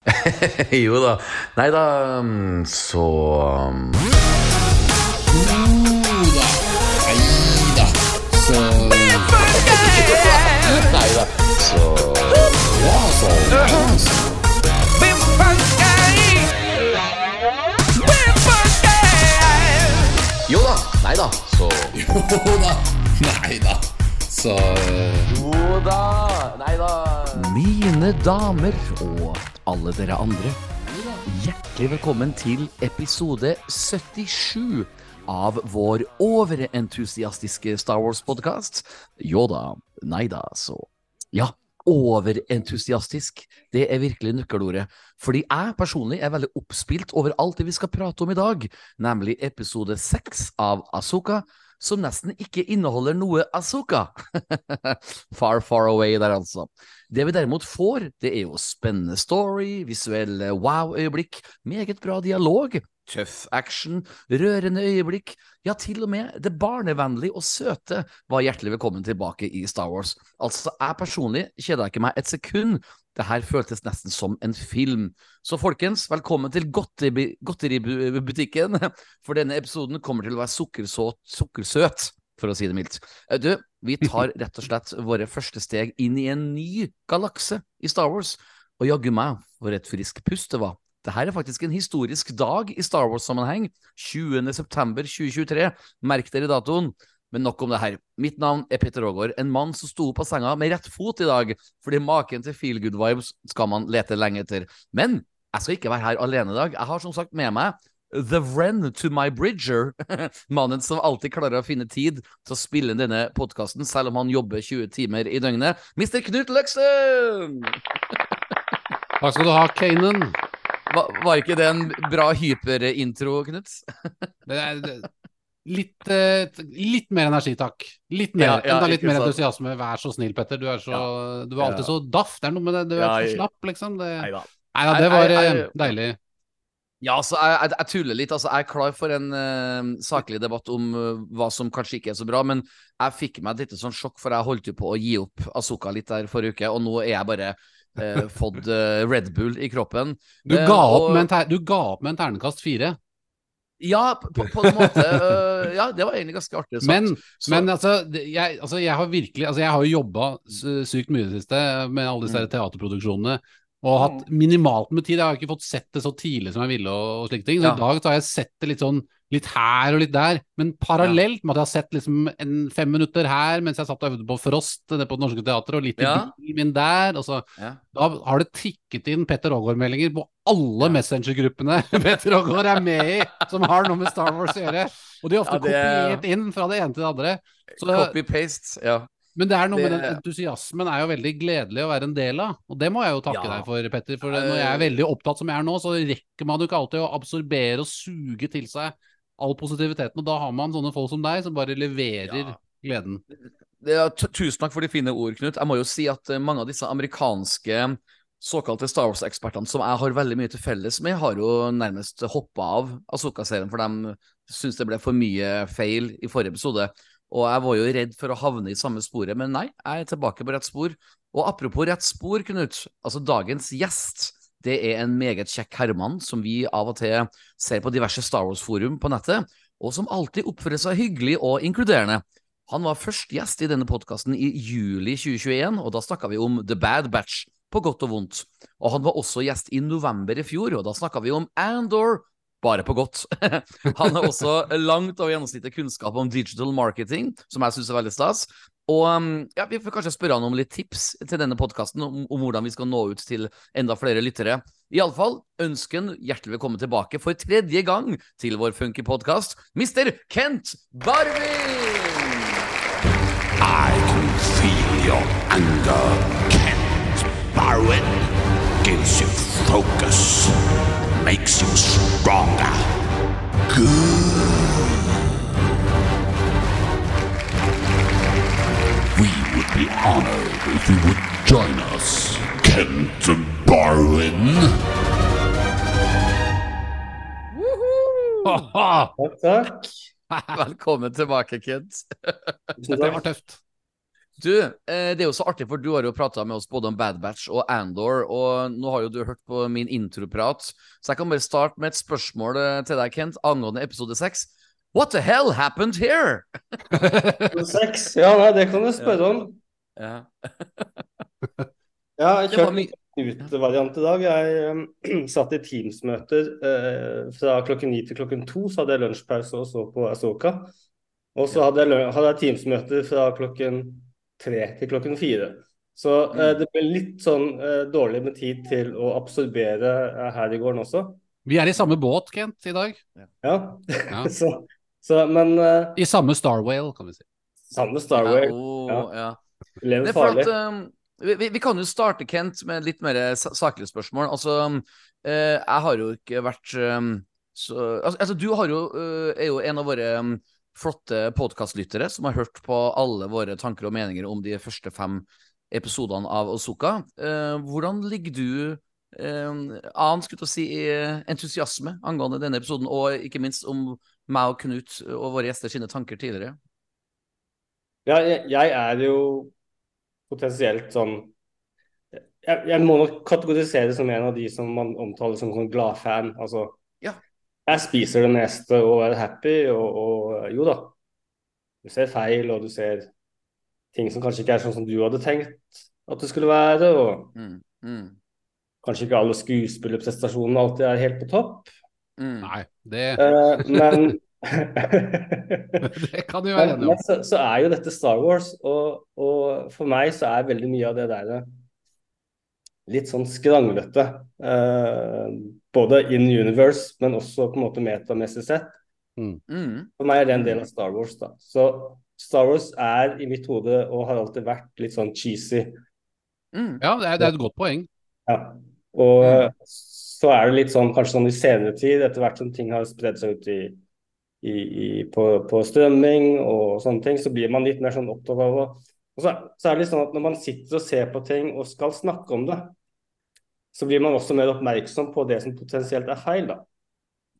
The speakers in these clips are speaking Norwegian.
jo da. Nei da, mm, så Nei da, så Ja, så Jo da. Nei da, så Jo da. Neida. Så Jo da. Nei da. Mine damer og alle dere andre. Hjertelig velkommen til episode 77 av vår overentusiastiske Star Wars-podkast. Jo da. Nei da, så Ja, overentusiastisk. Det er virkelig nøkkelordet. Fordi jeg personlig er veldig oppspilt over alt det vi skal prate om i dag, nemlig episode seks av Asoka, som nesten ikke inneholder noe Asoka. far, far away der, altså. Det vi derimot får, det er jo spennende story, visuelle wow-øyeblikk, meget bra dialog, tøff action, rørende øyeblikk, ja, til og med det barnevennlige og søte var hjertelig velkommen tilbake i Star Wars. Altså, jeg personlig kjeda ikke meg et sekund. Det her føltes nesten som en film. Så folkens, velkommen til godteributikken, for denne episoden kommer til å være sukkersåt, sukkersøt, for å si det mildt. Eh, Du, vi tar rett og slett våre første steg inn i en ny galakse i Star Wars, og jaggu meg, for et friskt pust det var. Dette er faktisk en historisk dag i Star Wars-sammenheng. 20.9.2023. Merk dere datoen. Men nok om det her. Mitt navn er Petter Aagaard, en mann som sto på senga med rett fot i dag, fordi maken til feel good vibes skal man lete lenge etter. Men jeg skal ikke være her alene i dag. Jeg har som sagt med meg The Wren to my Bridger. Mannen som alltid klarer å finne tid til å spille inn denne podkasten, selv om han jobber 20 timer i døgnet. Mr. Knut Løksen! Takk skal du ha, Kanan. Var, var ikke det en bra hyperintro, Knut? Det er, det, litt, eh, litt mer energi, takk. Litt mer, Ja, ja, enda litt mer sant. entusiasme. Vær så snill, Petter. Du er, så, du er alltid Ja. så daff. Det er noe med det. Du er Ja, så slapp, liksom. Det, Neida. nei da, det var jeg- eh, jeg- deilig. Ja, altså, jeg, jeg, tuller litt. Altså, jeg er klar for en uh, saklig debatt om uh, hva som kanskje ikke er så bra, men jeg fikk meg et lite sånn sjokk, for jeg holdt jo på å gi opp Azuka litt der forrige uke, og nå er jeg bare uh, fått eh, Red Bull i kroppen. Du Eh, ga, og- med en ter, du ga opp med en ternekast fire. Ja, på, på en måte. Uh, ja, det var egentlig ganske artig sagt. Men, Så- men altså, jeg, altså, jeg har virkelig Altså, jeg har jo jobba sykt mye i det siste med alle disse Mm. teaterproduksjonene. Og hatt minimalt med tid. Jeg har ikke fått sett det så tidlig som jeg ville. og, og slike ting Så Ja. i dag så har jeg sett det litt sånn litt her og litt der. Men parallelt med at jeg har sett liksom en fem minutter her mens jeg satt og øvde på Frost nede på Det Norske Teatret, og litt i bilen min der. Altså, Ja. da har det tikket inn Petter Aagaard-meldinger på alle Messenger-gruppene Petter Aagaard er med i, som har noe med Star Wars å gjøre. Og de er ofte Ja, det- kopiert inn fra det ene til det andre. Copy-paste. Ja. men det er noe med den entusiasmen er jo veldig gledelig å være en del av. Og det må jeg jo takke Ja. deg for, Petter. For når jeg er veldig opptatt som jeg er nå, så rekker man jo ikke alltid å absorbere og suge til seg all positiviteten. Og da har man sånne folk som deg, som bare leverer Ja. gleden. Er, tusen takk for de fine ord, Knut. Jeg må jo si at eh, mange av disse amerikanske såkalte Star Wars-ekspertene som jeg har veldig mye til felles med, har jo nærmest hoppa av Asoka-serien, for de syns det ble for mye feil i forrige episode. Og jeg var jo redd for å havne i samme sporet, men nei, jeg er tilbake på rett spor. Og apropos rett spor, Knut. Altså, dagens gjest det er en meget kjekk herremann som vi av og til ser på diverse Star Wars-forum på nettet, og som alltid oppfører seg hyggelig og inkluderende. Han var først gjest i denne podkasten i juli 2021, og da snakka vi om The Bad Batch, på godt og vondt. Og han var også gjest i november i fjor, og da snakka vi om Andor, bare på godt. han har også langt over gjennomsnittet kunnskap om digital marketing, som jeg syns er veldig stas. Og um, ja, vi får kanskje spørre han om litt tips til denne podkasten, om, om hvordan vi skal nå ut til enda flere lyttere. Iallfall ønsken hjertelig velkommen tilbake for tredje gang til vår funky podkast, Mr. Kent Barvin! I can feel your anger, Kent Barwin. Gives you focus, makes you stronger. Good. Would be honored if you would join us, Kent Barwin. Takk, takk. Velkommen tilbake, Kent. Det var tøft. Du, eh, det er jo så artig, for du har jo prata med oss både om Bad Batch og Andor, og nå har jo du hørt på min introprat, så jeg kan bare starte med et spørsmål eh, til deg, Kent, angående episode seks. What the hell happened here? Sex. Ja, nei, det kan du spørre om. Ja. Ja, jeg Det var kjørte ut-variant i dag. Jeg um, satt i Teams-møter uh, fra klokken ni til klokken to, så hadde jeg lunsjpause og så på Asoka. Og så hadde jeg, hadde jeg Teams-møter fra klokken tre til klokken fire. Så uh, det ble litt sånn uh, dårlig med tid til å absorbere her i gården også. Vi er i samme båt, Kent, i dag. Ja, Ja. så, så Men uh, I samme Star Whale, kan vi si. samme Starway Ja, oh, Ja. ja. for farlig. at, um, vi, vi- kan jo starte, Kent, med litt mer saklige spørsmål. Altså, eh, jeg har jo ikke vært um, så altså, altså, du har jo, uh, er jo en av våre um, flotte podkastlyttere som har hørt på alle våre tanker og meninger om de første fem episodene av Ozuka. Eh, hvordan ligger du an skulle jeg si, i entusiasme angående denne episoden, og ikke minst om meg og Knut og våre gjester sine tanker tidligere? Ja, jeg, jeg er jo potensielt sånn jeg, jeg må nok kategorisere det som en av de som man omtaler som sånn gladfan. Altså, Ja. jeg spiser det meste og er happy, og, og jo da. Du ser feil, og du ser ting som kanskje ikke er sånn som du hadde tenkt at det skulle være. Og Mm, mm, kanskje ikke alle skuespillerprestasjonene alltid er helt på topp. mm. Nei, det, Uh, men det kan jo være enig om. så, så er jo dette Star Wars, og, og for meg så er veldig mye av det der litt sånn skranglete. Uh, både in universe, men også på en måte metamessig sett. Mm. For meg er det en del av Star Wars. da. Så Star Wars er i mitt hode og har alltid vært litt sånn cheesy. Mm. Ja, det er, det er et godt poeng. Ja. Og Mm. Så er det litt sånn kanskje sånn i senere tid, etter hvert som ting har spredd seg ut i, i, i, på, på strømming og sånne ting, så blir man litt mer sånn opptatt av å og så, så er det litt sånn at Når man sitter og ser på ting og skal snakke om det, så blir man også mer oppmerksom på det som potensielt er feil. da.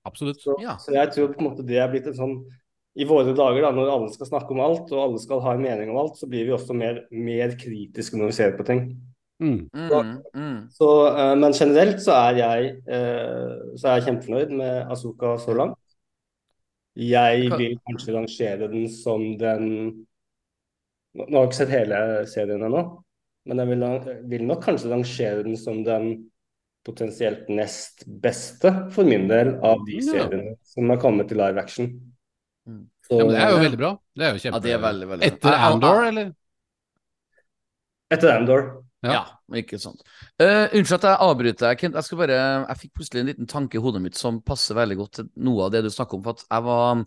Absolutt. Så, Ja. så jeg tror på en måte det er blitt en sånn I våre dager, da, når alle skal snakke om alt og alle skal ha en mening om alt, så blir vi også mer, mer kritiske når vi ser på ting. Mm. Så, mm. Så, eh, men generelt så er jeg eh, så er jeg kjempefornøyd med Azuka så langt. Jeg vil kanskje rangere den som den Nå har jeg ikke sett hele serien ennå, men jeg vil, vil nok kanskje rangere den som den potensielt nest beste, for min del, av de Ja. seriene som har kommet til live action. Mm. Så, Ja, men det er jo veldig bra. Det er jo Ja, kjempe... det veldig, veldig. Etter Andor, eller? Etter Andor. Ja. Ja, ikke sant. Uh, unnskyld at jeg avbryter deg, Kent. Jeg, skal bare, jeg fikk plutselig en liten tanke i hodet mitt som passer veldig godt til noe av det du snakker om. For at jeg var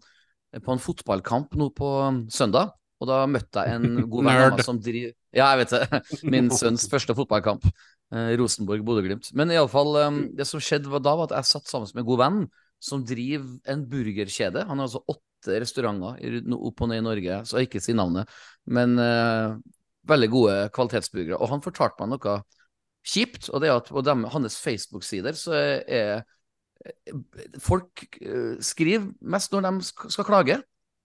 på en fotballkamp nå på søndag, og da møtte jeg en god venn som driver Ja, jeg vet det. Min sønns første fotballkamp. Uh, Rosenborg-Bodø-Glimt. Men iallfall, um, det som skjedde var da, var at jeg satt sammen med en god venn som driver en burgerkjede. Han har altså åtte restauranter opp og ned i Norge, så jeg ikke si navnet. Men eh, veldig gode kvalitetsburgere. Og han fortalte meg noe kjipt, og det er at på dem, hans Facebook-sider så er er- Folk eh, skriver mest når de skal klage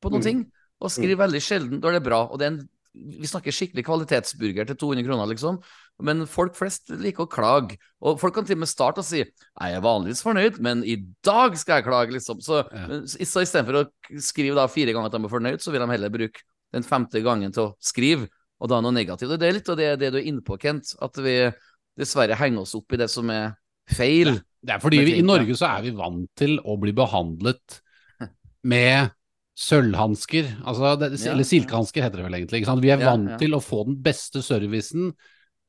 på noen Mm. ting, og skriver veldig sjelden når det er bra. Og det er en, vi snakker skikkelig kvalitetsburger til 200 kroner, liksom. Men folk flest liker å klage. Og folk kan til og med starte og si jeg er vanligvis fornøyd, men i dag skal jeg klage, liksom. Så, Ja. så istedenfor å skrive da fire ganger at de er fornøyd, så vil de heller bruke den femte gangen til å skrive, og da noe negativt. Og det er litt av det, det du er inne på, Kent, at vi dessverre henger oss opp i det som er feil. Det er fordi vi, i Norge så er vi vant til å bli behandlet med sølvhansker, altså det, eller silkehansker heter det vel egentlig. Vi er vant ja. til å få den beste servicen.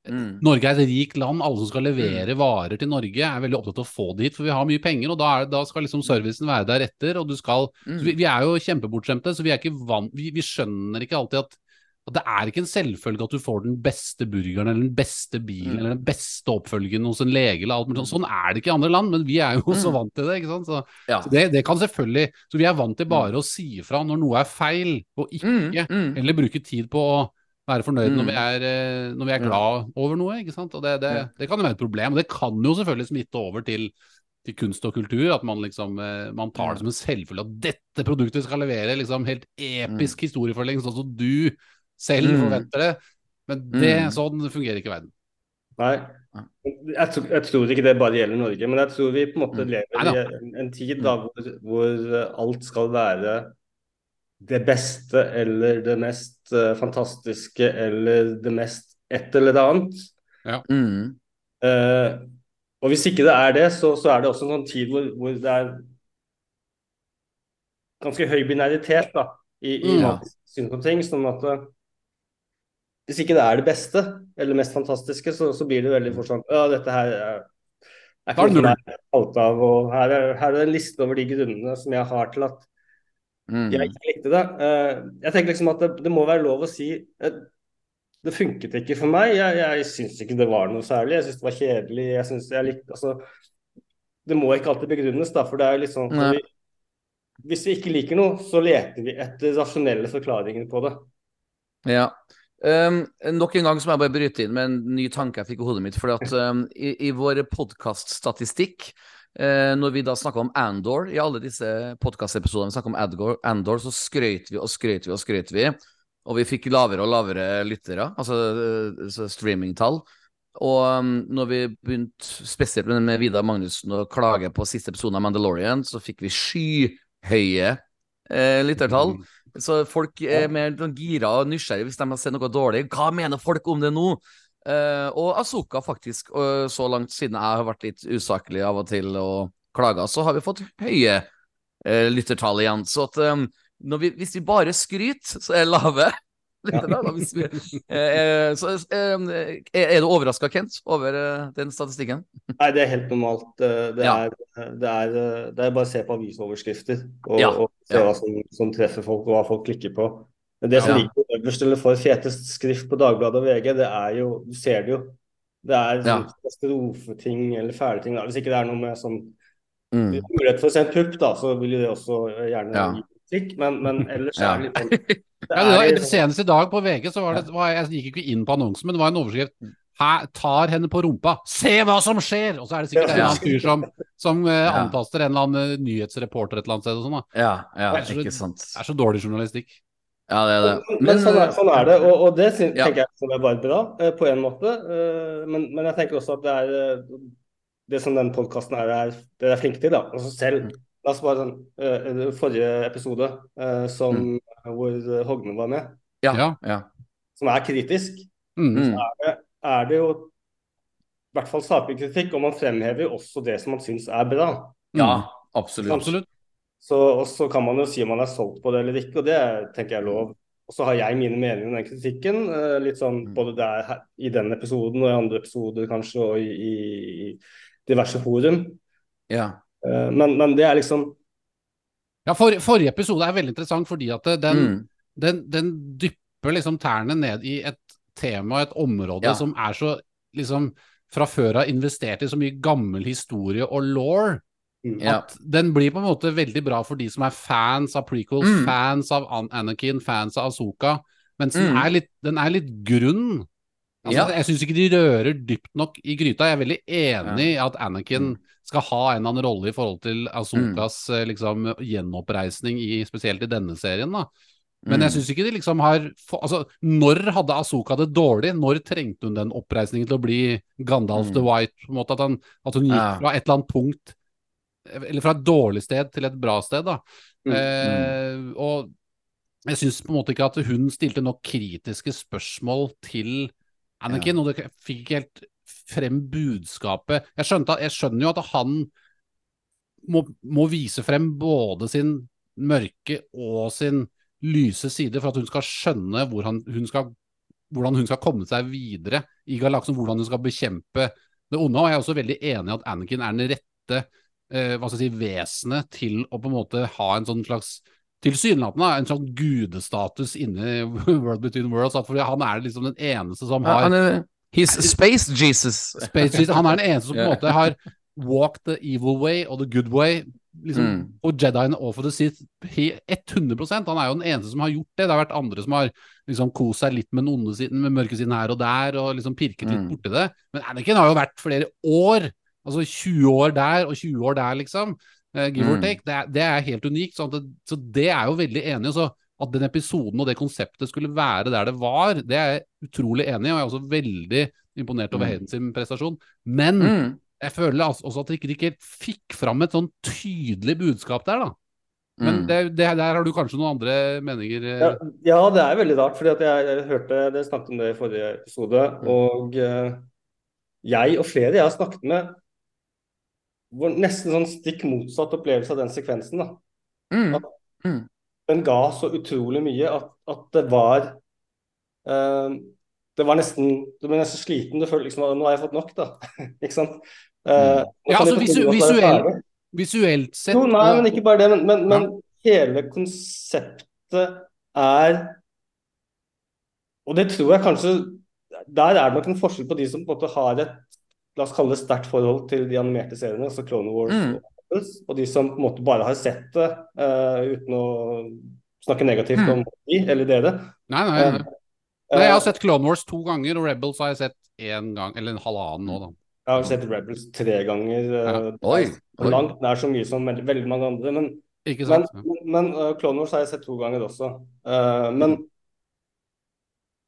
Mm. Norge er et rikt land, alle som skal levere varer til Norge er veldig opptatt av å få det hit, for vi har mye penger, og da, er, da skal liksom servicen være deretter, og du skal Mm. vi, vi er jo kjempebortskjemte, så vi er ikke vant vi, vi skjønner ikke alltid at, at det er ikke en selvfølge at du får den beste burgeren eller den beste bilen Mm. eller den beste oppfølgen hos en lege eller alt mulig. Sånn er det ikke i andre land, men vi er jo så Mm. vant til det, ikke sant. Så, Ja. så det, det kan selvfølgelig Så vi er vant til bare å si ifra når noe er feil, og Mm, ikke mm. eller bruke tid på å være fornøyd når, Mm. vi er, eh, når vi er glad over noe. ikke sant? Og det, det, det kan jo være et problem. og Det kan jo selvfølgelig smitte over til, til kunst og kultur. At man liksom eh, man tar det som en selvfølge at dette produktet skal levere liksom helt episk Mm. historiefortelling, sånn du selv Mm. forventer det. Men det, Mm. sånn fungerer ikke verden. Nei. Jeg tror, jeg tror ikke det bare gjelder Norge, men jeg tror vi på en måte Mm. lever i en, en tid da hvor, hvor alt skal være det beste eller det mest eh, fantastiske eller det mest et eller annet. Mm. Uh, og hvis ikke det er det, så, så er det også en sånn tid hvor, hvor det er ganske høy binæritet da, i, i Mm. om ting. Sånn at eh, hvis ikke det er det beste eller mest fantastiske, så, så blir det veldig fort sånn Ja, dette her er, er er det ikke noe jeg er alt av, og her er, her er en liste over de grunnene som jeg har til at Mm. jeg ikke likte det. Eh, jeg tenker liksom at det, det må være lov å si eh, det funket ikke for meg. Jeg, jeg syns ikke det var noe særlig. Jeg syns det var kjedelig. Jeg syns jeg likte, altså, det må ikke alltid begrunnes, da, for det er jo litt sånn vi, Hvis vi ikke liker noe, så leter vi etter rasjonelle forklaringer på det. Ja. Um, nok en gang så må jeg bare bryte inn med en ny tanke jeg fikk i hodet mitt. fordi at um, i, i vår podkaststatistikk, uh, når vi da snakka om Andor i alle disse podkastepisodene vi snakka om Andor, så skrøt vi og skrøt vi og skrøt vi. Og vi fikk lavere og lavere lyttere, altså uh, streamingtall. Og um, når vi begynte, spesielt med Vidar Magnussen, å klage på siste episode av Mandalorian, så fikk vi skyhøye eh, lyttertall. Så folk er mer sånn gira og nysgjerrige hvis de har sett noe dårlig. Hva mener folk om det nå? Uh, og Asoka, faktisk, uh, så langt siden jeg har vært litt usaklig av og til og klaga, så har vi fått høye uh, lyttertall igjen. Så at um, når vi, hvis vi bare skryter, så er lave. Lyttertall, da, vi, eh, eh, så, eh, er er du overraska, Kent, over eh, den statistikken? Nei, det er helt normalt. Eh, Det Ja. er, det er, eh, det er bare å se på avisoverskrifter og, Ja, og se hva som, som treffer folk, og hva folk klikker på. Men det som Ja. ligger øverst eller for fetest skrift på Dagbladet og VG, det er jo Du ser det jo. Det er sånn katastrofeting eller fæle ting. da. Hvis ikke det er noe med sånn Mm. mulighet for å se en pupp, da, så vil jo det også gjerne Ja. gi kritikk. Men, men ellers Ja. er det litt sånn Ja, det var, senest i dag på VG så var det var, Jeg gikk ikke inn på annonsen, men det var en overskrift Her tar henne på rumpa. Se hva som skjer! Og så er det sikkert en eller annen fyr som, som eh, Ja. antaster en eller annen eh, nyhetsreporter et eller annet sted. Og sånn, da. Ja, ja, Det er så- ikke sant. Det er så dårlig journalistikk. Ja, det er det. Men, sånn, er, sånn er det, og, og det syn- Ja. tenker jeg som er bare bra, eh, på en måte. Men, men jeg tenker også at det er det som den podkasten her er, det er flinke til. da. Altså selv, La oss bare sånn uh, Forrige episode uh, som, hvor Hogne var med, Ja, Ja. ja. som er kritisk, Mm. Mm. er det jo i hvert fall saklig kritikk, og man fremhever jo også det som man syns er bra. ja absolutt. Absolutt. Så, og så kan man jo si om man er solgt på det eller ikke, og det tenker jeg er lov. Og så har jeg mine meninger om den kritikken. litt sånn både der, her, i den episoden og i andre episoder kanskje, og i, i, i diverse forum. Ja. Eh, men, men det er liksom Ja, for, forrige episode er veldig interessant fordi at den, Mm. den, den dypper liksom tærne ned i et tema, et område Ja. som er så liksom fra før av investert i så mye gammel historie og law. Ja. At den blir på en måte veldig bra for de som er fans av prequels, Mm. fans av Anakin, fans av Asoka. Mens den, Mm. er litt, den er litt grunn. Altså, Ja. Jeg syns ikke de rører dypt nok i gryta. Jeg er veldig enig i at Anakin Mm. skal ha en eller annen rolle i forhold til Asokas mm. liksom, gjenoppreisning, i, spesielt i denne serien. da. Men jeg Mm. syns ikke de liksom har Altså, når hadde Asoka det dårlig? Når trengte hun den oppreisningen til å bli Gandalf Mm. the White? på en måte At, han, at hun gikk Ja. fra et eller annet punkt Eller fra et dårlig sted til et bra sted, da. Mm. Eh, og jeg syns på en måte ikke at hun stilte nok kritiske spørsmål til Anakin, og det fikk ikke helt frem budskapet. Jeg, skjønte, jeg skjønner jo at han må, må vise frem både sin mørke og sin lyse side for at hun skal skjønne hvor han, hun skal, hvordan hun skal komme seg videre i galaksen, hvordan hun skal bekjempe det onde. Og jeg er også veldig enig i at Anakin er den rette eh, hva skal jeg si, vesenet til å på en måte ha en sånn slags Tilsynelatende en sånn gudestatus inni World Between Worlds. For han er liksom den eneste som har han er He's Space Jesus. Space Jesus. Han er den eneste som på en måte har walked the evil way og the good way. Liksom, Mm. Og Jedien og for the Sith he- 100 Han er jo den eneste som har gjort det. Det har vært andre som har liksom kost seg litt med den onde siden, med mørke siden her og der, og liksom pirket litt Mm. borti det. Men Anakin har jo vært flere år. Altså 20 år der og 20 år der, liksom. Eh, give or Mm. take. Det er, det er helt unikt. Sånn det, så det er jo veldig enig. Så at den episoden og det konseptet skulle være der det var, det er jeg utrolig enig i, og jeg er også veldig imponert over Mm. Hayden sin prestasjon. Men Mm. jeg føler altså også at de ikke, helt fikk fram et sånn tydelig budskap der, da. Men Mm. det, det, der har du kanskje noen andre meninger? eh, Ja, ja, det er veldig rart, fordi at jeg, jeg hørte dere snakket om det i forrige episode. Mm. Og eh, jeg og flere jeg har snakket med, var nesten sånn stikk motsatt opplevelse av den sekvensen. da. Mm. Mm. Den ga så utrolig mye at, at det var eh, Det var nesten Du ble nesten sliten. Du følte liksom at nå har jeg fått nok, da. Ikke sant? Uh, Ja, altså visu visuell- Visuelt sett Jo, nei, men ikke bare det. Men, men, men hele konseptet er Og det tror jeg kanskje Der er det nok en forskjell på de som på en måte har et la oss kalle det sterkt forhold til de animerte seriene, altså Clone Wars Mm. og Rebels, og de som på en måte bare har sett det uh, uten å snakke negativt Mm. om de eller dere. Nei, nei, nei. Uh, nei. Jeg har sett Clone Wars to ganger, og Rebels har jeg sett én gang, eller en halvannen nå, da. Jeg har sett Rebels tre ganger. eh, Ja. Oi, oi. Langt nær så mye som veldig, veldig mange andre. Men Men, men, men uh, Clone Wars har jeg sett to ganger også. Uh, men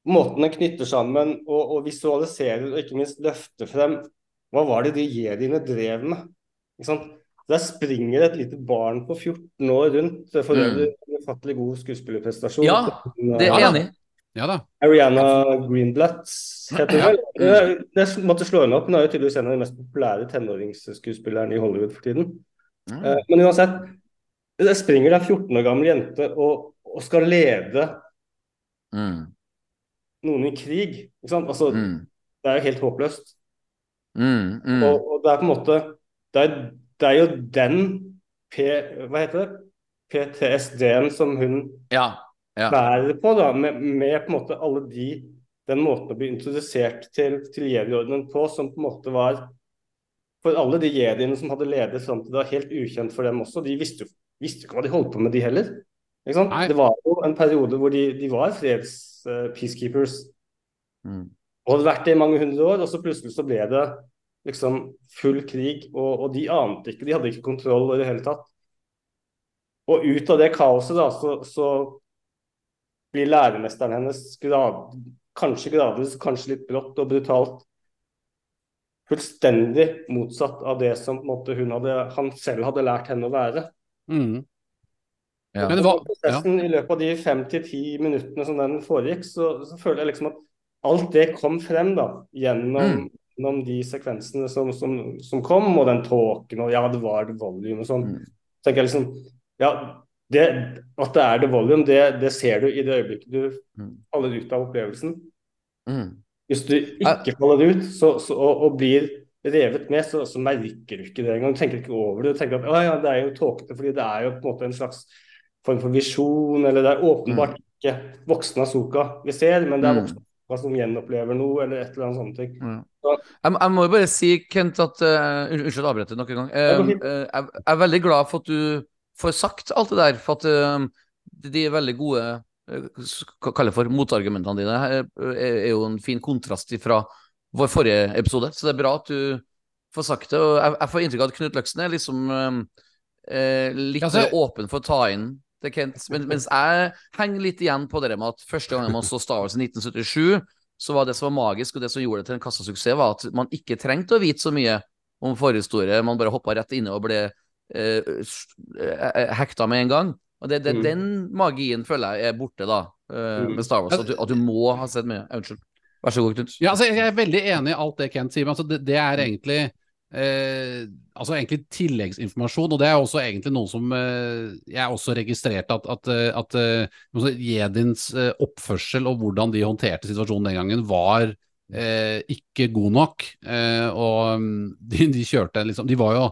måten den knytter sammen og, og visualiserer og ikke minst løfter frem Hva var det de jediene drev med? Ikke sant? Der springer et lite barn på 14 år rundt. For Mm. øvrig en ufattelig god skuespillerprestasjon. Ja, Det er enig. Ja da. Ariana Greenblatt heter hun Ja. vel. Jeg, jeg måtte slå henne opp. Hun er jo tydeligvis en av de mest populære tenåringsskuespillerne i Hollywood for tiden. Mm. Eh, Men uansett, der springer det en 14 år gammel jente og, og skal lede Mm. noen i krig. Ikke sant? Altså, Mm. Det er jo helt håpløst. Mm. Mm. Og, og det er på en måte Det er, det er jo den P, Hva heter det? PTSD-en som hun Ja. Ja. bærer på, da, med, med på en måte alle de Den måten å bli introdusert til, til jediordenen på, som på en måte var For alle de jediene som hadde ledet fram til det, var helt ukjent for dem også. De visste jo visste ikke hva de holdt på med, de heller. Det var jo en periode hvor de, de var freds eh, peacekeepers Mm. Og hadde vært det i mange hundre år, og så plutselig så ble det liksom full krig, og, og de ante ikke, de hadde ikke kontroll i det hele tatt. Og ut av det kaoset da, så, så blir læremesteren hennes grad, kanskje gradvis, kanskje litt brått og brutalt, fullstendig motsatt av det som på en måte, hun hadde, han selv hadde lært henne å være. Mm. Ja. Men det var, ja. I løpet av de fem til ti minuttene som den foregikk, så, så føler jeg liksom at alt det kom frem da, gjennom, Mm. gjennom de sekvensene som, som, som kom, og den tåken, og ja, det var det volume og sånn. Mm. Tenker jeg liksom, ja, det, at det er det volume, det, det ser du i det øyeblikket du Mm. faller ut av opplevelsen. Mm. Hvis du ikke faller ut så, så, og, og blir revet med, så, så merker du ikke det engang. Du tenker ikke over det. Du tenker at å, ja, det er jo tåkete, fordi det er jo på en måte en slags form for visjon, eller det er åpenbart ikke voksne Asoka vi ser, men det er Mm. voksne Asoka som gjenopplever noe, eller et eller annet sånne ting. Ja. Så- Jeg, jeg må jo bare si, Kent, at uh, Unnskyld å avbryte nok en gang. Uh, Eh, eh, jeg, jeg er veldig glad for at du får sagt alt det der, for at de, er veldig gode uh, for motargumentene dine er, jo en fin kontrast fra vår forrige episode, så det er bra at du får sagt det. og Jeg, jeg får inntrykk av at Knut Løksen er liksom eh, eh, litt altså, åpen for å ta inn det, Kent, men, mens jeg henger litt igjen på det med at første gang man så Star Wars i 1977 så var det som var magisk, og det som gjorde det til en kassasuksess, var at man ikke trengte å vite så mye om forhistorie. Man bare hoppa rett inne og ble eh, eh, hekta med en gang. Og det, det, Mm. Den magien føler jeg er borte da, eh, Mm. med Star Wars. At du, at du må ha sett mye. Unnskyld. Vær så god, Knut. Ja, altså, jeg er veldig enig i alt det Kent sier, men altså, det, det er egentlig eh, altså egentlig tilleggsinformasjon, og det er også egentlig noe som eh, jeg også registrerte at, at, eh, at eh, altså, Jedins eh, oppførsel og hvordan de håndterte situasjonen den gangen, var ikke god nok. Og mm, de, de kjørte liksom De var jo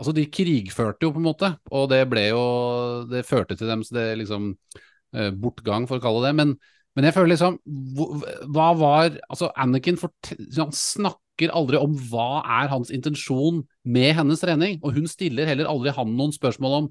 Altså, de krigførte jo, på en måte, og det ble jo Det førte til så det liksom bortgang, for å kalle det. Men men jeg føler liksom Hva var Altså, Anakin fort, han snakker aldri om hva er hans intensjon med hennes trening, og hun stiller heller aldri han noen spørsmål om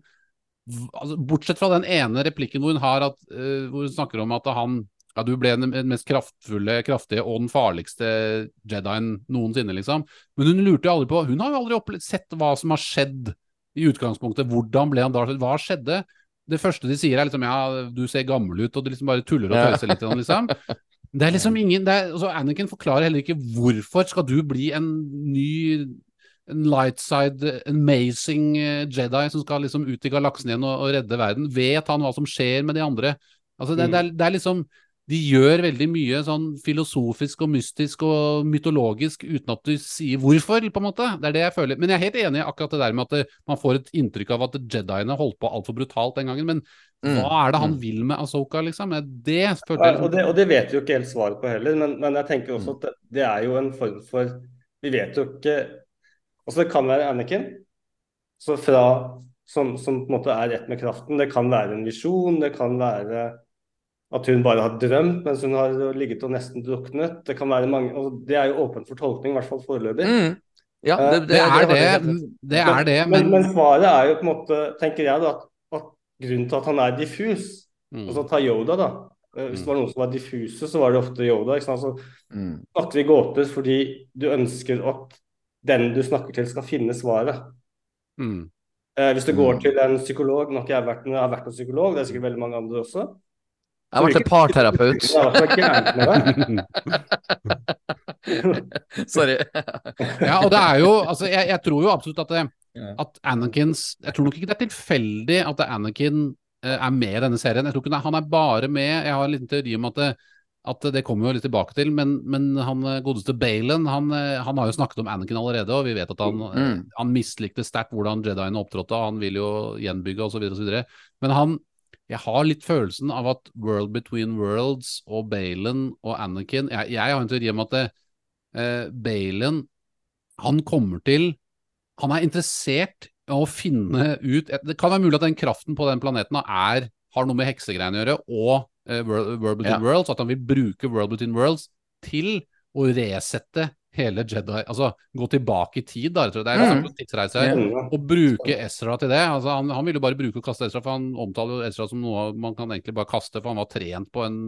altså, Bortsett fra den ene replikken hvor hun at uh, Hvor hun snakker om at han ja, du ble den mest kraftfulle, kraftige og den farligste Jedien noensinne, liksom. Men hun lurte jo aldri på Hun har jo aldri sett hva som har skjedd i utgangspunktet. Hvordan ble han da Hva skjedde? det første de sier er liksom ja, du ser gammel ut, og de liksom bare tuller og tøyser litt. Liksom. Det er liksom ingen det er, altså Anakin forklarer heller ikke hvorfor skal du bli en ny en lightside amazing eh, Jedi som skal liksom ut i galaksen igjen og, og redde verden. Vet han hva som skjer med de andre? Altså det, Mm. det, er, det er liksom De gjør veldig mye sånn filosofisk og mystisk og mytologisk uten at du sier hvorfor, på en måte. Det er det jeg føler. Men jeg er helt enig i akkurat det der med at man får et inntrykk av at jediene holdt på altfor brutalt den gangen. Men Mm. hva er det han Mm. vil med Asoka, liksom? Det følte Ja, og, det, og det vet vi jo ikke helt svaret på heller, men, men jeg tenker Mm. også at det, det er jo en form for Vi vet jo ikke Altså det kan være Anakin så fra, som, som på en måte er ett med kraften. Det kan være en visjon, det kan være at hun bare har drømt mens hun har ligget og nesten druknet. Det kan være mange, og det er jo åpent for tolkning, i hvert fall foreløpig. Mm. Ja, Eh, det, det, er det, det er det, men, men men svaret er jo på en måte, tenker jeg, da, at, at grunnen til at han er diffus Mm. Altså ta Yoda, da. Eh, Hvis det var noen som var diffuse, så var det ofte Yoda. ikke sant? Så Mm. snakker vi gåter fordi du ønsker at den du snakker til, skal finne svaret. mm. Eh, hvis du går Mm. til en psykolog Nå har ikke jeg vært, jeg har vært en psykolog, det er sikkert veldig mange andre også. Jeg en parterapeut. Sorry. Ja, og det er jo Altså, jeg, jeg tror jo absolutt at, det, at Anakins Jeg tror nok ikke det er tilfeldig at Anakin eh, er med i denne serien. Jeg tror ikke det, han er bare med Jeg har en liten teori om at det, at det kommer vi litt tilbake til, men, men han eh, godeste Balen han, eh, han har jo snakket om Anakin allerede, og vi vet at han, eh, Mm. han mislikte sterkt hvordan Jediene opptrådte, og han vil jo gjenbygge osv. Men han jeg har litt følelsen av at World Between Worlds og Baylon og Anakin Jeg, jeg har en teori om at det, eh, Baylon han kommer til Han er interessert i å finne ut Det kan være mulig at den kraften på den planeten er, har noe med heksegreiene å gjøre, og eh, World, World Between Ja. Worlds, at han vil bruke World Between Worlds til å resette hele Jedi Altså gå tilbake i tid, da. jeg tror. Det er Mm. tidsreise her. Ja. Og bruke Ezra til det. Altså, han, han ville bare bruke og kaste Ezra, for han omtaler jo Ezra som noe man kan egentlig bare kaste, for han var trent på en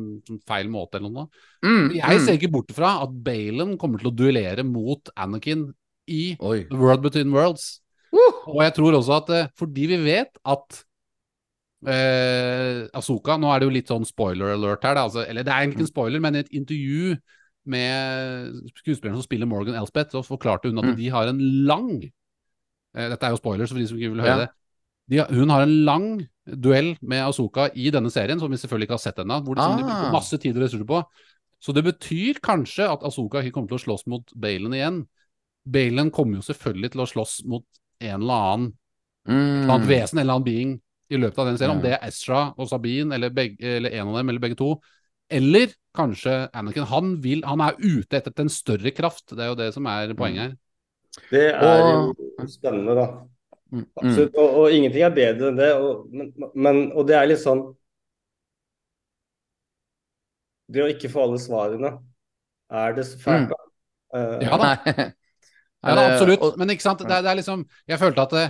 feil måte eller noe. Mm. Jeg mm. ser ikke bort fra at Balen kommer til å duellere mot Anakin i Oi. The World Between Worlds. Uh. Og jeg tror også at eh, fordi vi vet at eh, Asoka Nå er det jo litt sånn spoiler alert her, da. Altså, eller det er egentlig ikke en spoiler, men i et intervju med skuespilleren som spiller Morgan Elspeth, så forklarte hun at Mm. de har en lang eh, Dette er jo spoilers for de som ikke vil høre Ja. det. De, hun har en lang duell med Asoka i denne serien, som vi selvfølgelig ikke har sett ennå, hvor de, ah. de bruker Ah. masse tid og ressurser på. Så det betyr kanskje at Asoka ikke kommer til å slåss mot Balen igjen. Balen kommer jo selvfølgelig til å slåss mot en eller annen, Mm. et eller annet vesen, en eller annen being, i løpet av den serien. Om det er Ezra og Sabine, eller, begge, eller en av dem, eller begge to. Eller kanskje Anakin. Han, vil, han er ute etter en større kraft. Det er jo det som er poenget her. Det er Og- jo spennende, da. Mm. Absolutt. Og, og ingenting er bedre enn det. Og, men, men, og det er litt sånn Det å ikke få alle svarene, er det så fælt, da? Uh, Ja da. Nei. Ja, da, Eh, absolutt. Men ikke sant, det, er- det er liksom Jeg følte at det,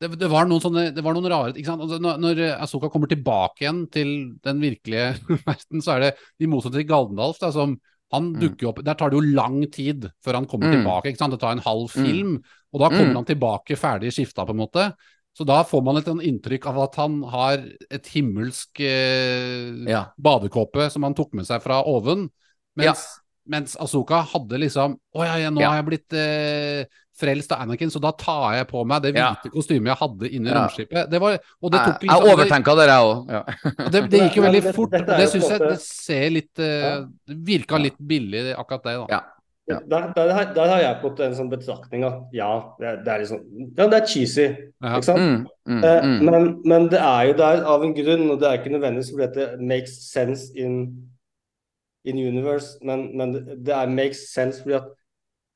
det, det var noen sånne Det var noen rare ikke sant? Altså, når, når Asoka kommer tilbake igjen til den virkelige verden, så er det i motsetning til Galdendalf, da, som han Mm. dukker opp Der tar det jo lang tid før han kommer Mm. tilbake. ikke sant? Det tar en halv Mm. film, og da kommer Mm. han tilbake ferdig skifta, på en måte. Så da får man et sånn inntrykk av at han har et himmelsk eh, Ja. badekåpe som han tok med seg fra oven. Ja. Mens, mens Asoka hadde liksom Å ja, ja, nå Ja. har jeg blitt eh, frelst av Anakin, så da tar jeg på meg det Ja. kostymet jeg hadde inni Ja. romskipet. Det var, og det Jeg, liksom, jeg overtenka det, jeg òg. Ja. det, det gikk jo veldig fort. Det, Det syns jeg det ser litt eh, Det virka litt billig, akkurat det, da. Ja. Ja. Der, der, har- der har jeg fått en sånn betraktning at ja, det er, det er liksom Ja, det er cheesy, Ja. ikke sant? Mm, mm, Eh, mm. Men, men det er jo der av en grunn, og det er ikke nødvendigvis fordi det makes sense in, in universe, men, men det, det er makes sense fordi at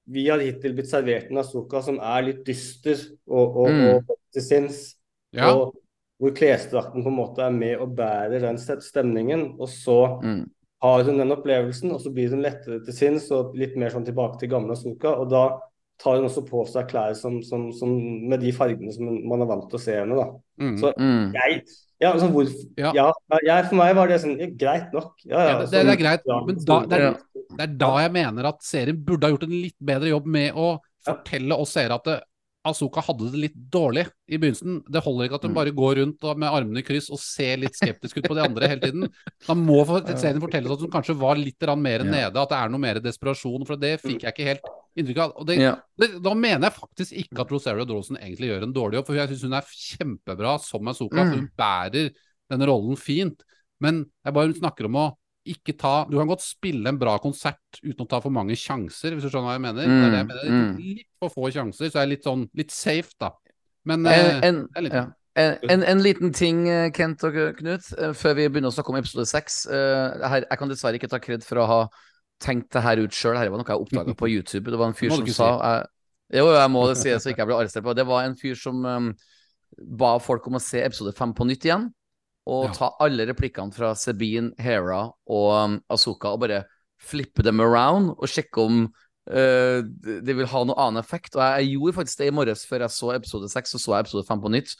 vi har hittil blitt servert en Asoka som er litt dyster og, og, Mm. og til sinns, Ja. og hvor klesdrakten på en måte er med og bærer den stemningen, og så Mm. har hun den opplevelsen, og så blir hun lettere til sinns og litt mer sånn tilbake til gamle Asoka, og da tar hun også på seg klær som, som, som, med de fargene som man er vant til å se henne, da. Mm. Så Mm. jeg, ja, altså hvor, Ja. ja. jeg, for meg var det sånn ja, greit nok. Ja, ja, Ja, det, det, det er greit, men da, det, er, det er da jeg mener at serien burde ha gjort en litt bedre jobb med å fortelle oss seere at det, Asuka hadde det litt dårlig i begynnelsen. Det holder ikke at hun Mm. bare går rundt og med armene i kryss og ser litt skeptisk ut på de andre hele tiden. Da må serien fortelles at hun kanskje var litt mer nede, at det er noe mer desperasjon. For det fikk jeg ikke helt inntrykk av. Og det, Ja. det, da mener jeg faktisk ikke at Rosario Dawson egentlig gjør en dårlig jobb, for jeg syns hun er kjempebra som Azuka, Mm. For hun bærer denne rollen fint. Men jeg bare snakker om å ikke ta Du kan godt spille en bra konsert uten å ta for mange sjanser, hvis du skjønner hva jeg mener. Det er det jeg mener. Mm, Litt for få sjanser, så er jeg litt sånn litt safe, da. Men En, eh, en, er litt- ja. en, en, en liten ting, eh, Kent og Knut, eh, før vi begynner å snakke om episode seks. Jeg kan dessverre ikke ta kred for å ha tenkt det her ut sjøl. Dette var noe jeg oppdaga på YouTube. Det var en fyr som sa jeg, Jo, jeg må det si det så ikke jeg blir arrestert på det. Var en fyr som um, ba folk om å se episode fem på nytt igjen. Og Ja. ta alle replikkene fra Sabine, Hera og um, Asuka og bare flippe dem around og sjekke om uh, det vil ha noe annen effekt. Og jeg, jeg gjorde faktisk det i morges før jeg så episode seks, så så jeg episode fem på nytt.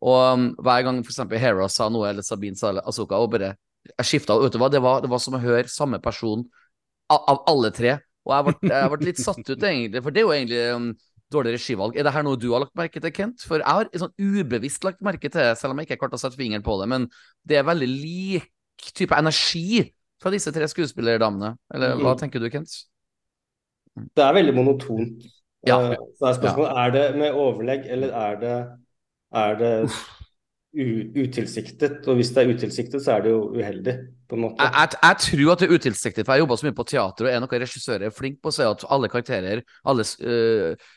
Og um, hver gang eksempel Hera sa noe, eller Sabine sa eller Asuka, og bare jeg skifta Vet du hva, det var, det var som å høre samme person av, av alle tre. Og jeg ble, jeg ble litt satt ut, egentlig, for det er jo egentlig um, dårlig regivalg. Er det her noe du har lagt merke til, Kent? For jeg har sånn ubevisst lagt merke til det, selv om jeg ikke har klart å sette fingeren på det. Men det er veldig lik type energi fra disse tre skuespillerdamene. Eller hva Mm. tenker du, Kent? Det er veldig monotont. Ja. Eh, Så er spørsmålet er det med overlegg, eller er det, er det utilsiktet? Og hvis det er utilsiktet, så er det jo uheldig, på en måte. Jeg, jeg, jeg tror at det er utilsiktet, for jeg jobba så mye på teater, og er noe regissører er flink på å si at alle karakterer, alle øh,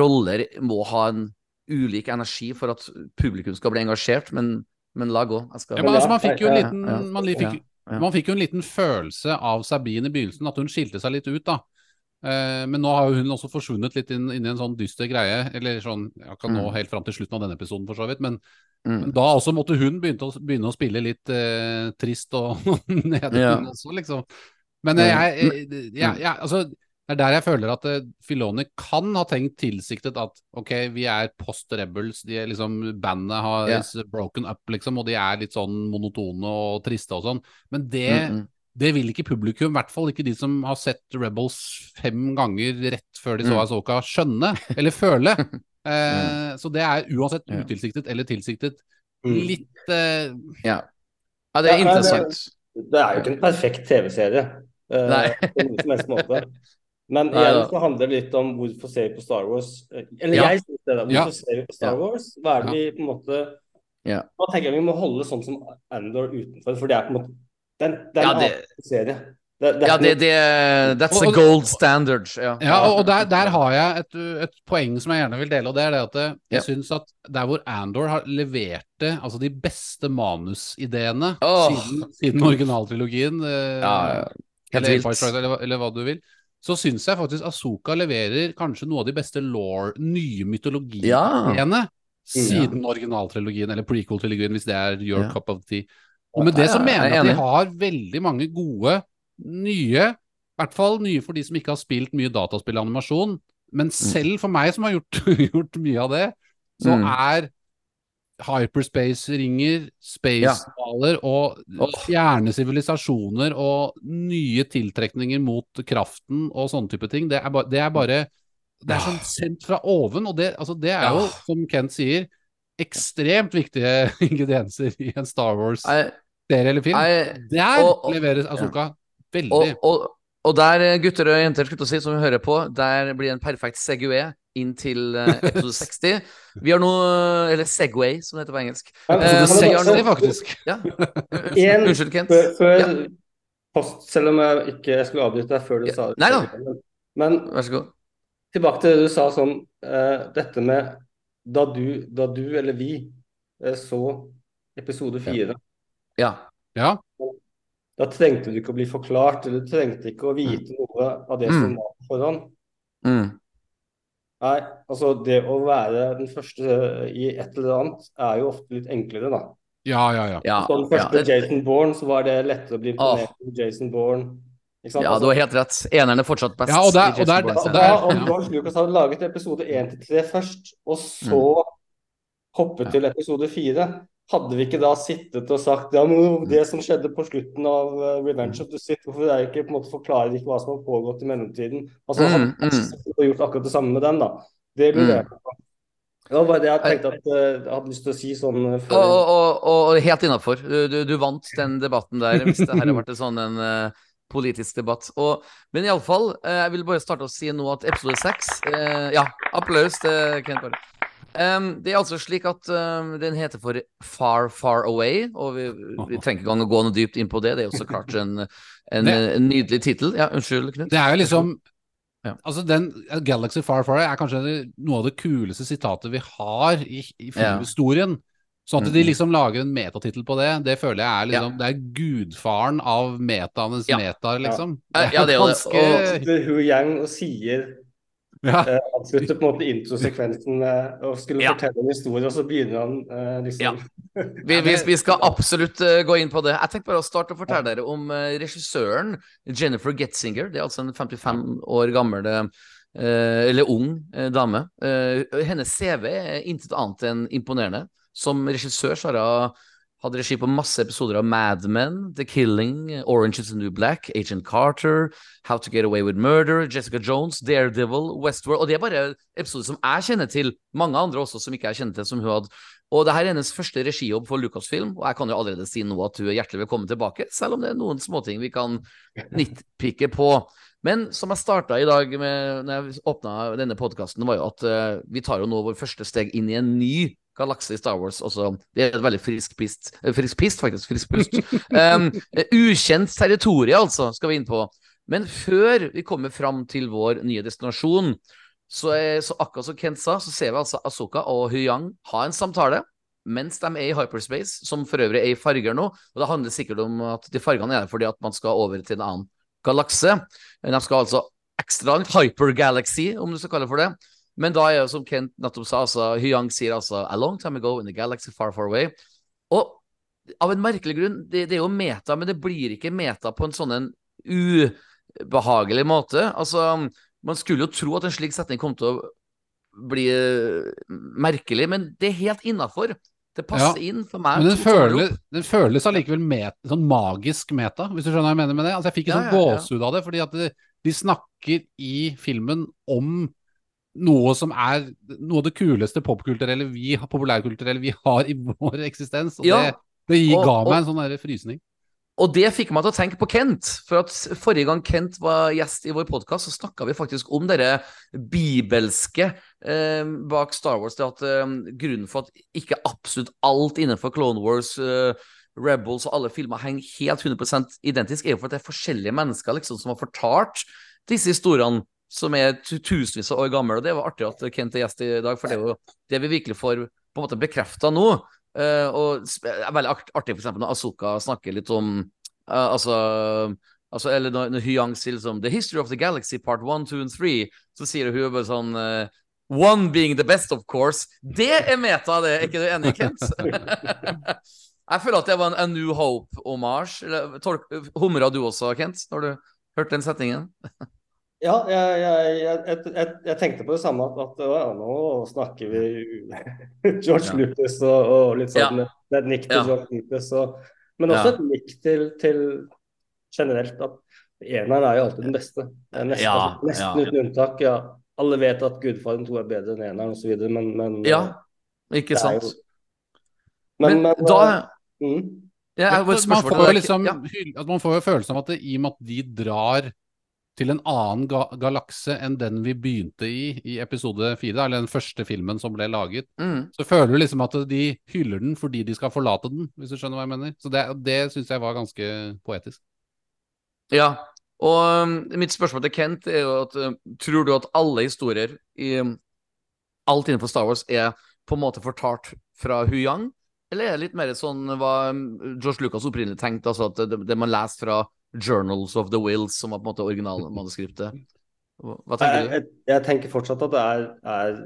roller, må ha en ulik energi for at publikum skal bli engasjert, men, men la gå. Jeg skal ja, men, altså, man fikk jo en liten ja, man, fikk, ja, ja. man fikk jo en liten følelse av Sabine i begynnelsen, at hun skilte seg litt ut, da. Eh, men nå har jo hun også forsvunnet litt inn, inn i en sånn dyster greie. Eller sånn, jeg kan nå Mm. helt fram til slutten av denne episoden, for så vidt. Men, Mm. da også måtte hun begynne å, begynne å spille litt eh, trist og nede Ja. også, liksom. Men eh, jeg, jeg, jeg, jeg altså, det er der jeg føler at uh, Filoni kan ha tenkt tilsiktet at ok, vi er post rebels, de er liksom, bandet har yeah. broken up, liksom, og de er litt sånn monotone og triste og sånn. Men det, Mm, mm. det vil ikke publikum, i hvert fall ikke de som har sett Rebels fem ganger rett før de så Mm. Asoka, skjønne eller føle. Eh, Så det er uansett utilsiktet eller tilsiktet Mm. litt eh, Ja. ja, det er Ja, men det- interessant. Det er jo ikke en perfekt TV-serie eh, Nei. på noen som helst måte. Men igjen så handler det litt om hvorfor ser vi på Star Wars. Eh, Eller Ja. jeg synes det, da. Ja. Ser vi på Star Wars? Hva er det Ja. vi på en måte Ja. Da tenker jeg vi må holde sånn som Andor utenfor, for det er på en måte den, den Ja, det- serie. Det, det Ja, det, det That's a gold standard. Ja. Ja, og, og der, der har jeg et, et poeng som jeg gjerne vil dele, og det er det at eh, jeg yeah. syns at der hvor Andor har leverte altså de beste manusideene oh. siden, siden originaltrilogien, eh, Ja, eller, vilt. Eller, eller hva du vil, så syns jeg faktisk Asoka leverer kanskje noe av de beste law, nye mytologiene Ja. siden originaltrilogien, eller prequel-trilogien, hvis det er your Ja. cup of tea. Og med det så mener jeg at de har veldig mange gode, nye I hvert fall nye for de som ikke har spilt mye dataspillanimasjon. Men selv for meg som har gjort, gjort mye av det, så Mm. er hyperspace-ringer, space-baller og Åh. fjerne sivilisasjoner og nye tiltrekninger mot kraften og sånne type ting, det er, ba, det er bare Det er sånn sendt fra oven, og det, altså, det er jo, Ja. som Kent sier, ekstremt viktige ingredienser i en Star Wars-serie eller film. Der og- og- leveres Asoka veldig. og, og, og der, gutter og jenter, slutt å si, som vi hører på, der blir en perfekt Segway inn til eh, episode 60. Vi har nå Eller Segway, som det heter på engelsk. Ja, Eh, men- nå- 60, faktisk. Ja. En- Unnskyld, Kent. Før, før Ja. post, selv om jeg ikke jeg skulle avbryte deg før du Ja. sa det. Nei da. Men Vær så god. tilbake til det du sa sånn uh, Dette med da du, da du eller vi eh, så episode fire. Ja. Ja. Da trengte du ikke å bli forklart, eller du trengte ikke å vite noe av det som Mm. var på forhånd. Mm. Nei, altså det å være den første eh, i et eller annet er jo ofte litt enklere, da. Ja, ja, ja. Ja, Så den ja, det, Jason Bourne, så var det lettere å bli imponert med Jason Bourne. Ikke sant? ja, Altså, du har helt rett. Eneren er fortsatt best. Ja, og der- og der- og der, Og om ja. George Lucas hadde laget episode 1 til 3 først, og så hoppet Ja. til episode 4, hadde vi ikke da sittet og sagt ja, men det som skjedde på slutten av uh, Revenge of the Sith, hvorfor er ikke på en måte forklarer ikke hva som har pågått i mellomtiden? Altså, Mm, hadde vi mm. og gjort akkurat det samme med den, da. Det lurer jeg på. Det var bare det jeg tenkte at eh, jeg hadde lyst til å si sånn eh, Og, før og, og, og helt innafor. Du, du, du vant den debatten der, hvis det her har vært en sånn en uh, politisk debatt. Og, men iallfall, jeg vil bare starte å si nå at episode seks uh, Ja, applaus til Kent Bare. Um, det er altså slik at um, den heter for Far Far Away, og vi, vi trenger ikke engang å gå noe dypt inn på det. Det er jo så klart en, en, Det- en nydelig tittel. Ja, unnskyld, Knut. Det er jo liksom Ja. Altså den Galaxy Far Far er kanskje noe av det kuleste sitatet vi har i, i filmhistorien. Sånn at de Mhm. liksom lager en metatittel på det, det føler jeg er liksom Det er gudfaren av metaenes Ja. metaer, liksom. Ja, ja, det er jo det. ganske sitter Hu Yang og sier ja. Uh, Avslutter på en måte introsekvensen uh, og skulle Ja. fortelle en historie, og så begynner han uh, liksom Ja. Vi, vi, vi skal absolutt eh, gå inn på det. Jeg tenkte bare å starte å fortelle dere om eh, regissøren Jennifer Getzinger. Det er altså en 55 år gammel eh, eller ung eh, dame. Eh, hennes CV er intet annet enn imponerende. Som regissør så har hun hatt regi på masse episoder av Mad Men, The Killing, Orange is the New Black, Agent Carter, How to Get Away with Murder, Jessica Jones, Daredevil, Westworld. Og det er bare episoder som jeg kjenner til. Mange andre også som ikke jeg kjenner til, som hun hadde. Og det her er hennes første regijobb for Lucasfilm, og jeg kan jo allerede si nå at hun er hjertelig velkommen tilbake, selv om det er noen småting vi kan nitpikke på. Men som jeg starta i dag med når jeg åpna denne podkasten, var jo at uh, vi tar jo nå vår første steg inn i en ny galakse i Star Wars. Også, det er et veldig frisk pist, eh, frisk pist, faktisk. Frisk pust. Um, ukjent territorie, altså, skal vi inn på. Men før vi kommer fram til vår nye destinasjon, så, er, så akkurat som Kent sa, så ser vi altså Asoka og Huyang ha en samtale mens de er i hyperspace, som for øvrig er i farger nå. Og det handler sikkert om at de fargene er der fordi at man skal over til en annen galakse. De skal altså ekstra langt, hypergalaxy, om du skal kalle det for det. Men da er jo som Kent nettopp sa, altså, Hyang sier altså A long time ago in the galaxy far, far away. Og av en merkelig grunn, det, det er jo meta, men det blir ikke meta på en sånn en ubehagelig måte. Altså, man skulle jo tro at en slik setning kom til å bli eh, merkelig, men det er helt innafor. Det passer inn for meg. Men den, to føles, den føles allikevel met, sånn magisk meta, hvis du skjønner hva jeg mener med det. Altså Jeg fikk en Ja, sånn ja, ja. gåsehud av det, fordi at de, de snakker i filmen om noe som er noe av det kuleste popkulturelle vi, populærkulturelle vi har i vår eksistens. Og Ja, det, det og- ga meg en sånn frysning. Og det fikk meg til å tenke på Kent. For at forrige gang Kent var gjest i vår podkast, så snakka vi faktisk om det bibelske eh, bak Star Wars. Det at eh, grunnen for at ikke absolutt alt innenfor Clone Wars, eh, Rebels og alle filmer henger helt 100% identisk, er jo for at det er forskjellige mennesker liksom, som har fortalt disse historiene som er tusenvis av år gammel. Og det var artig at Kent er gjest i dag, for det er jo det vi virkelig får på en måte bekrefta nå. Eh, og det er veldig artig eksempel når Asoka snakker litt om eh, altså, altså Eller når, når Hyang sier liksom The history of the galaxy part one, two and three, så sier hun bare sånn eh, One being the best, of course. Det er meta, det. Er ikke du enig, Kent? Jeg føler at det var en A New Hope-omasj. Humra du også, Kent, når du hørte den setningen? Ja, jeg, jeg, jeg, jeg, jeg tenkte på det samme, at, at ja, nå snakker vi George Ja. Lucas og, og litt sånn Det er et nikk til Ja. George Lucas, og, men også Ja. et nikk til, til generelt at eneren er jo alltid den beste. Nesten, Ja, altså, nesten ja. uten unntak. ja. Alle vet at Gudfaren 2 er bedre enn eneren osv., men, men Ja, ikke er jo- sant? Men, Men, men, da mm, ja, jeg har man, får liksom, Ja. at man får jo følelsen av at det, i og med at de drar til en annen ga galakse enn den vi begynte i i episode fire, eller den første filmen som ble laget, Mm. så føler du liksom at de hyller den fordi de skal forlate den, hvis du skjønner hva jeg mener. Så det, det syns jeg var ganske poetisk. Ja, og um, mitt spørsmål til Kent er jo at um, tror du at alle historier i um, alt innenfor Star Wars er på en måte fortalt fra Hu Yang, Eller er det litt mer sånn hva George Lucas opprinnelig tenkte, altså at det, det man leser fra Journals of the Wills, som var på en måte originalmanuskriptet? Hva, tenker du? jeg, jeg tenker fortsatt at det er, er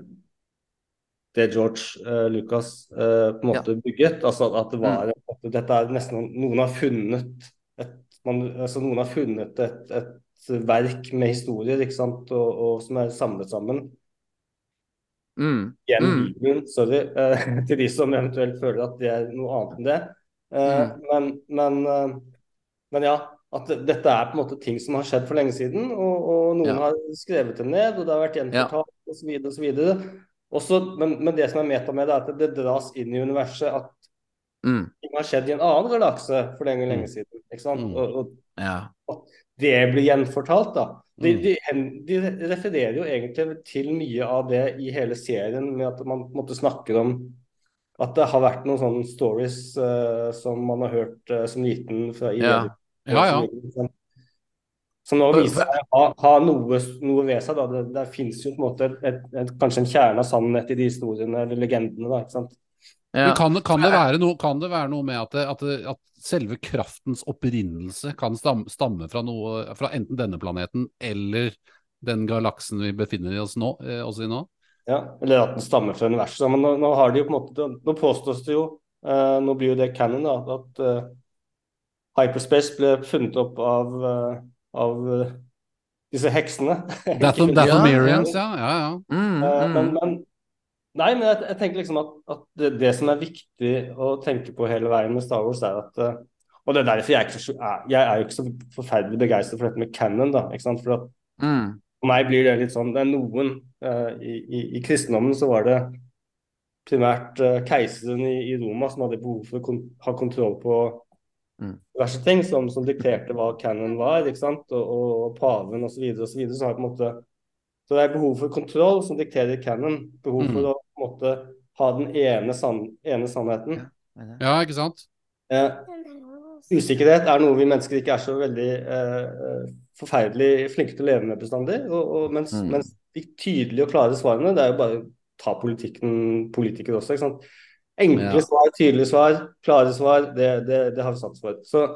det George uh, Lucas uh, på en måte bygget. Altså at det var Mm. at Dette er nesten noen har funnet et, man, altså noen har funnet et, et verk med historier ikke sant? Og, og som er samlet sammen. Mm. Igjen Mm. Sorry, uh, til de som eventuelt føler at det er noe annet enn det. Mm. men, men, men ja, at dette er på en måte ting som har skjedd for lenge siden, og, og noen Ja. har skrevet det ned, og det har vært Ja. gjenfortalt osv. osv. også, men, men det som er meta med det, er at det dras inn i universet at Mm. ting har skjedd i en annen galakse for lenge, lenge siden. ikke sant? Mm. Og, og Ja. det blir gjenfortalt, da. De, Mm. de, de refererer jo egentlig til mye av det i hele serien, med at man måte snakker om at det har vært noen sånne stories uh, som man har hørt uh, som liten fra i Ja. Ja, ja. Som, som nå viser seg å ha, ha noe, noe ved seg. da. Det, der fins jo på en måte et, et, kanskje en kjerne av sannhet i de historiene eller legendene. da, ikke sant? Ja. Men kan, det- kan, det være noe, kan det være noe med at, det, at, det, at selve kraftens opprinnelse kan stamme, stamme fra, noe, fra enten denne planeten eller den galaksen vi befinner oss, nå, eh, oss i nå? Ja, Eller at den stammer fra universet. Men nå, nå har de jo på en måte, nå påstås det jo, eh, nå blir jo det canon, da, at eh, hyperspace ble funnet opp av, eh, av eh, disse heksene. Dathom, Ikke- Miriams, ja. ja, ja. Mm, Eh, mm. men, men Nei, men jeg, jeg tenker liksom at, at det, det som er viktig å tenke på hele veien med Star Wars, er at Og det er derfor jeg er, ikke så, jeg er jo ikke så forferdelig begeistret for dette med canon, da. ikke sant? For at Mm. for meg blir det litt sånn Det er noen uh, i, i, I kristendommen så var det primært uh, keiseren i, i Roma som hadde behov for å kon ha kontroll på Mm. diverse ting, som, som dikterte hva canon var, ikke sant, og, og, og paven osv. Så, videre, og så, videre, så har på en måte Så det er behov for kontroll som dikterer canon. Behov for Mm. å på en måte ha den ene, sann, ene sannheten. ja, ikke sant? Eh, usikkerhet er noe vi mennesker ikke er så veldig eh, eh, forferdelig flinke til å leve med bestandig. Og, og mens, Mm. mens de tydelige og klare svarene, det er jo bare å ta politikken politikere også. ikke sant? Enkle Ja. svar, tydelige svar, klare svar, det, det, det har vi sans for. Så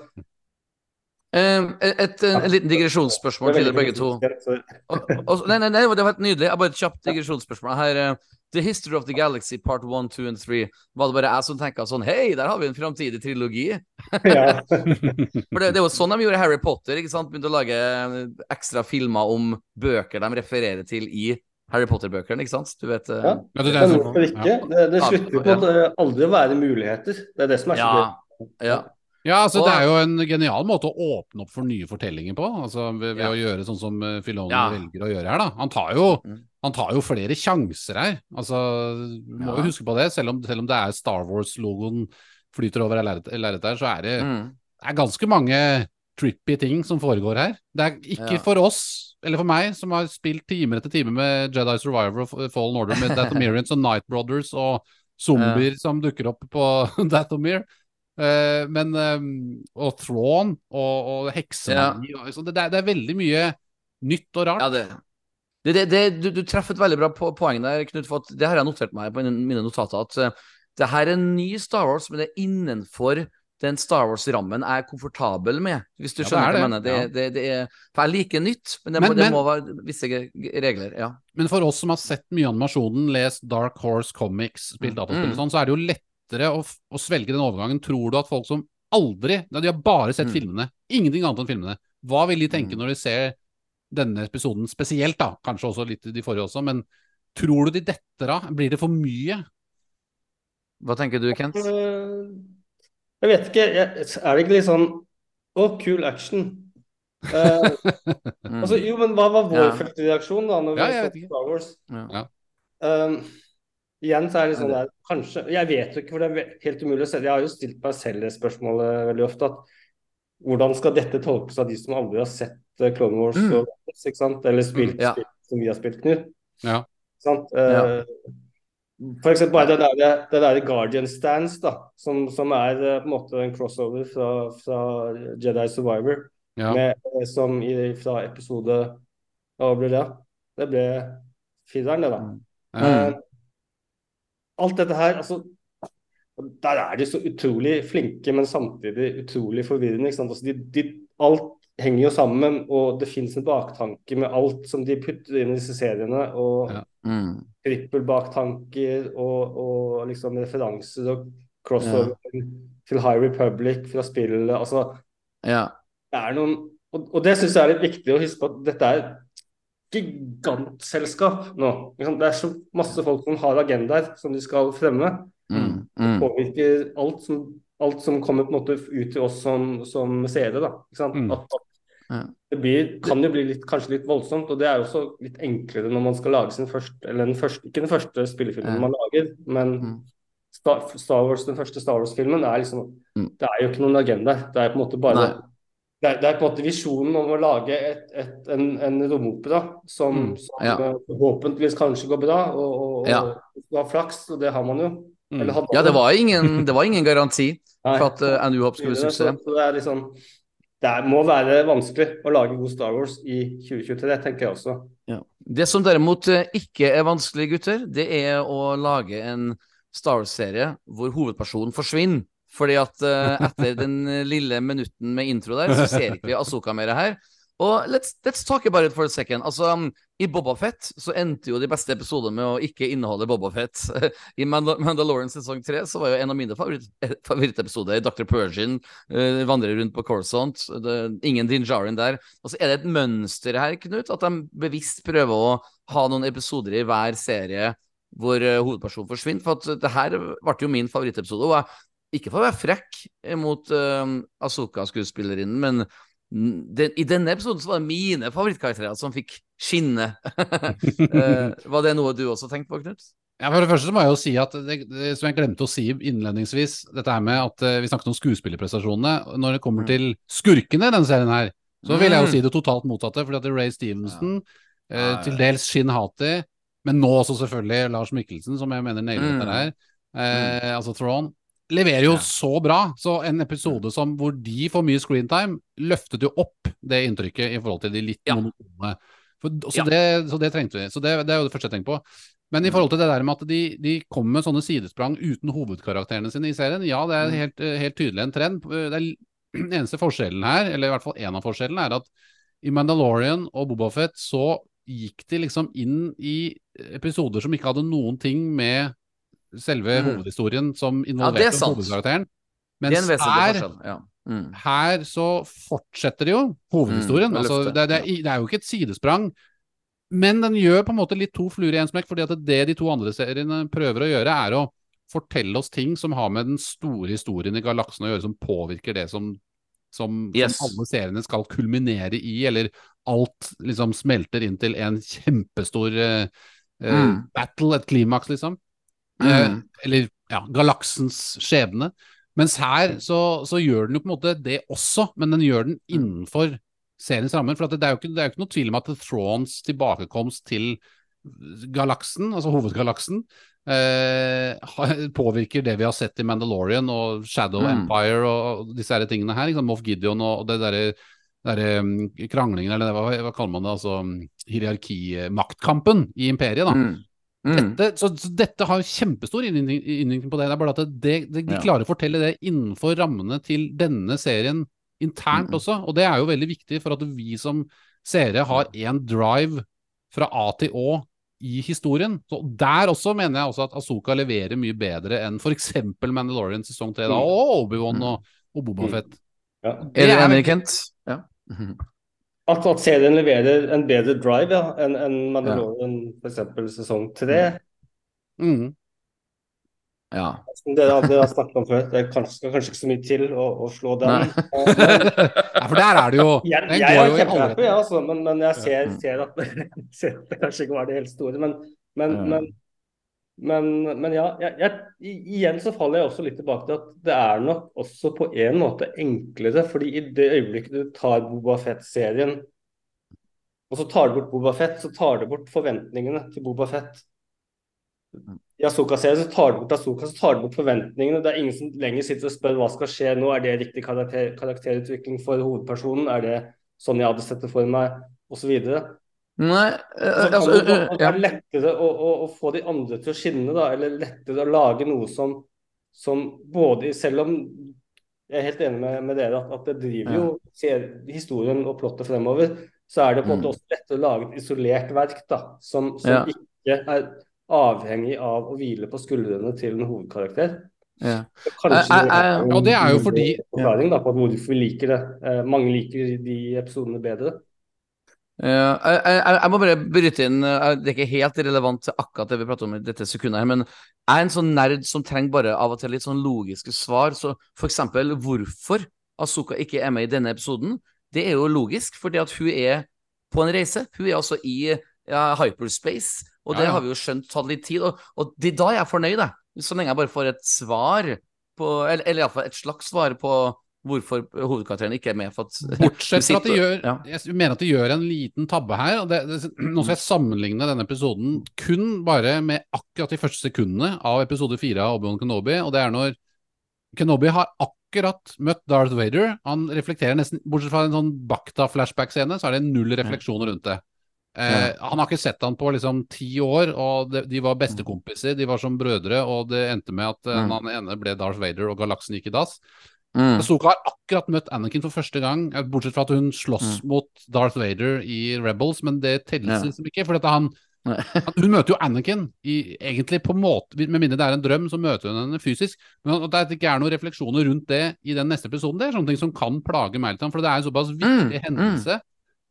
Eh, et, et, en liten digresjonsspørsmål til dere begge to. Og, og, nei, nei, nei, det var helt nydelig. Jeg bare Et kjapt digresjonsspørsmål. Her, uh, The History of the Galaxy Part 1, 2 and 3. Var det bare jeg som tenka sånn Hei, der har vi en framtidig trilogi. ja. For det, det var sånn de gjorde Harry Potter. ikke sant? Begynte å lage ekstra filmer om bøker de refererer til i Harry Potter-bøkene. ikke sant? Du vet eh, Ja. Ja, det, er hvorfor ikke? Det, det slutter jo på at det aldri å være muligheter. Det er det som er så ja, gøy. ja. Ja, altså Og- Det er jo en genial måte å åpne opp for nye fortellinger på. altså Ved, ved Ja. å gjøre sånn som eh, Filoni Ja. velger å gjøre her. da Han tar jo, Mm. han tar jo flere sjanser her. Altså Du må Ja. jo huske på det. Selv om, selv om det er Star Wars-logoen flyter over lerretet her, så er det, Mm. det er ganske mange trippy ting som foregår her. Det er ikke Ja. for oss, eller for meg, som har spilt time etter time med Jedi Survivor og Fallen Order med Dathomirians og Night Brothers og zombier som dukker opp på Dathomir. Uh, men eh, Og Thrawn og, og heksemagi og sånn. det, det er veldig mye nytt og rart. Ja, det, det, det, du, du treffer et veldig bra po poeng der, Knut. For det har jeg notert meg på mine notater. At uh, det her er en ny Star Wars, men det er innenfor den Star Wars-rammen jeg er komfortabel med. Hvis du Ja, det skjønner er hva jeg mener. Det, ja. det, det er, for jeg liker nytt, men det, Men- må, det men- må være visse regler. Ja. Men for oss som har sett mye animasjonen, lest Dark Horse Comics, spilt dataspill og Mm. sånn, så er det jo lettere å, å svelge den overgangen. Tror du at folk som aldri De har bare sett Mm. filmene, ingenting annet enn filmene. Hva vil de tenke Mm. når de ser denne episoden spesielt, da? Kanskje også litt de forrige også, men tror du de detter av? Blir det for mye? Hva tenker du, Kent? Eh, Jeg vet ikke. Jeg, er det ikke litt sånn Å, kul action. Uh, Mm. altså, jo, men hva var vår Ja. første reaksjon da når vi Ja, så. Star Wars? Ja. Um, igjen så er det sånn der Kanskje Jeg vet jo ikke, for det er helt umulig å se. Jeg har jo stilt meg selv det spørsmålet veldig ofte. at Hvordan skal dette tolkes av de som aldri har sett eh, Clone Wars Mm. og ikke sant? eller spilt Ja. spill som vi har spilt, Knut? Ja. Sant? Eh, For eksempel bare det der, det der Guardian Stance, da, som, som er eh, på en måte en crossover fra, fra Jedi Survivor, Ja. med, eh, som i, fra episode Hva ble det? Det ble fireren, det, da. Mm. Eh, alt dette her, altså Der er de så utrolig flinke, men samtidig utrolig forvirrende. Altså, de, de, alt henger jo sammen, og det fins en baktanke med alt som de putter inn i disse seriene. Og Ja. Mm. trippelbaktanker og, og liksom referanser og crossover til High Republic fra spillet. Altså, Ja. det er noen Og, og det syns jeg er litt viktig å huske på at dette er gigantselskap nå. Det er så masse folk som har agendaer som de skal fremme. Mm. Mm. Påvirker alt som, alt som kommer på en måte ut til oss som, som seere. da? Mm. At, at Ja. det blir, kan jo bli litt, kanskje litt voldsomt. Og det er jo også litt enklere når man skal lage sin første Eller den første, ikke den første spillefilmen Ja. man lager, men Mm. Star, Star Wars, den første Star Wars-filmen er liksom Mm. Det er jo ikke noen agenda. Det er på en måte bare det er, det er på en måte visjonen om å lage et, et, en, en romopera som, Mm, som ja. eh, forhåpentligvis kanskje går bra, og, og, og Ja. du har flaks, og det har man jo. Mm. Eller hadde Ja, det var ingen, det var ingen garanti for at uh, A New skulle bli Så, suksess. så det er liksom Det må være vanskelig å lage god Star Wars i 2023, tenker jeg også. Ja. Det som derimot eh, ikke er vanskelig, gutter, det er å lage en Star Wars-serie hvor hovedpersonen forsvinner. Fordi at uh, etter den lille minutten med intro der, så ser ikke vi Asoka mer her. Og let's, let's talk about it for a second. Altså, I Bobafett så endte jo de beste episodene med å ikke inneholde Bobafett. I Mandal Mandalorian sesong tre så var jo en av mine favoritt eh, favorittepisoder Dr. Persian uh, vandrer rundt på Corsont. Ingen Din Djarin der. Og så er det et mønster her, Knut, at de bevisst prøver å ha noen episoder i hver serie hvor eh, hovedpersonen forsvinner. For at det her ble jo min favorittepisode. Og jeg, ikke for å være frekk mot uh, Asoka-skuespillerinnen, men den, i denne episoden så var det mine favorittkarakterer som fikk skinne. Eh, var det noe du også tenkte på, Knut? Ja, for det første så må jeg jo si at det, det, som jeg glemte å si innledningsvis, dette her med at eh, vi snakket om skuespillerprestasjonene. Når det kommer Mm. til skurkene i denne serien her, så vil jeg jo Mm. si det totalt motsatte. fordi at Ray Stevenson, Ja, eh, ja. til dels Shin Hati, men nå også selvfølgelig Lars Mikkelsen, som jeg mener nailer Mm. dette her. Eh, Altså Thrawn. Leverer jo så bra. Så en episode som hvor de får mye screentime, løftet jo opp det inntrykket i forhold til de litt Ja. monotone. For, så, Ja. det, så det trengte vi. Så det, det er jo det første jeg tenker på. Men i forhold til det der med at de, de kommer med sånne sidesprang uten hovedkarakterene sine i serien, ja, det er Mm. helt, helt tydelig en trend. Det er den eneste forskjellen her, eller i hvert fall en av forskjellene, er at i Mandalorian og Bobafett så gikk de liksom inn i episoder som ikke hadde noen ting med selve Mm. hovedhistorien som er involverte ja, hovedkarakteren. Det er Mens her forskjell. Ja. Mm. her så fortsetter det jo hovedhistorien. Mm, altså, det, det, er, det er jo ikke et sidesprang, men den gjør på en måte litt to fluer i én smekk. fordi at det de to andre seriene prøver å gjøre, er å fortelle oss ting som har med den store historien i galaksen å gjøre, som påvirker det som, som, Yes. som alle seriene skal kulminere i, eller alt liksom smelter inn til en kjempestor eh, Mm. battle, et klimaks, liksom. Eh, eller ja, galaksens skjebne. Mens her så, så gjør den jo på en måte det også, men den gjør den innenfor seriens rammer. For at det, det, er jo ikke, det er jo ikke noe tvil om at Thrones tilbakekomst til galaksen, altså hovedgalaksen, eh, påvirker det vi har sett i Mandalorian og Shadow Mm. Empire og disse her tingene her. Liksom Moff Gideon og det derre der, um, kranglingen, eller hva, hva kaller man det, altså um, hierarkimaktkampen i imperiet, da. Mm. Mm. Dette, så, så dette har kjempestor innvirkning på det. Det er bare at det, det, de klarer å fortelle det innenfor rammene til denne serien internt Mm. også. Og det er jo veldig viktig for at vi som seere har én drive fra A til Å i historien. Så der også mener jeg også at Asoka leverer mye bedre enn f.eks. Mandalorian sesong 3 da, Mm. og Obi-Wan Mm. og, og Boba Mm. Fett. Ja. Det er enig, Kent? Ja. At, at serien leverer en bedre drive ja, enn en Mandalorian f.eks. sesong tre. Mm. ja. Som dere, aldri har snakket om før. Det kanskje, skal kanskje ikke så mye til å, å slå den. Ja, for der er det jo Jeg, jeg er kjempehappy, ja, altså, men, men jeg ser, Mm. ser at ser at det kanskje ikke var det helt store. Men, men, Ja. men, men, men ja, jeg, jeg, igjen så faller jeg også litt tilbake til at det er nok også på en måte enklere. fordi i det øyeblikket du tar Boba Fett-serien, og så tar du bort Boba Fett, så tar du bort forventningene til Boba Fett. I Asoka-serien så tar du bort Asoka, så tar du bort forventningene. Det er ingen som lenger sitter og spør hva skal skje nå. Er det riktig karakter, karakterutvikling for hovedpersonen? Er det sånn jeg hadde sett det for meg? Og videre. Nei, kan altså det, eh, det er lettere å, å, å få de andre til å skinne, da, eller lettere å lage noe som, som både Selv om jeg er helt enig med, med dere at, at det driver jo ser, historien og plottet fremover, så er det på en måte Mm. også lettere å lage et isolert verk da, som, som Ja. ikke er avhengig av å hvile på skuldrene til en hovedkarakter. ja. Kanskje Jeg- jeg- det er Og det er jo fordi- forklaring da, på hvorfor vi liker det. Eh, mange liker de episodene bedre. Ja, jeg, jeg, jeg må bare bryte inn eh, Det er ikke helt relevant til akkurat det vi prater om i dette sekundet her, men jeg er en sånn nerd som trenger bare av og til litt sånn logiske svar. Så for eksempel hvorfor Asuka ikke er med i denne episoden, det er jo logisk, fordi at hun er på en reise. Hun er altså i ja, hyperspace, og Ja, det ja. har vi jo skjønt tatt litt tid. Og, og det, da er jeg fornøyd, jeg. Så lenge jeg bare får et svar på Eller, eller iallfall et slags svar på hvorfor hovedkarakteren ikke er med. Bortsett fra at de gjør ja. Jeg mener at de gjør en liten tabbe her. Det, det, nå skal jeg sammenligne denne episoden kun bare med akkurat de første sekundene av episode fire av Obi-Wan Kenobi. Og det er når Kenobi har akkurat møtt Darth Vader. Han reflekterer nesten Bortsett fra en sånn Bakta-flashback-scene, så er det null refleksjoner rundt det. Eh, Han har ikke sett han på liksom ti år, og de, de var bestekompiser. De var som brødre, og det endte med at eh, Mm. han ene ble Darth Vader, og galaksen gikk i dass. Mm. Ahsoka har akkurat møtt Anakin for første gang, eh, bortsett fra at hun slåss mot Darth Vader i Rebels, men det telles Ja. liksom ikke. For dette han, hun møter jo Anakin i, egentlig på måte Med mindre det er en drøm, så møter hun henne fysisk. Men at det ikke er noen refleksjoner rundt det i den neste episoden, det er sånne ting som kan plage meg litt. For det er en såpass viktig Mm, hendelse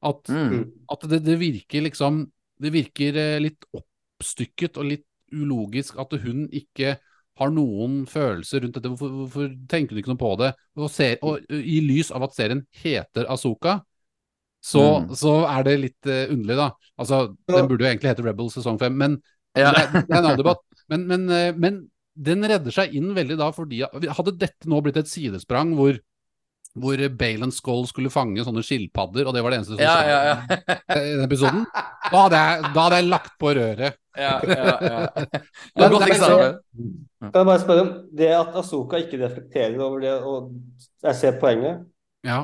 at, Mm. at det, det virker liksom Det virker eh, litt oppstykket og litt ulogisk at hun ikke har noen følelser rundt dette. Hvorfor, hvorfor tenker du ikke noe på det? Og, ser, og I lys av at serien heter Asoka, så, Mm. så er det litt uh, underlig, da. Altså, Den burde jo egentlig hete Rebel sesong 5, men Ja. det, er- det er en annen debatt. Men, men, men den redder seg inn veldig da fordi Hadde dette nå blitt et sidesprang hvor hvor Bale and Skull skulle fange sånne skilpadder, og det var det eneste som Ja, skjedde ja, ja. i den episoden, da hadde, jeg, da hadde jeg lagt på røret. ja, ja, ja. Det er godt eksempel. Kan jeg bare spørre om det at Asoka ikke reflekterer over det, og jeg ser poenget, Ja,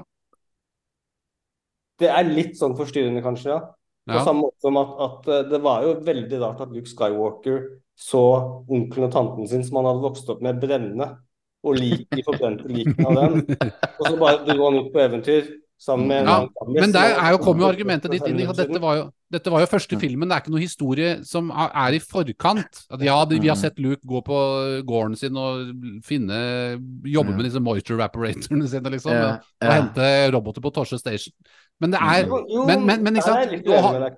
det er litt sånn forstyrrende, kanskje, ja. På ja. samme måte som at, at eh, det var jo veldig rart at Luke Skywalker så onkelen og tanten sin som han hadde vokst opp med, brenne, og lik, de forbrente likene av den. Og så bare dro han ut på eventyr sammen med en Ja, annen Men der er jo, kommer jo argumentet ditt inn. i at Dette var jo, dette var jo første filmen, det er ikke noe historie som er i forkant. At ja, vi har sett Luke gå på gården sin og finne jobbe med disse moisture evaporatorene sine, liksom. Ja, Og, og hente roboter på Torse Station. Men det er men, men, men ikke sant? Nå har,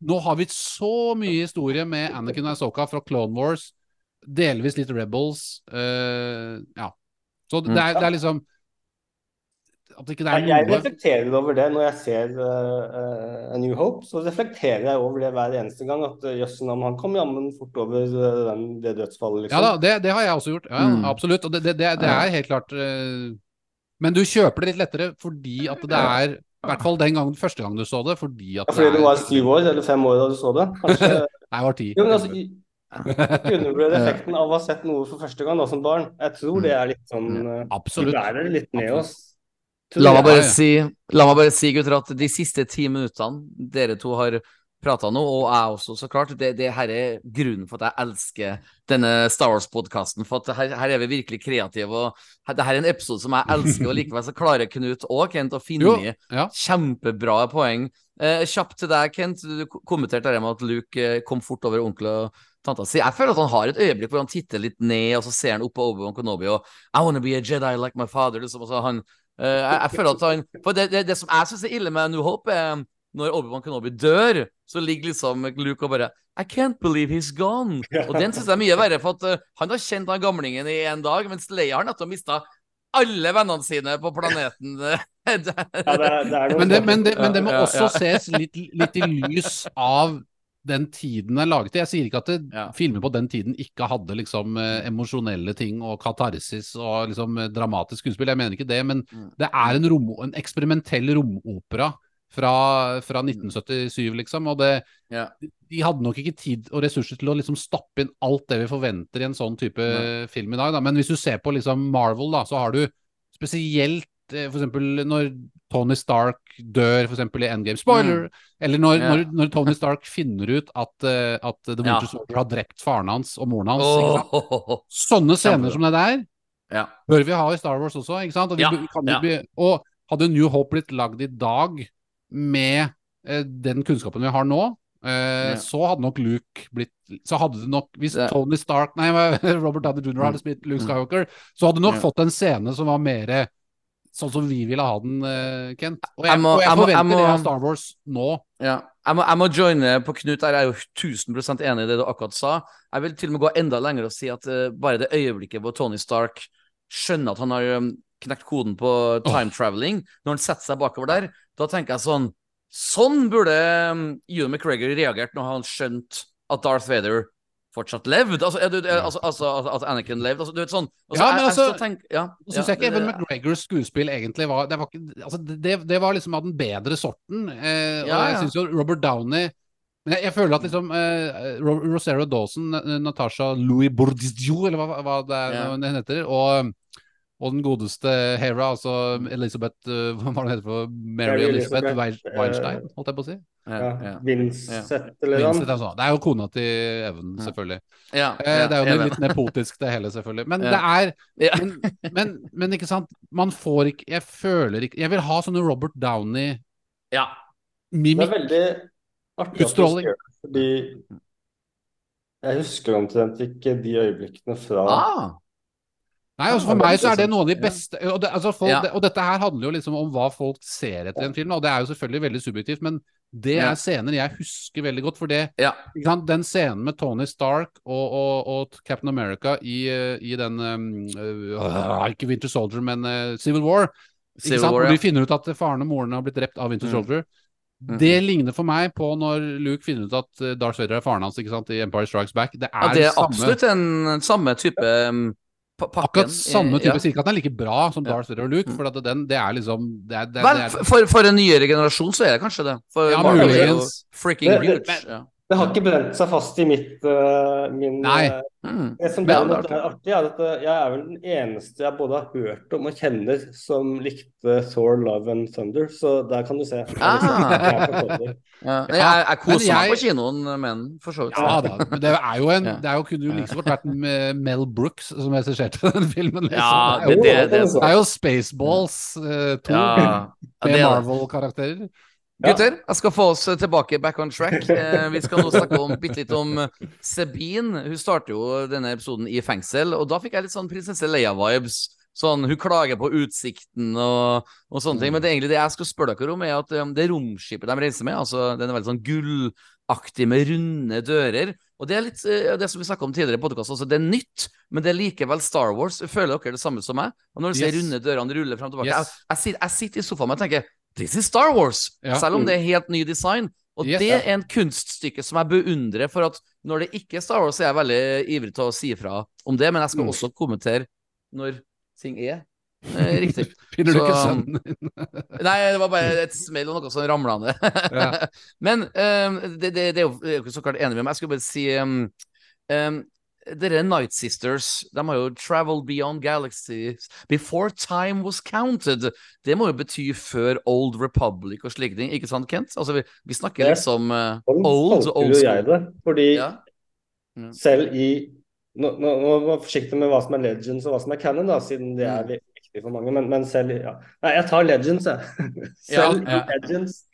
nå har vi så mye historie med Anakin og Asoka fra Clone Wars, delvis litt Rebels. Uh, ja. Så det er, det er liksom At ikke det er Jeg, jeg noe reflekterer over det når jeg ser uh, A New Hope. Så reflekterer jeg over det hver eneste gang. At uh, jøsse han kom jammen fort over eh, den, det dødsfallet, liksom. Ja da, det, det har jeg også gjort. Ja, Mm. Absolutt. Og det, det, er helt klart uh, Men du kjøper det litt lettere fordi at det er I hvert fall den gangen, første gang du så det, fordi at Ja, fordi det du var syv år eller fem år da du så det. Kanskje Jeg var ti. Jo, men altså, i- ikke undervurder effekten av å ha sett noe for første gang da, som barn. Jeg tror det er litt sånn uh, Absolutt. Det er litt med oss. La meg bare si, la meg bare si gutter, at de siste ti minuttene dere to har prata nå, og jeg også, så klart, det, det her er grunnen for at jeg elsker denne Star Wars-podkasten. For at her, her er vi virkelig kreative, og her, det her er en episode som jeg elsker, og likevel så klarer Knut og Kent å finne Jo, ja. kjempebra poeng. Eh, kjapt til deg, Kent. Du kommenterte det med at Luke eh, kom fort over onkel og tanta si. Jeg føler at han har et øyeblikk hvor han titter litt ned, og så ser han opp på Obi-Wan Kenobi og I wanna be a Jedi like my father. Liksom, han, uh, jeg, jeg føler at han For det, det, det som jeg syns er ille med New Hope, er når Obi-Wan Kenobi dør, så ligger liksom Luke og bare I can't believe he's gone. Og den syns jeg er mye verre, for at uh, han har kjent han gamlingen i en dag, mens Leia har nettopp mista alle vennene sine på planeten. Det Men det, men det, men det må også ses litt, litt i lys av den tiden den er laget i. Jeg sier ikke at det, Ja. filmer på den tiden ikke hadde liksom eh, emosjonelle ting og katarsis og liksom eh, dramatisk skuespill. Jeg mener ikke det, men Mm. det er en, rom, en eksperimentell romopera fra, fra 1977, liksom. Og det, Ja. de hadde nok ikke tid og ressurser til å liksom stappe inn alt det vi forventer i en sånn type ja. film i dag. Da. Men hvis du ser på liksom Marvel, da, så har du spesielt f.eks. for eksempel når Tony Stark dør eksempel i Endgame. Spoiler! Eller når, Ja. når, når Tony Stark finner ut at, uh, at The Ja. Winter Soldier har drept faren hans og moren hans. Oh. Sånne scener som det der ja. bør vi ha i Star Wars også, ikke sant? Og, vi, Ja, ja. bli, og hadde New Hope blitt lagd i dag med uh, den kunnskapen vi har nå, Uh, Ja. så hadde nok Luke blitt Så hadde det nok Hvis Det- Tony Stark Nei, Robert Downey Jr. hadde spilt Luke Mm. Skywalker, så hadde du nok Ja. fått en scene som var mer sånn som vi ville ha den, eh, Kent. Og jeg, Jeg må- og jeg jeg må- jeg forventer må- det av Star Wars nå. Ja. Jeg må, jeg må joine på Knut der. Jeg er jo 1000 enig i det du akkurat sa. Jeg vil til og med gå enda lenger og si at uh, bare det øyeblikket hvor Tony Stark skjønner at han har um, knekt koden på time traveling, når han setter seg bakover der, da tenker jeg sånn Sånn burde um, Ewan McGregor reagert når han skjønte at Darth Vader fortsatt levd? Altså, du, er, altså, altså at Anakin levde. Altså, du vet sånn altså, Ja, men jeg- jeg altså, tenk- ja, Nå syns ja, jeg ikke Evan McGregors skuespill egentlig var Det var, altså det, det var liksom av den bedre sorten. Eh, og jeg ja. syns jo Robert Downey men jeg, jeg føler at liksom eh, Ro- Rosario Dawson, Natasha Louis Bourdieu, eller hva, hva det er Ja. hun heter, og, og den godeste Hera, altså Elizabeth eh, Hva var det heter for Mary Elisabeth Elizabeth Elizabeth, Weinstein, holdt jeg på å si? ja, Ja, Vincent eller noe sånt. altså. Det er jo kona til Evan, selvfølgelig. ja, Eh, ja, det er jo litt nepotisk, det hele, selvfølgelig. Men Ja. det er Ja. men, men, men ikke sant, man får ikke Jeg føler ikke Jeg vil ha sånne Robert Downey ja. Downey-mimikk. er veldig artig Utstråling. fordi jeg husker omtrent ikke de øyeblikkene fra Ah, Nei, altså For meg så er det noen av de beste og, det, altså folk, Ja. og dette her handler jo liksom om hva folk ser etter en film, og det er jo selvfølgelig veldig subjektivt, men det er scener jeg husker veldig godt. For det, ja. den scenen med Tony Stark og, og, og Captain America i, eh, i den um, uh, Ikke Winter Soldier, men uh, Civil War. Ikke Civil sant? War, Hvor ja. de finner ut at faren og moren har blitt drept av Winter Mm. Soldier. Mhm. Det ligner for meg på når Luke finner ut at Darth Vader er faren hans ikke sant, i Empire Strikes Back. Det er, ja, det er samme, absolutt en samme type um, pakken. akkurat samme type. Ja. Den er like bra som Darth Vader og Luke, for at den, det er liksom det er, det, Vel, det er, for, for en nyere generasjon så er det kanskje det. For Ja, muligens. freaking huge. Ja. Det har ikke brent seg fast i mitt uh, min Nei. uh, Mm. Det som Ja, derimot det er artig, er at uh, jeg er vel den eneste jeg både har hørt om og kjenner som likte Thor, Love and Thunder, så der kan du se. Ah. Jeg er Ja. Jeg, jeg koser jeg... meg på kinoen med den, for så vidt. ja da, men det er jo en Det er jo, kunne jo like så godt vært med Mel Brooks som regisserte den filmen. Liksom. Ja, det, er det, det, det, det er jo Spaceballs uh, 2 ja. Ja, med er. Marvel-karakterer. Gutter, jeg skal få oss tilbake back on track. Eh, vi skal nå snakke om, bitte litt om Sabine. Hun starter jo denne episoden i fengsel, og da fikk jeg litt sånn prinsesse Leia-vibes. Sånn, Hun klager på utsikten og, og sånne ting. Men det er egentlig det jeg skal spørre dere om, er at um, det romskipet de reiser med, altså den er veldig sånn gullaktig med runde dører. Og det er litt eh, det som vi snakka om tidligere i podkasten, altså det er nytt, men det er likevel Star Wars. Føler dere det samme som meg? Og når du ser runde dørene rulle frem og tilbake Yes. jeg, jeg, sitter, jeg sitter i sofaen og tenker This is Star Wars! Ja. Selv om det er helt ny design. Og Yes, det er en kunststykke som jeg beundrer, for at når det ikke er Star Wars, så er jeg veldig ivrig til å si ifra om det, men jeg skal Mm. også kommentere når ting er eh, riktig. Finner du Så- ikke sønnen din? Nei, det var bare et smell og noe som ramla ned. Ja. Men um, det, det, det er jo det er jo ikke så klart enig med meg. Jeg skulle bare si um, um, Dere Night Sisters de har jo traveled beyond galaxies before time was counted. Det må jo bety før Old Republic og slike ting, ikke sant, Kent? Altså, vi, vi snakker Det- liksom Sånn old, old school. jeg det. Fordi Ja. Mm. selv i Nå nå- nå må jeg være forsiktig med hva som er legends og hva som er canon, da, siden det er Mm. viktig for mange. Men, men selv i ja. Nei, jeg tar legends, jeg. Selv Ja, legends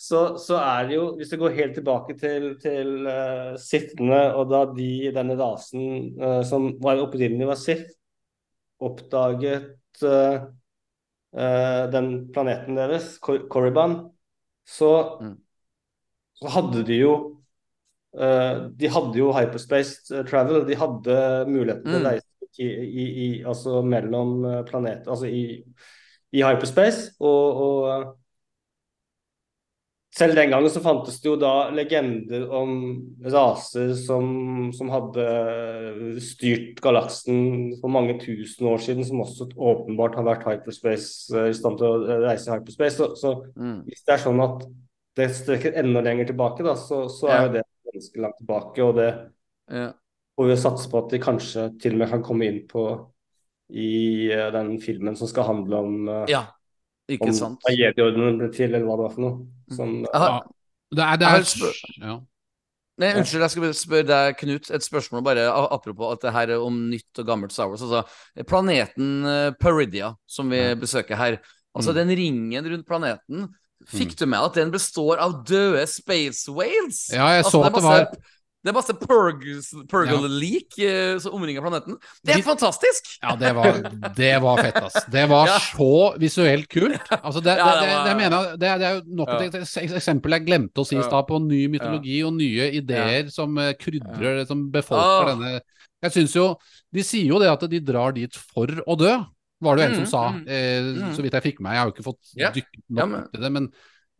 så, så er det jo, hvis du går helt tilbake til, til uh, sittende, og da de i denne rasen uh, som var opprinnelig var sitt, oppdaget uh, eh, den planeten deres, Kor Korriban, så, Mm. så hadde de jo eh, De hadde jo hyperspace eh, travel. De hadde muligheten til å Mm. reise i, i, i, altså mellom eh, planeter Altså i, i hyperspace. Og, og eh, selv den gangen så fantes det jo da legender om raser som, som hadde styrt galaksen for mange tusen år siden, som også åpenbart har vært hyperspace, eh, i stand til å reise i hyperspace. Så, så Mm. hvis det er sånn at det strekker enda lenger tilbake, da, så, så er jo det ganske langt tilbake. Og det Ja. får vi satse på at de kanskje til og med kan komme inn på i eh, den filmen som skal handle om, uh, ja, ikke om sant. hva jedi-ordenen ble til, eller hva det var for noe. Som, ja. Det er, det er ja. Nei, unnskyld, jeg skal spørre deg, Knut, et spørsmål bare apropos at det her er om nytt og gammelt Star Wars. Altså, planeten eh, Peridia, som vi Ja. besøker her, altså Mm. den ringen rundt planeten, fikk du med at den består av døde space whales? ja, jeg Altså, så at det var det er masse purg- purgle-lik eh, som omringer planeten. Det er fantastisk! Ja, det var, det var fett, ass. Det var Ja. så visuelt kult. Altså, det, det, Ja, det var- det, mener det, er jo nok et eksempel jeg glemte å si i stad, på ny mytologi og nye ideer som eh, krydrer, som befolker denne Jeg syns jo De sier jo det at de drar dit for å dø. var det jo en som Mm, sa, mm, eh, mm. så vidt jeg fikk med. Jeg har jo ikke fått Ja. dykket Ja, men- til det, men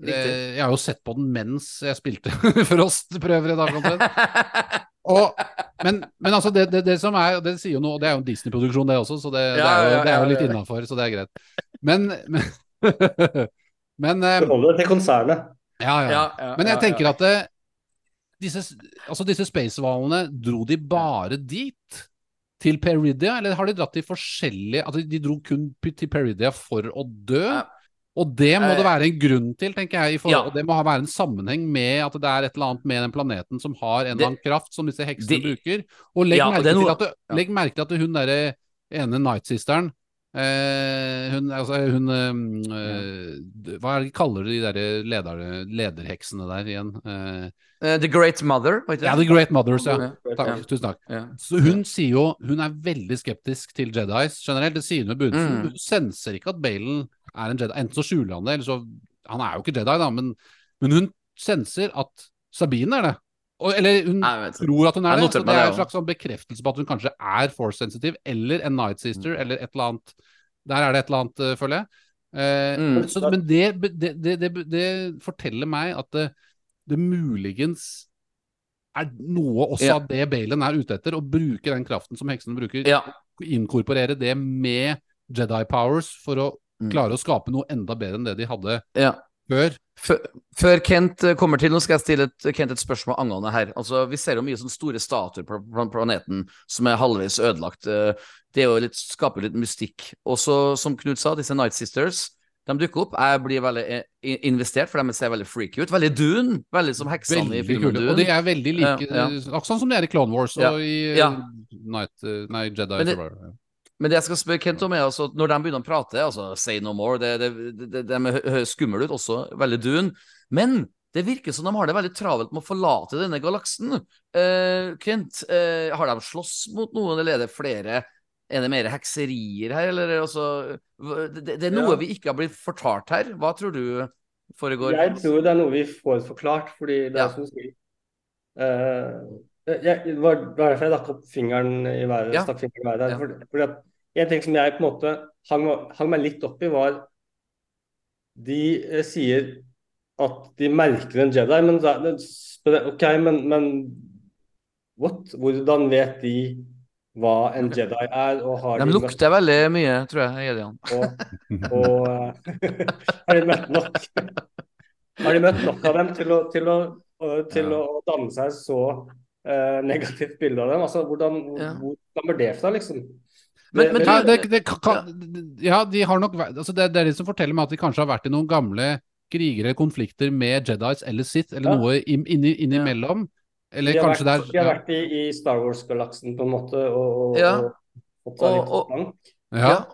jeg har jo sett på den mens jeg spilte Frost-prøver i dag, omtrent. Og, men, men altså, det, det, det som er Det sier jo noe, og det er jo en Disney-produksjon, det også, så det, det, er, jo, ja, det er jo litt ja. innafor, så det er greit. Men Men, men eh, Det til konsernet. ja, ja. Ja, ja, Men jeg tenker at det, disse, altså disse spacehvalene, dro de bare dit? Til Peridia, eller har de dratt til forskjellige Altså de dro kun til Peridia for å dø? Og det må Eh, det være en grunn til, tenker jeg. For, ja. Og det må ha være en sammenheng med at det er et eller annet med den planeten som har en eller annen kraft som disse heksene det- bruker. Og legg, Ja, merke, er noe- til at det, ja. legg merke til at hun derre ene Night-sisteren eh, hun, altså, hun eh, eh, Hva er det de kaller de der leder, lederheksene der igjen? Eh, uh, The Great Mother, ikke ja, The Great Mothers, ja. Takk, Ja. Tusen takk. Ja. Så hun sier jo Hun er veldig skeptisk til Jedis generelt. Det sier hun med budsen. Mm. Hun senser ikke at Balen er en Jedi. Enten så skjuler han det, eller så Han er jo ikke Jedi, da, men, men hun senser at Sabine er det. Og, eller hun tror at hun er det. Så det er en slags sånn bekreftelse på at hun kanskje er force sensitive, eller en Night Sister, Mm. eller et eller annet. Der er det et eller annet, uh, føler jeg. Uh, Mm. så, men det, det, det, det, forteller meg at det, det muligens er noe også Ja. av det Balen er ute etter, å bruke den kraften som heksene bruker, Ja. inkorporere det med Jedi powers for å. Klare å skape noe enda bedre enn det de hadde ja. før. Før, Kent eh, kommer til, nå skal jeg stille et, Kent et spørsmål angående her. Altså, Vi ser jo mye sånne store statuer på planeten som er halvveis ødelagt. Eh, Det er jo litt, skaper jo litt mystikk. Og så, som Knut sa, disse Night Sisters de dukker opp. Jeg blir veldig eh, investert, for de ser veldig freaky ut. Veldig Dune. Veldig som heksene i Veldig filmen kule. Dune. Og de er veldig like, Ja, ja. akkurat sånn som de er i Clone Wars og Ja. i. Night, nei, Jedi Men det-. Men det jeg skal spørre Kent om, er altså at når de begynner å prate, altså say no more, det, det, det, de hø- høres skumle ut, også veldig dun. Men det virker som de har det veldig travelt med å forlate denne galaksen. Eh, Kent, eh, har de slåss mot noen, eller er det flere Er det mer hekserier her, eller er altså det, det er noe Ja. vi ikke har blitt fortalt her. Hva tror du foregår? Jeg tror det er noe vi får forklart, fordi det Ja. er som du sier Uh, jeg, Det var derfor jeg opp fingeren i været. Ja. fingeren i været. Ja. Fordi, fordi at en ting som jeg på en måte hang, hang meg litt opp i, var De eh, sier at de merker en Jedi, men OK, men, men what? Hvordan vet de hva en Jedi er? Og har De de lukter veldig mye, tror jeg, Edian. og, og eh, har de møtt nok Har de møtt nok av dem til å, til å, til å danne seg så uh, negativt bilde av dem? Altså, hvordan, Ja. Hvor kommer det fra, liksom? Men- men Ja, det, det, kan, ja, de har nok altså det, det er de som forteller meg at de kanskje har vært i noen gamle kriger eller konflikter med Jedis eller Sith, eller Ja. noe inn- inni- innimellom. Eller De kanskje vært, der, de har vært i, i Star Wars-galaksen på en måte og, og, Ja. og Og- og- ja. Ja.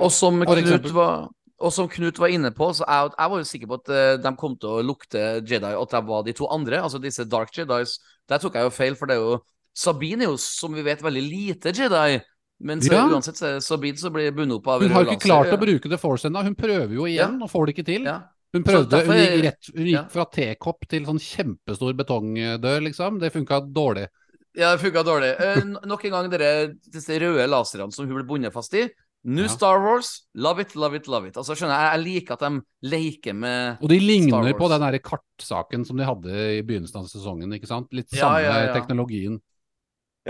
Og som For Knut eksempel. var og som Knut var inne på, så jeg, jeg var jo sikker på at eh, de kom til å lukte Jedi, og at de var de to andre, altså disse Dark Jedis. Der tok jeg jo feil, for det er jo Sabine er jo, som vi vet, veldig lite Jedi. Men så Ja. uansett så blir Sabine blir bundet opp av Hun har jo ikke klart å bruke det force ennå. Hun prøver jo igjen, og får det ikke til. Ja. Hun prøvde, derfor hun gikk, rett, hun ja. gikk fra tekopp til sånn kjempestor betongdør, liksom. Det funka dårlig. Ja, det funka dårlig. Eh, nok en gang dere, disse røde laserne som hun ble bundet fast i. New Ja. Star Wars, love it, love it, love it. Altså, skjønner jeg, jeg liker at de leker med Og de ligner på den der kartsaken som de hadde i begynnelsen av sesongen, ikke sant? Litt Ja, samme ja, ja. teknologien.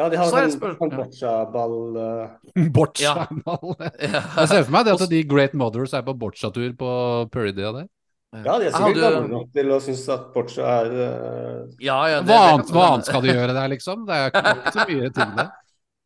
Ja, de har Så det sånn sånn ja. boccia-ball eh, Boccia-ball. Jeg ser for meg det at de Great Mothers er på boccia-tur på Peridia der. Ja, de er sikkert gamle nok til å synes at boccia er eh, Ja, ja, det- Hva annet, hva annet skal de gjøre der, liksom? Det er ikke, så mye til det.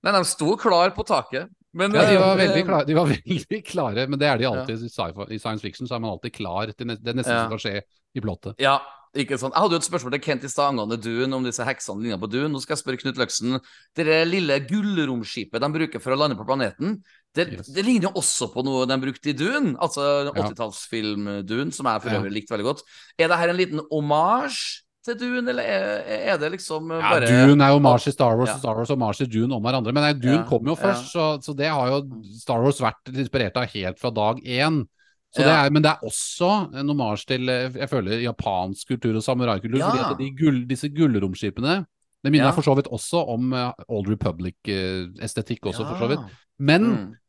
Nei, de sto klar på taket. Men, Ja, de var eh, klare, de var veldig klare men det er de alltid i, i science fiction. Så er man alltid klar til det neste Ja. som skal skje i plottet. Ja, ikke sant. Jeg hadde jo et spørsmål til Kent i stad angående Dune, om disse heksene ligner på Dune. Nå skal jeg spørre Knut Løksen. Det lille gullromskipet de bruker for å lande på planeten, det, Yes. det ligner jo også på noe de brukte i Dune. Altså 80-tallsfilm Dune, som jeg for Ja. øvrig likte veldig godt. Er det her en liten omasj til Dune, eller er, det liksom Ja, bare Dune er jo Mars i Star Wars, Ja. og Star Wars og Mars i Dune om hverandre. Men nei, Dune Ja, kom jo ja. først, så, så det har jo Star Wars vært inspirert av helt fra dag én. Så det er, men det er også en omasj til eh, jeg føler, japansk kultur og samuraikultur. Ja. fordi de gull, disse gullromskipene det minner Ja. for så vidt også om eh, Old Republic-estetikk også, for så vidt. Men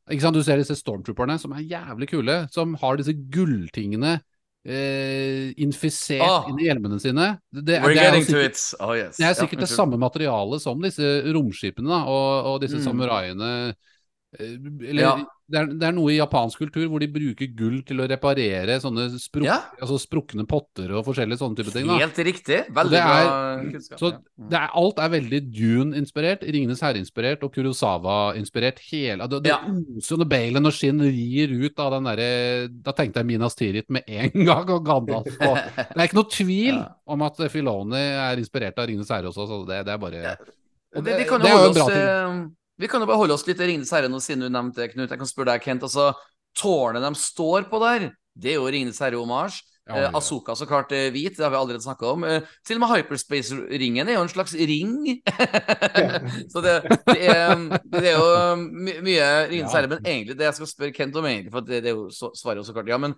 Mm. Sant? Du ser disse stormtrooperne som er jævlig kule, som har disse gulltingene eh, infisert oh. inn i hjelmene sine. Det, We're det er getting to sikkert, it. Oh, yes. det er sikkert sikkert det samme materialet som disse romskipene da, og, og disse Mm. samuraiene. eh, Eller Ja. Det, er, det er noe i japansk kultur hvor de bruker gull til å reparere sånne spruk, Ja. altså sprukne potter og forskjellige sånne type ting. Da. Helt riktig. Veldig det er- bra kunnskap. Så. Mm. det er, alt er veldig Dune-inspirert, Ringenes herre-inspirert og Kurosawa-inspirert. Hele, det, det Ja. oser når Balen og Skinn rir ut av den derre Da tenkte jeg Minas Tirith med en gang, og Gandalf og Det er ikke noe tvil Ja. om at Filoni er inspirert av Ringenes herre også, så det, det er bare vi, det- vi kan det jo er holde oss, ting. eh, vi kan jo bare holde oss litt i Ringenes herre nå, siden du nevnte det, Knut. Jeg kan spørre deg, Kent. Altså, tårnet de står på der, det er jo Ringenes herre-omasj. Ja, Eh, ja. Asoka så klart er hvit, det har vi allerede snakka om. Eh, til og med hyperspace-ringen er jo en slags ring. så det, det, er, det er jo mye Ringenes Ja. herre. Men egentlig det jeg skal spørre Kent om, egentlig, for det, det er jo så, svaret er jo så klart ja. Men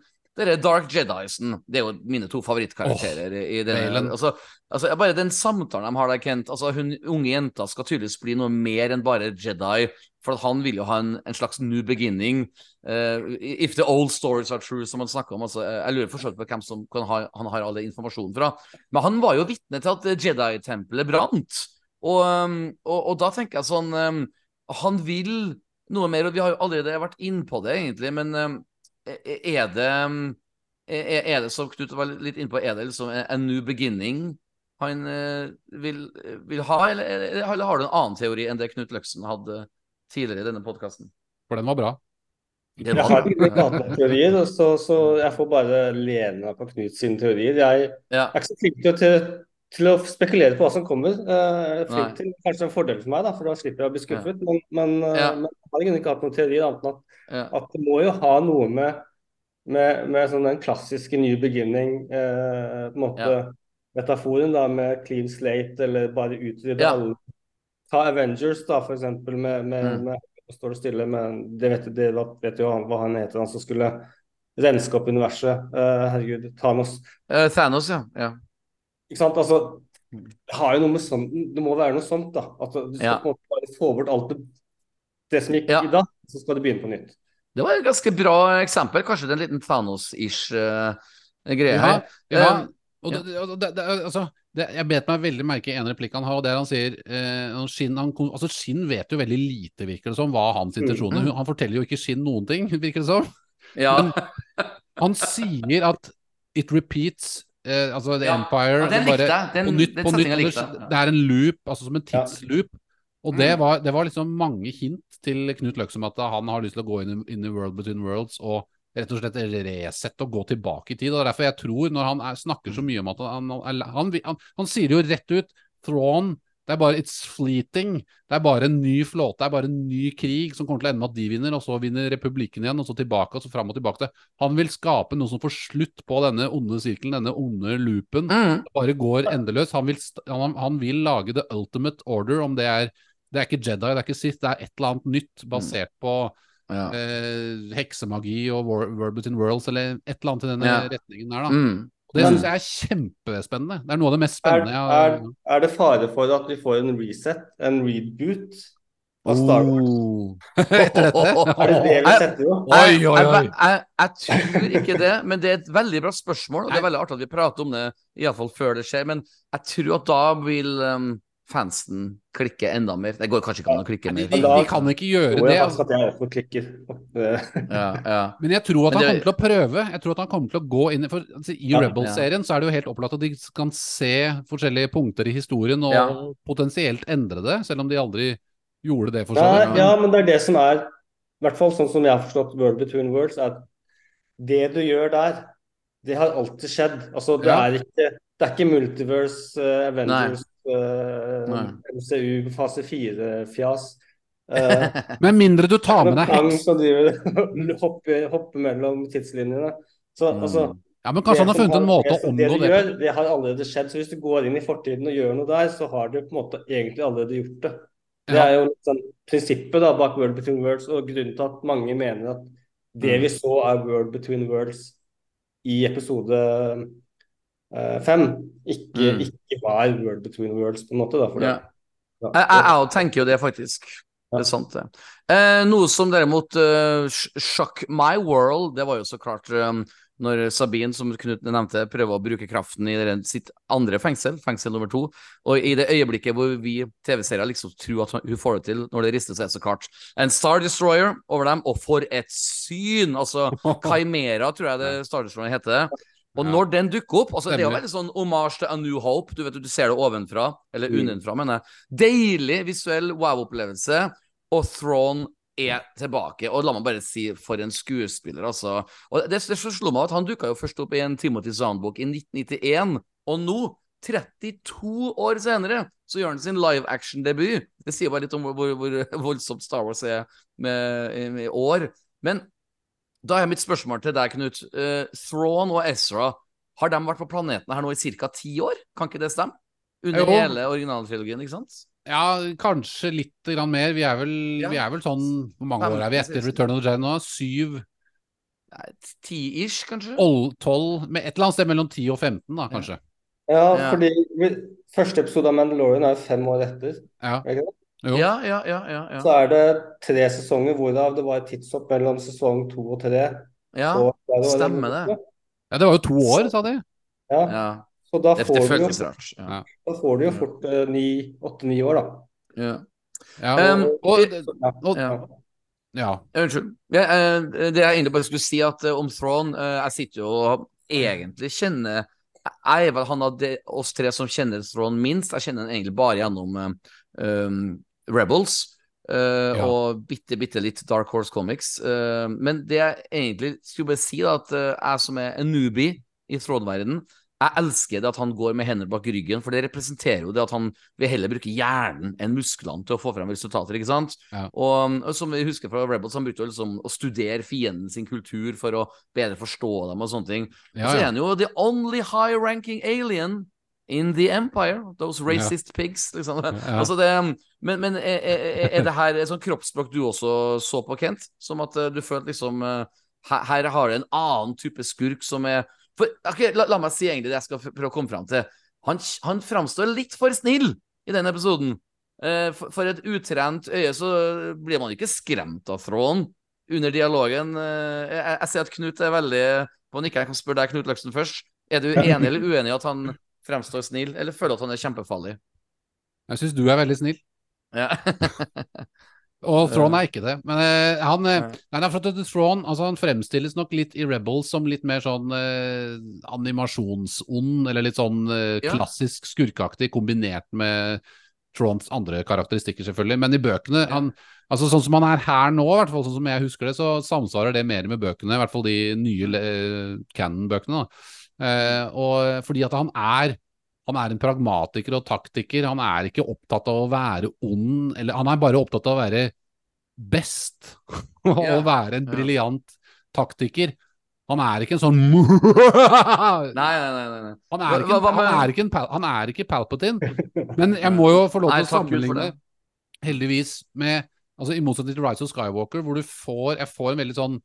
det er Dark Jedisen. Det er jo mine to favorittkarakterer i i denne. Altså, altså, bare den samtalen de har der, Kent. Altså, hun unge jenta skal tydeligvis bli noe mer enn bare Jedi. For han vil jo ha en, en slags new beginning. Uh, if the old stories are true, som han snakker om. Altså, jeg lurer forstått på hvem som kan ha, han har all den informasjonen fra. Men han var jo vitne til at eh, Jedi-tempelet brant. Og, um, og, og da tenker jeg sånn um, Han vil noe mer, og vi har jo allerede vært inn på det, egentlig, men um, er er det er, er det som Knut var litt inne på, er det liksom en new beginning han eh, vil, vil ha, eller, eller, har du en annen teori enn det Knut Løksen hadde tidligere i denne podkasten? For den var bra. Det Jeg har ikke noen andre teorier, så, så jeg får bare lene meg på Knut sine teorier. Jeg Ja. er ikke så flink til, å- til, å spekulere på hva som kommer. Uh, til kanskje en fordel for meg, da, for da slipper jeg å bli skuffet. Men, men, eh, Ja. men jeg har ikke hatt noen teorier annet enn at, Ja. at det må jo ha noe med, med, med sånn den klassiske new beginning, uh, på en måte Ja. metaforen da, med clean slate, eller bare Ja. alle Ta Avengers, da, for eksempel, med, med, Mm. med Står det stille, men det vet, det vet jo han, hva han heter, han som skulle renske opp universet. Uh, herregud, Thanos. Uh, Thanos, ja. ja. Ikke sant? Altså, det har jo noe med sånt Det må være noe sånt, da. At du skal Ja. på en måte bare få bort alt det, det som gikk Ja. i dag, så skal du begynne på nytt. Det var et ganske bra eksempel. Kanskje det er en liten Thanos-ish uh, greie Ja, her. ja. Eh, Og det, det, det, altså, det, jeg bet meg veldig merke i en replikk han har, og det er han sier eh, han, altså Skinn vet jo veldig lite, virker det som, hva hans intensjoner Mm. Han forteller jo ikke Skinn noen ting, virker det som. ja. Men- Han sier at it repeats, eh, altså The Ja. Empire Ja, den det likte jeg. Den- på nytt den på nytt. likte Det, jeg. det er en loop, altså som en tidsloop. Og det Mm. var, det var liksom mange hint til Knut Løksom at han har lyst til å gå inn i, inn i World Between Worlds og rett og slett resette og gå tilbake i tid. og er Derfor jeg tror, når han er, snakker så mye om at han han, han, han han sier jo rett ut Thrawn det er bare It's fleeting. Det er bare en ny flåte, det er bare en ny krig som kommer til å ende med at de vinner, og så vinner republikken igjen, og så tilbake, og så fram og tilbake. Han vil skape noe som får slutt på denne onde sirkelen, denne onde loopen. Mm. Det bare går endeløst. Han vil, han, han vil lage the ultimate order, om det er Det er ikke Jedi, det er ikke Sith, det er et eller annet nytt basert på Ja. eh, heksemagi og War, World Between Worlds, eller et eller annet i denne Ja. retningen der, da. Mm. Og det syns jeg er kjempespennende. Det er noe av det mest spennende jeg har er, er det fare for at vi får en reset, en reboot av Star Wars? Oh. Etter dette? Er det det vi setter jo? Oi, Jeg, oi, oi. jeg, jeg, jeg tror ikke det, men det er et veldig bra spørsmål. Og det er veldig artig at vi prater om det, iallfall før det skjer. Men jeg tror at da vil um, fansen klikker enda mer. Det går kanskje ikke an å klikke mer. de, de kan ikke gjøre det. Altså. Eh, Ja, ja. Men jeg tror at han kommer til å prøve. Jeg tror at han kommer til å gå inn For altså, I Ja, Rebel-serien så er det jo helt opplagt at de kan se forskjellige punkter i historien og potensielt endre det, selv om de aldri gjorde det, for så ja, men det er det som er I hvert fall sånn som jeg har forstått World Between Worlds, er at det du gjør der, det har alltid skjedd. Altså, det Ja. er ikke det er ikke multiverse, eh, Avengers, eh, Nei. MCU fase 4-fjas. Uh, Med mindre du tar med deg heks. som driver hopper, hopper mellom tidslinjene. Så Mm. altså Ja, men kanskje han har funnet en måte å det, det omgå det på. gjør, det har allerede skjedd. Så hvis du går inn i fortiden og gjør noe der, så har du på en måte egentlig allerede gjort det. Det er jo sånn prinsippet da bak World Between Worlds, og grunnen til at mange mener at det Mm. vi så er World Between Worlds i episode eh, fem, ikke, Mm. ikke var World Between Worlds, på en måte. da, Ja. det. Ja. Jeg, jeg, jeg tenker jo det, faktisk. Det er sant, det. Eh, noe som derimot uh, shock my world, det var jo så klart um, når Sabine, som Knut nevnte, prøver å bruke kraften i sitt andre fengsel, fengsel nummer to. Og i det øyeblikket hvor vi TV-seere liksom tror at hun får det til, når det rister, så er så klart en Star Destroyer over dem, og for et syn! Altså Kaimera, tror jeg det Star Destroyer heter. Og når den dukker opp altså Det er jo veldig sånn omasj til A New Hope. Du vet du ser det ovenfra, eller mm. unnenfra, mener jeg. Deilig visuell wow-opplevelse. Og Throne er tilbake. Og la meg bare si, for en skuespiller, altså. Og det, det slo meg at han dukka jo først opp i en Timothy Zahn-bok i 1991. Og nå, 32 år senere, så gjør han sin live action-debut. Det sier bare litt om hvor, hvor, hvor voldsomt Star Wars er med, med, år. Men da er mitt spørsmål til deg, Knut. Uh, Thrawn og Ezra, har de vært på planeten her nå i ca. ti år? Kan ikke det stemme? Under jo. hele originaltrilogien, ikke sant? Ja, kanskje litt grann mer. Vi er vel, ja. vi er vel sånn Hvor mange år er vi etter Return of the Jedi nå? Syv? Ti-ish, kanskje? Tolv Med et eller annet sted mellom 10 og 15, da, kanskje. Ja, ja. fordi første episode av Mandalorian er fem år etter. Ja. Ja, ja, ja, ja, Så er det tre sesonger, hvorav det var et tidshopp mellom sesong to og tre. Ja, stemmer det. Ja, det var jo to år, sa de. Ja. ja. Så da får, det, det jo, ja. da får, du jo, fort åtte-ni år, da. Ja. ja um, og, og, ja. ja. Unnskyld. Uh, det jeg egentlig bare skulle si, at uh, om Throne uh, Jeg sitter jo og egentlig kjenner Jeg er vel han av de, oss tre som kjenner Throne minst. Jeg kjenner den egentlig bare gjennom um, Rebels. Uh, ja. Og bitte, bitte litt Dark Horse Comics. Uh, men det jeg egentlig skulle bare si, da, at uh, jeg som er en newbie i trådverden, jeg elsker det at han går med hendene bak ryggen, for det representerer jo det at han vil heller bruke hjernen enn musklene til å få frem resultater, ikke sant? Ja. Og, og, som vi husker fra Rebels, han brukte liksom å studere fienden sin kultur for å bedre forstå dem og sånne ting. Ja, og så er han jo the only high ranking alien in the empire. Those racist pigs, liksom. Altså det, men, men er, er, er, det her et sånt kroppsspråk du også så på, Kent? Som at du følte liksom her, her har du en annen type skurk som er for, okay, la, la, meg si egentlig det jeg skal prøve å komme fram til. Han, han framstår litt for snill i den episoden. Eh, for, for, et utrent øye så blir man ikke skremt av Thrawn under dialogen. Eh, jeg, jeg, ser at Knut er veldig på nikket. Jeg kan spørre deg, Knut Løksen, først. Er du enig eller uenig i at han fremstår snill, eller føler at han er kjempefarlig? Jeg syns du er veldig snill. Ja. Og Thrawn er ikke det. Men uh, han, uh, nei, for at Thrawn altså, han fremstilles nok litt i Rebels som litt mer sånn uh, animasjonsond, eller litt sånn klassisk skurkeaktig, kombinert med Thrawns andre karakteristikker, selvfølgelig. Men i bøkene han, altså Sånn som han er her nå, i hvert fall sånn som jeg husker det, så samsvarer det mer med bøkene. I hvert fall de nye Cannon-bøkene. Og fordi at han er han er en pragmatiker og taktiker. Han er ikke opptatt av å være ond, eller han er bare opptatt av å være best. og yeah. være en briljant taktiker. Han er ikke en sånn Nei, nei, nei. nei. Han, er ikke, hva, hva, han, er ikke en, han er ikke Palpatine. Men jeg må jo få lov til å sammenligne, heldigvis, med altså I motsetning til Rise of Skywalker, hvor du får Jeg får en veldig sånn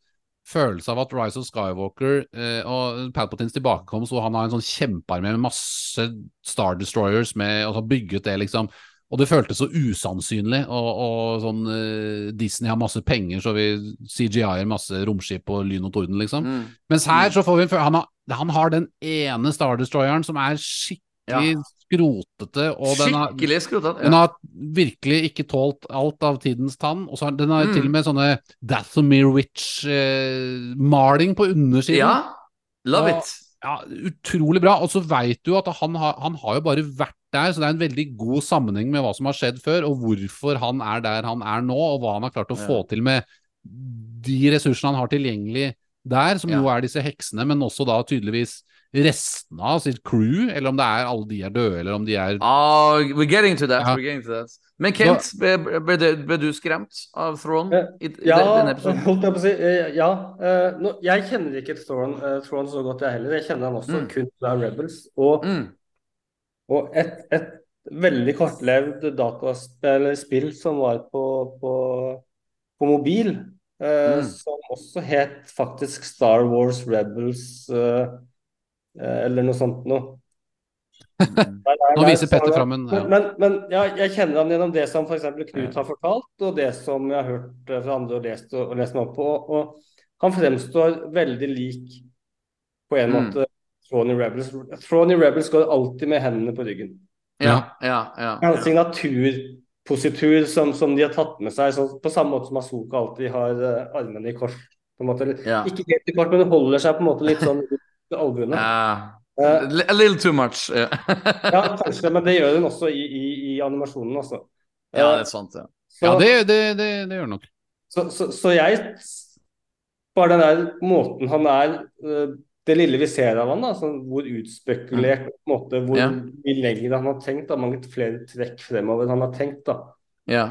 følelse av at Rise of Skywalker eh, og Palpatines tilbakekomst, og han har en sånn kjempearmé med masse Star Destroyers med, og har bygget det, liksom. Og det føltes så usannsynlig. Og, og sånn eh, Disney har masse penger, så vi CGI-er masse romskip og lyn og torden, liksom. Mm. Mens her så får vi en han han har den ene Star Destroyeren som er skikkelig ja skrotete. Og den har, Skikkelig. Ja. Den har virkelig ikke tålt alt av tidens tann. Og så har den har mm. til og med sånne Dathomir Witch-maling eh, på undersiden. Ja, love og, it. Ja, Utrolig bra. Og så veit du at han har, han har, jo bare vært der, så det er en veldig god sammenheng med hva som har skjedd før, og hvorfor han er der han er nå, og hva han har klart å ja. få til med de ressursene han har tilgjengelig der, som jo er disse heksene, men også da tydeligvis restene av sitt crew, eller om det er alle de er døde, eller om de er oh, we're getting to that, ja. we're getting to that. Men Kent, ble, ble, ble, du skremt av Throne i, i ja, denne episoden? Holdt jeg på å si, eh, ja. Uh, no, jeg kjenner ikke Throne, uh, Throne, så godt, jeg heller. Jeg kjenner han også mm. kun fra Rebels. Og, mm. og et, et, veldig kortlevd dataspill som var på, på, på mobil, uh, mm. som også het faktisk Star Wars Rebels. Uh, Eh, eller noe sånt noe. Der, Nå viser Petter fram en- ja. Men, men, ja, jeg kjenner han gjennom det som f.eks. Knut har fortalt, og det som jeg har hørt eh, fra andre og lest, og, og lest meg opp på. Og, og han fremstår veldig lik på en Mm. måte Throne i Rebels. Throny Rebels går alltid med hendene på ryggen. Ja, ja, ja. En signaturpositur som, som de har tatt med seg, så, på samme måte som Asoka alltid har uh, armene i kors. På en måte. Ja. Ikke helt i kors, men holder seg på en måte litt sånn rundt albuene. Ja. Eh, A little too much. Ja, ja, kanskje, men det gjør den også i, i, i animasjonen. Også. ja Eh, det er sant. Ja. så, Ja, det, det, det, det gjør den nok. så, så, så jeg Bare den der måten han er eh, Det lille vi ser av han da, sånn hvor utspekulert på en måte, Hvor Ja. mye lenger han har tenkt, da, mange flere trekk fremover han har tenkt. da ja.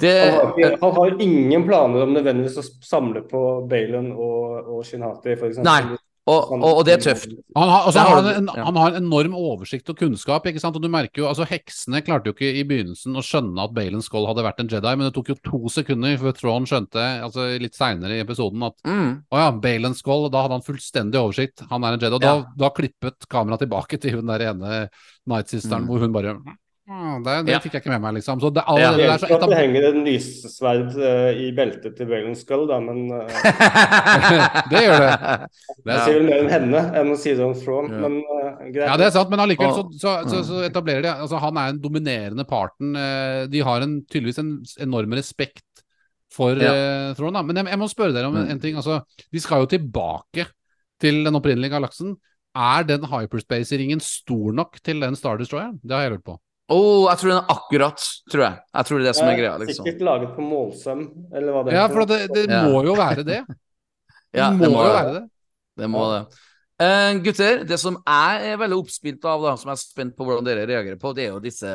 Det- han, har han har ingen planer om nødvendigvis å samle på Baylon og, og Shinhati, f.eks. Nei, og, og, og det er tøft. Han har, altså, han, har en, han har en enorm oversikt og kunnskap. ikke sant? Og du merker jo, altså Heksene klarte jo ikke i begynnelsen å skjønne at Balen Skull hadde vært en Jedi, men det tok jo to sekunder før Thrawn skjønte altså litt seinere i episoden at Mm. å ja, Balen Skull, da hadde han fullstendig oversikt. Han er en Jedi. Og da, Ja. da klippet kameraet tilbake til hun der ene Night Sisteren Mm. hvor hun bare «Ah, Det, det Ja. fikk jeg ikke med meg, liksom. Så det, alle Ja. det der så etab... det henger en lyssverd uh, i beltet til Valen Skull, da, men uh... Det gjør det. jeg sier vel mer om henne enn å si det om Throne. Ja. Men uh, greit. Ja, det er sant, men allikevel så, så, så, så etablerer de Altså, han er en dominerende parten. De har en, tydeligvis en enorm respekt for Ja. Thrawn, da. Men jeg, jeg må spørre dere om en, Mm. en ting. Altså, de skal jo tilbake til den opprinnelige galaksen. Er den hyperspace-ringen stor nok til den Star Destroyeren? Det har jeg lurt på. Oh, jeg tror den er akkurat, tror jeg. Jeg tror det er det som er greia, liksom. Sikkert laget på målsøm, eller hva det Ja, for det, det Ja. må jo være det. Ja, det det må må jo være det. Det må det. Uh, gutter, det som jeg er veldig oppspilt av, da, som jeg er spent på hvordan dere reagerer på, det er jo disse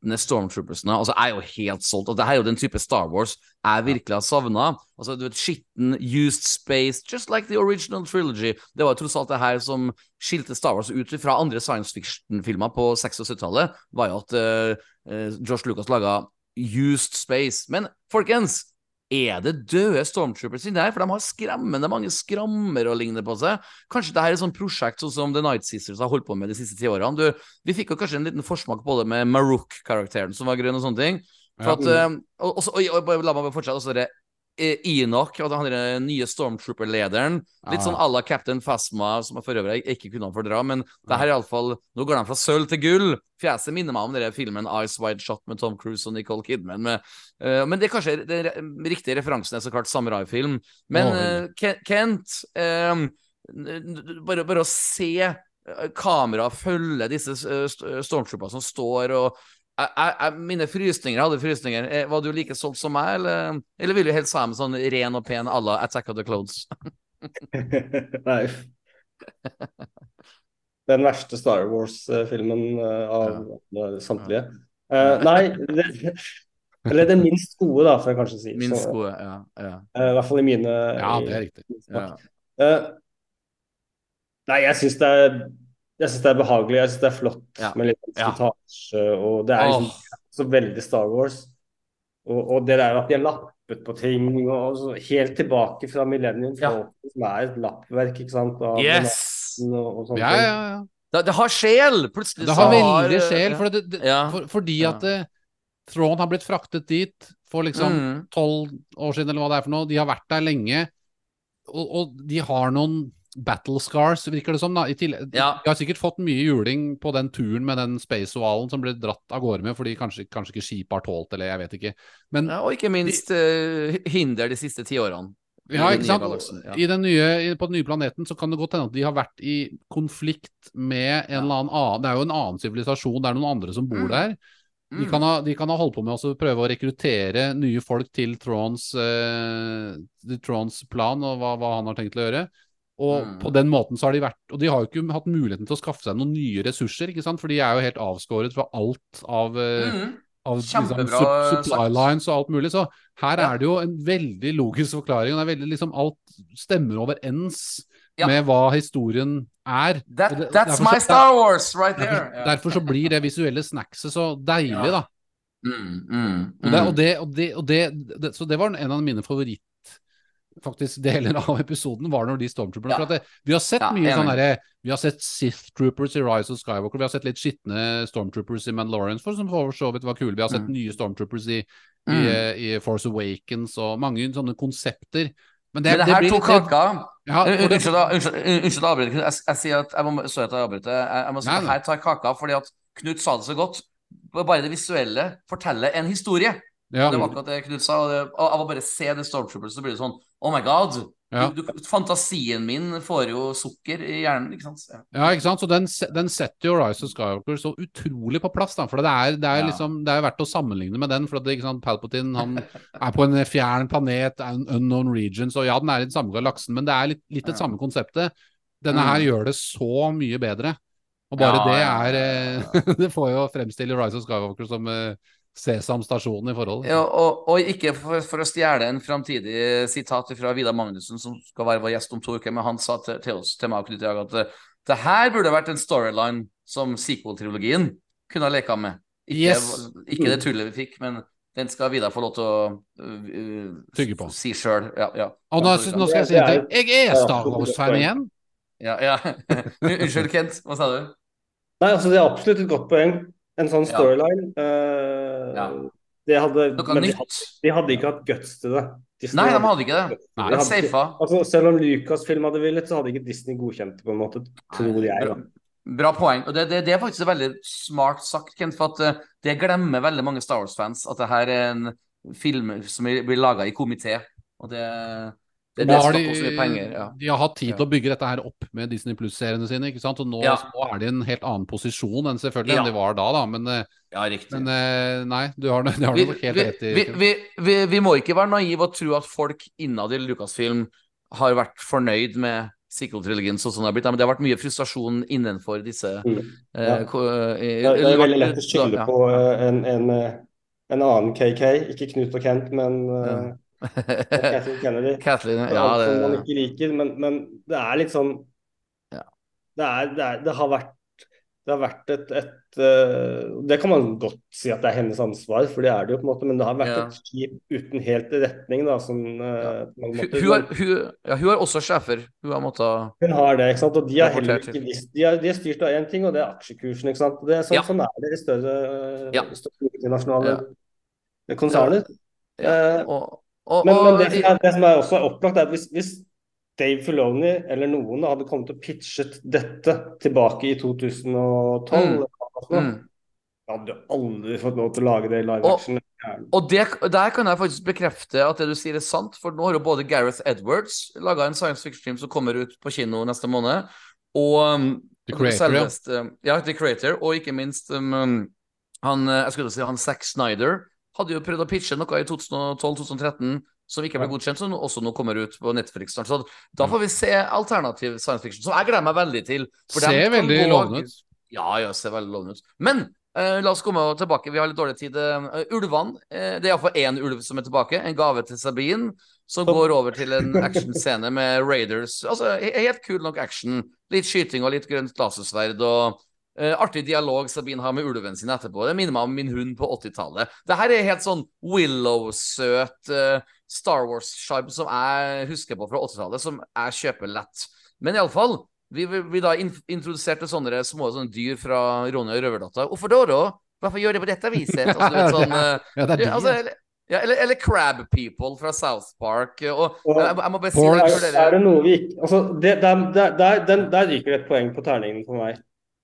skitne stormtroopersene. Altså, er jo helt solgt. Og det her er jo den type Star Wars jeg virkelig har savna. Altså, skitten, used space, just like the original trilogy. Det var tross alt det her som skilte Star Wars ut fra andre science fiction-filmer på 60- og 70-tallet, var jo at uh, uh, Josh Lucas laga used space. Men folkens, er det døde stormtroopers inni her? For de har skremmende mange skrammer og lignende på seg. Kanskje det her er et sånt prosjekt sånn som The Night Sisters har holdt på med de siste ti årene. Du, vi fikk jo kanskje en liten forsmak på det med Marouk-karakteren som var grønn og sånne ting. For at, eh, og, og, og, og, og, la meg fortsette. Også det eh, Enoch, han er den nye Stormtrooper-lederen. Litt sånn à la Captain Phasma, som jeg for øvrig ikke kunne fordra. Men det her er iallfall Nå går de fra sølv til gull. Fjeset minner meg om den filmen Ice Wide Shot med Tom Cruise og Nicole Kidman. Med, uh, men det er kanskje den riktige referansen er så klart samurai-film. Men Ke- Kent, n- bare, bare å se kamera følge disse stormtrooperne som står og jeg, jeg, jeg, mine frysninger hadde frysninger. Eh, Var du like solgt som meg, eller, eller vil du helst ha med sånn ren og pen à la Attack of the Clothes? Nei. Den verste Star Wars-filmen eh, av ja. samtlige. Uh, nei, det, eller den minst gode, da, får jeg kanskje si. Minst Så, gode, ja. ja, Uh, I hvert fall i mine Ja, det er riktig. ja. Eh, nei, jeg syns det er jeg synes det er behagelig. Jeg syns det er flott Ja. med litt Ja. og det er liksom oh. så veldig Star Wars. Og, og det der at de har lappet på ting, og så helt tilbake fra Millennium Ja. Falcon, som er et lappverk, ikke sant, av Yes! Og, og Ja, ja, ja. Det, det har sjel! Plutselig Det så har veldig sjel, for det, det, Ja. for, fordi Ja. at eh, Thrawn har blitt fraktet dit for liksom Mm. tolv år siden, eller hva det er for noe. De har vært der lenge, og, og de har noen battle scars, virker det som. da. I tillegg, Ja. De har sikkert fått mye juling på den turen med den space-ovalen som ble dratt av gårde med, fordi kanskje, kanskje ikke skipet har tålt, eller jeg vet ikke. Men Ja, og ikke minst eh, hinder de siste ti årene. Ja, ikke sant? ja. I den nye, på den nye planeten så kan det godt hende at de har vært i konflikt med en eller annen Det er jo en annen sivilisasjon, det er noen andre som bor Mm. der. De Mm. kan, ha, de kan ha holdt på med å prøve å rekruttere nye folk til Trons, eh, til plan og hva, hva han har tenkt å gjøre. Og Mm. på den måten så har de vært Og de har jo ikke hatt muligheten til å skaffe seg noen nye ressurser, ikke sant? For de er jo helt avskåret fra alt av eh, Mm. av liksom, supply lines og alt mulig. Så her Ja. er det jo en veldig logisk forklaring. og det er veldig liksom Alt stemmer overens Ja. med hva historien er. That, that's så, my Star Wars right there! Derfor, derfor så blir det visuelle snackset så deilig, Ja. da. Mm, mm, Og det, mm. og det, og det, og det, det, så det var en av mine favoritt faktisk deler av episoden, var når de stormtrooperne Ja. det, Vi har sett Ja, mye sånn derre Vi har sett Sith Troopers i Rise of Skywalker, vi har sett litt skitne stormtroopers i Mandalorians, for som for så vidt var kule. Vi har sett Mm. nye stormtroopers i, i, Mm. eh, i Force Awakens og mange sånne konsepter. Men det, Men det her blir tok kaka. Ja, det- Unnskyld, unnskyld, jeg sier at jeg må, sorry at jeg avbryter. Jeg, jeg må si at her tar kaka fordi at Knut sa det så godt. Bare det visuelle forteller en historie. Ja, Det var akkurat det Knut sa. Og det, av å bare se det Stormtroopers, så blir det sånn Oh my god. Ja. Du, du, fantasien min får jo sukker i hjernen, ikke sant? Ja. Ja, ikke sant? Så den, den setter jo Rise of Skywalker så utrolig på plass, da. For det er, det er liksom Det er verdt å sammenligne med den. For at ikke sant, Palpatine han er på en fjern planet, en unknown region, så ja, den er i den samme galaksen, men det er litt, litt det samme konseptet. Denne Mm. her gjør det så mye bedre. Og bare det er eh, Det får jo fremstille Rise of Skywalker som eh, Sesam stasjon i forhold. Ja, og, og ikke for, for å stjele en framtidig sitat fra Vidar Magnussen, som skal være vår gjest om to uker, men han sa til, til oss, til meg og Knut at eh, det her burde vært en storyline som sequel-trilogien kunne ha leka med. Ikke, Yes. ikke det tullet vi fikk, men den skal Vidar få lov til å uh, Tygge på. si sjøl. Ja, ja. Og nå, nå skal jeg si en ting. Jeg er Star Wars-fan igjen. Ja, ja. Unnskyld, Kent. Hva sa du? Nei, altså det er absolutt et godt poeng. En sånn storyline. eh, Ja. Det hadde, men de hadde, de hadde ikke hatt guts til det. Disney Nei, de hadde ikke det. Nei, De hadde ikke-. Altså, selv om Lucasfilm hadde villet, så hadde ikke Disney godkjent det, på en måte, tror jeg. Bra, bra poeng. Og det, det, det er faktisk veldig smart sagt, Kent, for at eh, det glemmer veldig mange Star Wars-fans at det her er en film som blir laga i komité. Og det, det, det har de, også mye penger. Ja. de har hatt tid til å bygge dette her opp med Disney Pluss-seriene sine. ikke sant? Og nå, Ja. nå er de i en helt annen posisjon enn selvfølgelig Ja. enn de var da, da. Men, eh, men eh, nei, du har, vi, du helt vi, rett i. vi, vi, vi, vi må ikke være naive og tro at folk innad i Lucasfilm har vært fornøyd med sequel-trilogien sånn som det har blitt. Men det har vært mye frustrasjon innenfor disse Mm. eh, eh, Det er, det er veldig lett å skylde ja. på en, en, en annen KK, ikke Knut og Kent, men eh, Kathleen Kennedy. Kathleen, ja, det, som man ikke liker, men, men det er litt sånn Ja. det, er, det, er, det har vært det har vært et, et uh, Det kan man godt si at det er hennes ansvar, for det er det jo på en måte, men det har vært Ja. et skip uten helt retning, da, som uh, på hun, hun, har, hun, hun har også sjefer. Hun har måttet Hun har det, ikke sant? og de har heller ikke visst De de er styrt av én ting, og det er aksjekursen. ikke sant? Det er sånn, er det i større, større multinasjonale konserner. Eh, og, og, Men, men det, som er, det som er også opplagt, er at hvis, hvis Dave Filoni eller noen hadde kommet og pitchet dette tilbake i 2012 Mm. mm. Hadde du aldri fått lov til å lage det i live Og- action. Og det, der kan jeg faktisk bekrefte at det du sier er sant, for nå har jo både Gareth Edwards laga en science fiction-film som kommer ut på kino neste måned, og um, The Creator, ja. ja. The Creator, og ikke minst um, han, eh, jeg skulle si han Zack Snyder hadde jo prøvd å pitche noe i 2012-2013 som ikke ble godkjent, som også nå kommer ut på Netflix snart. Så da får vi se alternativ science fiction, som jeg gleder meg veldig til. for Ser veldig gå- lovende ut. ja, ja, ser veldig lovende ut. Men Uh, la oss komme tilbake. Vi har litt dårlig tid. Uh, ulvene. Uh, det er iallfall én ulv som er tilbake. En gave til Sabine. Som går over til en actionscene med Raiders. Altså, Helt kul nok action. Litt skyting og litt grønt lasersverd. og eh, Artig dialog Sabine har med ulven sin etterpå. Det minner meg om min hund på 80-tallet. Det her er helt sånn Willow-søt uh, Star Wars-sharp som jeg husker på fra 80-tallet, som jeg kjøper lett. Men iallfall, vi, vi, vi da in introduserte sånne små sånne dyr fra Ronja og Røverdatter. Hvorfor da, da? Hvorfor gjør det på dette viset? Altså, du vet, sånn, uh, Ja, det er altså, eller, ja, eller, eller Crab People fra South Park. Og, Og- jeg, jeg må bare si det Er, det, er det noe vi ikke altså, det, der, der, der, den, der ryker det et poeng på terningen for meg.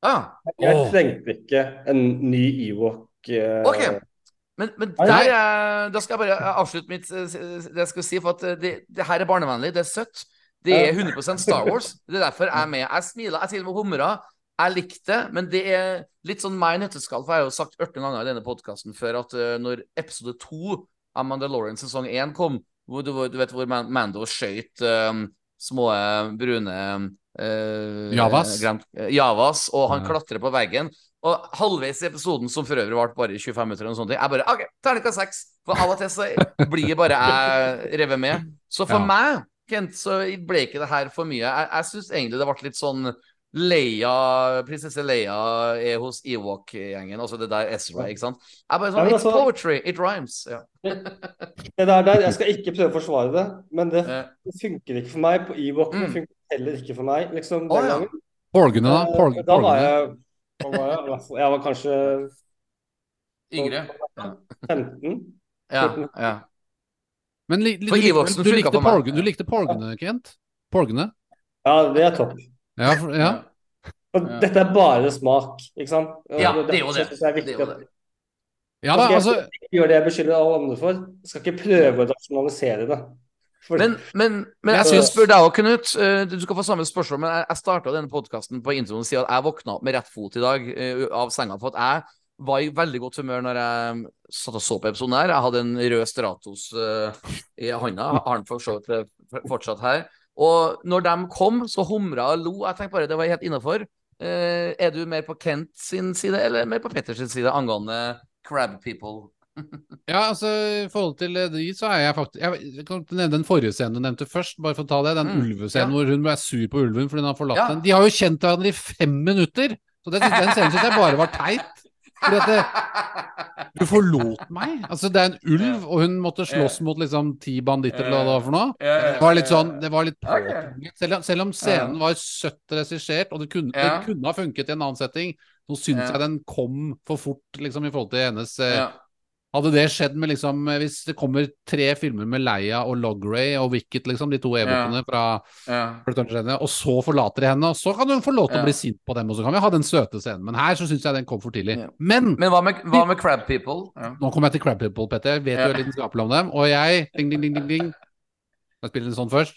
Ah, Jeg oh. trengte ikke en ny Ewok. eh, ok. Men, men der, eh, da skal jeg bare avslutte mitt eh, det jeg skal si, for at eh, det, det her er barnevennlig, det er søtt. Det er 100% Star Wars. Det er derfor jeg er med. Jeg smiler, jeg til og med humrer. Jeg likte det, men det er litt sånn meg i nøtteskall, for jeg har jo sagt 18 ganger i denne podkasten før at eh, når episode 2 av Mandalorian sesong 1 kom, hvor du, du vet hvor Mando skøyt um, små eh, brune eh, Javas. eh, Javas, og han Ja. klatrer på veggen. Og halvveis i episoden, som for øvrig varte bare i 25 minutter, eller noe sånt, jeg bare OK, terningkast seks. For av og til så blir bare jeg revet med. Så for Ja. meg, Kent, så ble ikke det her for mye. Jeg, jeg syns egentlig det ble litt sånn Leia, prinsesse Leia er hos Ewok-gjengen, altså det der Ezra, ikke sant? Jeg bare sånn, It's altså- poetry, it rhymes. Ja. Det der, der, jeg skal ikke prøve å forsvare det, men det, Eh, det funker ikke for meg. På Ewok Mm. funker heller ikke for meg, liksom, den oh, ja. gangen. Porgene, da? Eh, Porg, Da var jeg var jeg? Jeg var kanskje Yngre. 15. Ja, ja. Men li, li, du, likte, du, likte du likte porgene, Kent? Porgene? Ja, det er topp. Ja, for, ja. Og Ja. dette er bare smak, ikke sant? Ja, det er jo det. er Det er jo det. ja da, altså skal jeg ikke gjøre det jeg beskylder alle andre for. Jeg skal ikke prøve å rasjonalisere det. For, Men, men, men jeg Jeg syns- spørre deg òg, Knut. Eh, Du skal få samme spørsmål, men jeg, jeg starta denne podkasten på introen og sier at jeg våkna opp med rett fot i dag eh, av senga. For at jeg var i veldig godt humør når jeg satt og så på episoden her. Jeg hadde en rød Stratos eh, i handa. Har den for så vidt fortsatt her. Og når de kom, så humra og lo. Jeg tenkte bare det var helt innafor. er du mer på Kent sin side eller mer på Petters side angående crab people? Ja, altså i forhold til de, så er jeg faktisk Jeg, jeg kan nevne den forrige scenen du nevnte først, bare for å ta det. Den Mm, ulvescenen ja. hvor hun ble sur på ulven fordi hun har forlatt Ja. den. De har jo kjent hverandre i fem minutter! Så det, den scenen syns jeg bare var teit. Fordi at det, Du forlot meg! Altså, det er en ulv, og hun måtte slåss mot liksom ti banditter eller hva det var for noe. Det var litt sånn Det var litt påtvunget. Selv, selv om scenen var søtt regissert, og det kunne, det kunne ha funket i en annen setting, så syns jeg den kom for fort liksom i forhold til hennes eh. Hadde det skjedd med liksom eh, Hvis det kommer tre filmer med Leia og Logray og Wicket, liksom, de to evokene fra Ja. Return og så forlater de henne, og så kan hun få lov til Ja. å bli sint på dem, og så kan vi ha den søte scenen. Men her så syns jeg den kom for tidlig. Ja. Men Men hva med, hva med crab people? Ja. nå kommer jeg til Crab People, Petter. Jeg vet Ja. er lidenskapelig om dem. Og jeg Ding, ding, ding, ding, ding. Jeg spiller en sånn først.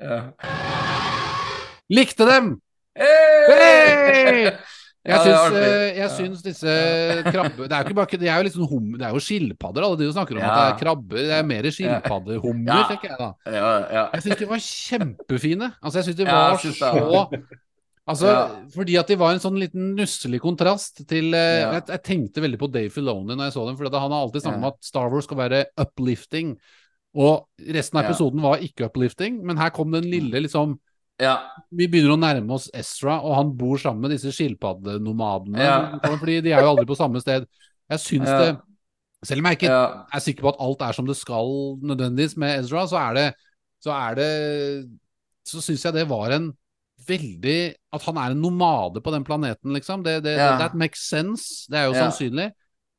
Ja. Likte dem! Hey! Hey! Jeg Ja, syns, eh, jeg syns disse krabbe... Det er jo ikke bare Det er jo sånn hum... Det er jo skilpadder. Alle de som snakker om at det er krabber. Det er mer skilpaddehummer, Ja. tenker jeg da. Ja, ja. Jeg syns de var kjempefine. Altså, jeg syns de var så. Altså, Ja. fordi at de var en sånn liten nusselig kontrast til eh, Ja. jeg, jeg tenkte veldig på Dave Filoni når jeg så dem, for han har alltid snakket om at Star Wars skal være uplifting. Og resten av Ja. episoden var ikke uplifting, men her kom den lille liksom ja. Vi begynner å nærme oss Ezra, og han bor sammen med disse skilpaddenomadene. Ja. Fordi de er jo aldri på samme sted. Jeg syns Ja. det Selv om jeg ikke ja. er sikker på at alt er som det skal nødvendigvis med Ezra, så er det Så er det Så syns jeg det var en veldig At han er en nomade på den planeten, liksom. Det, det, Ja. That makes sense. Det er jo sannsynlig.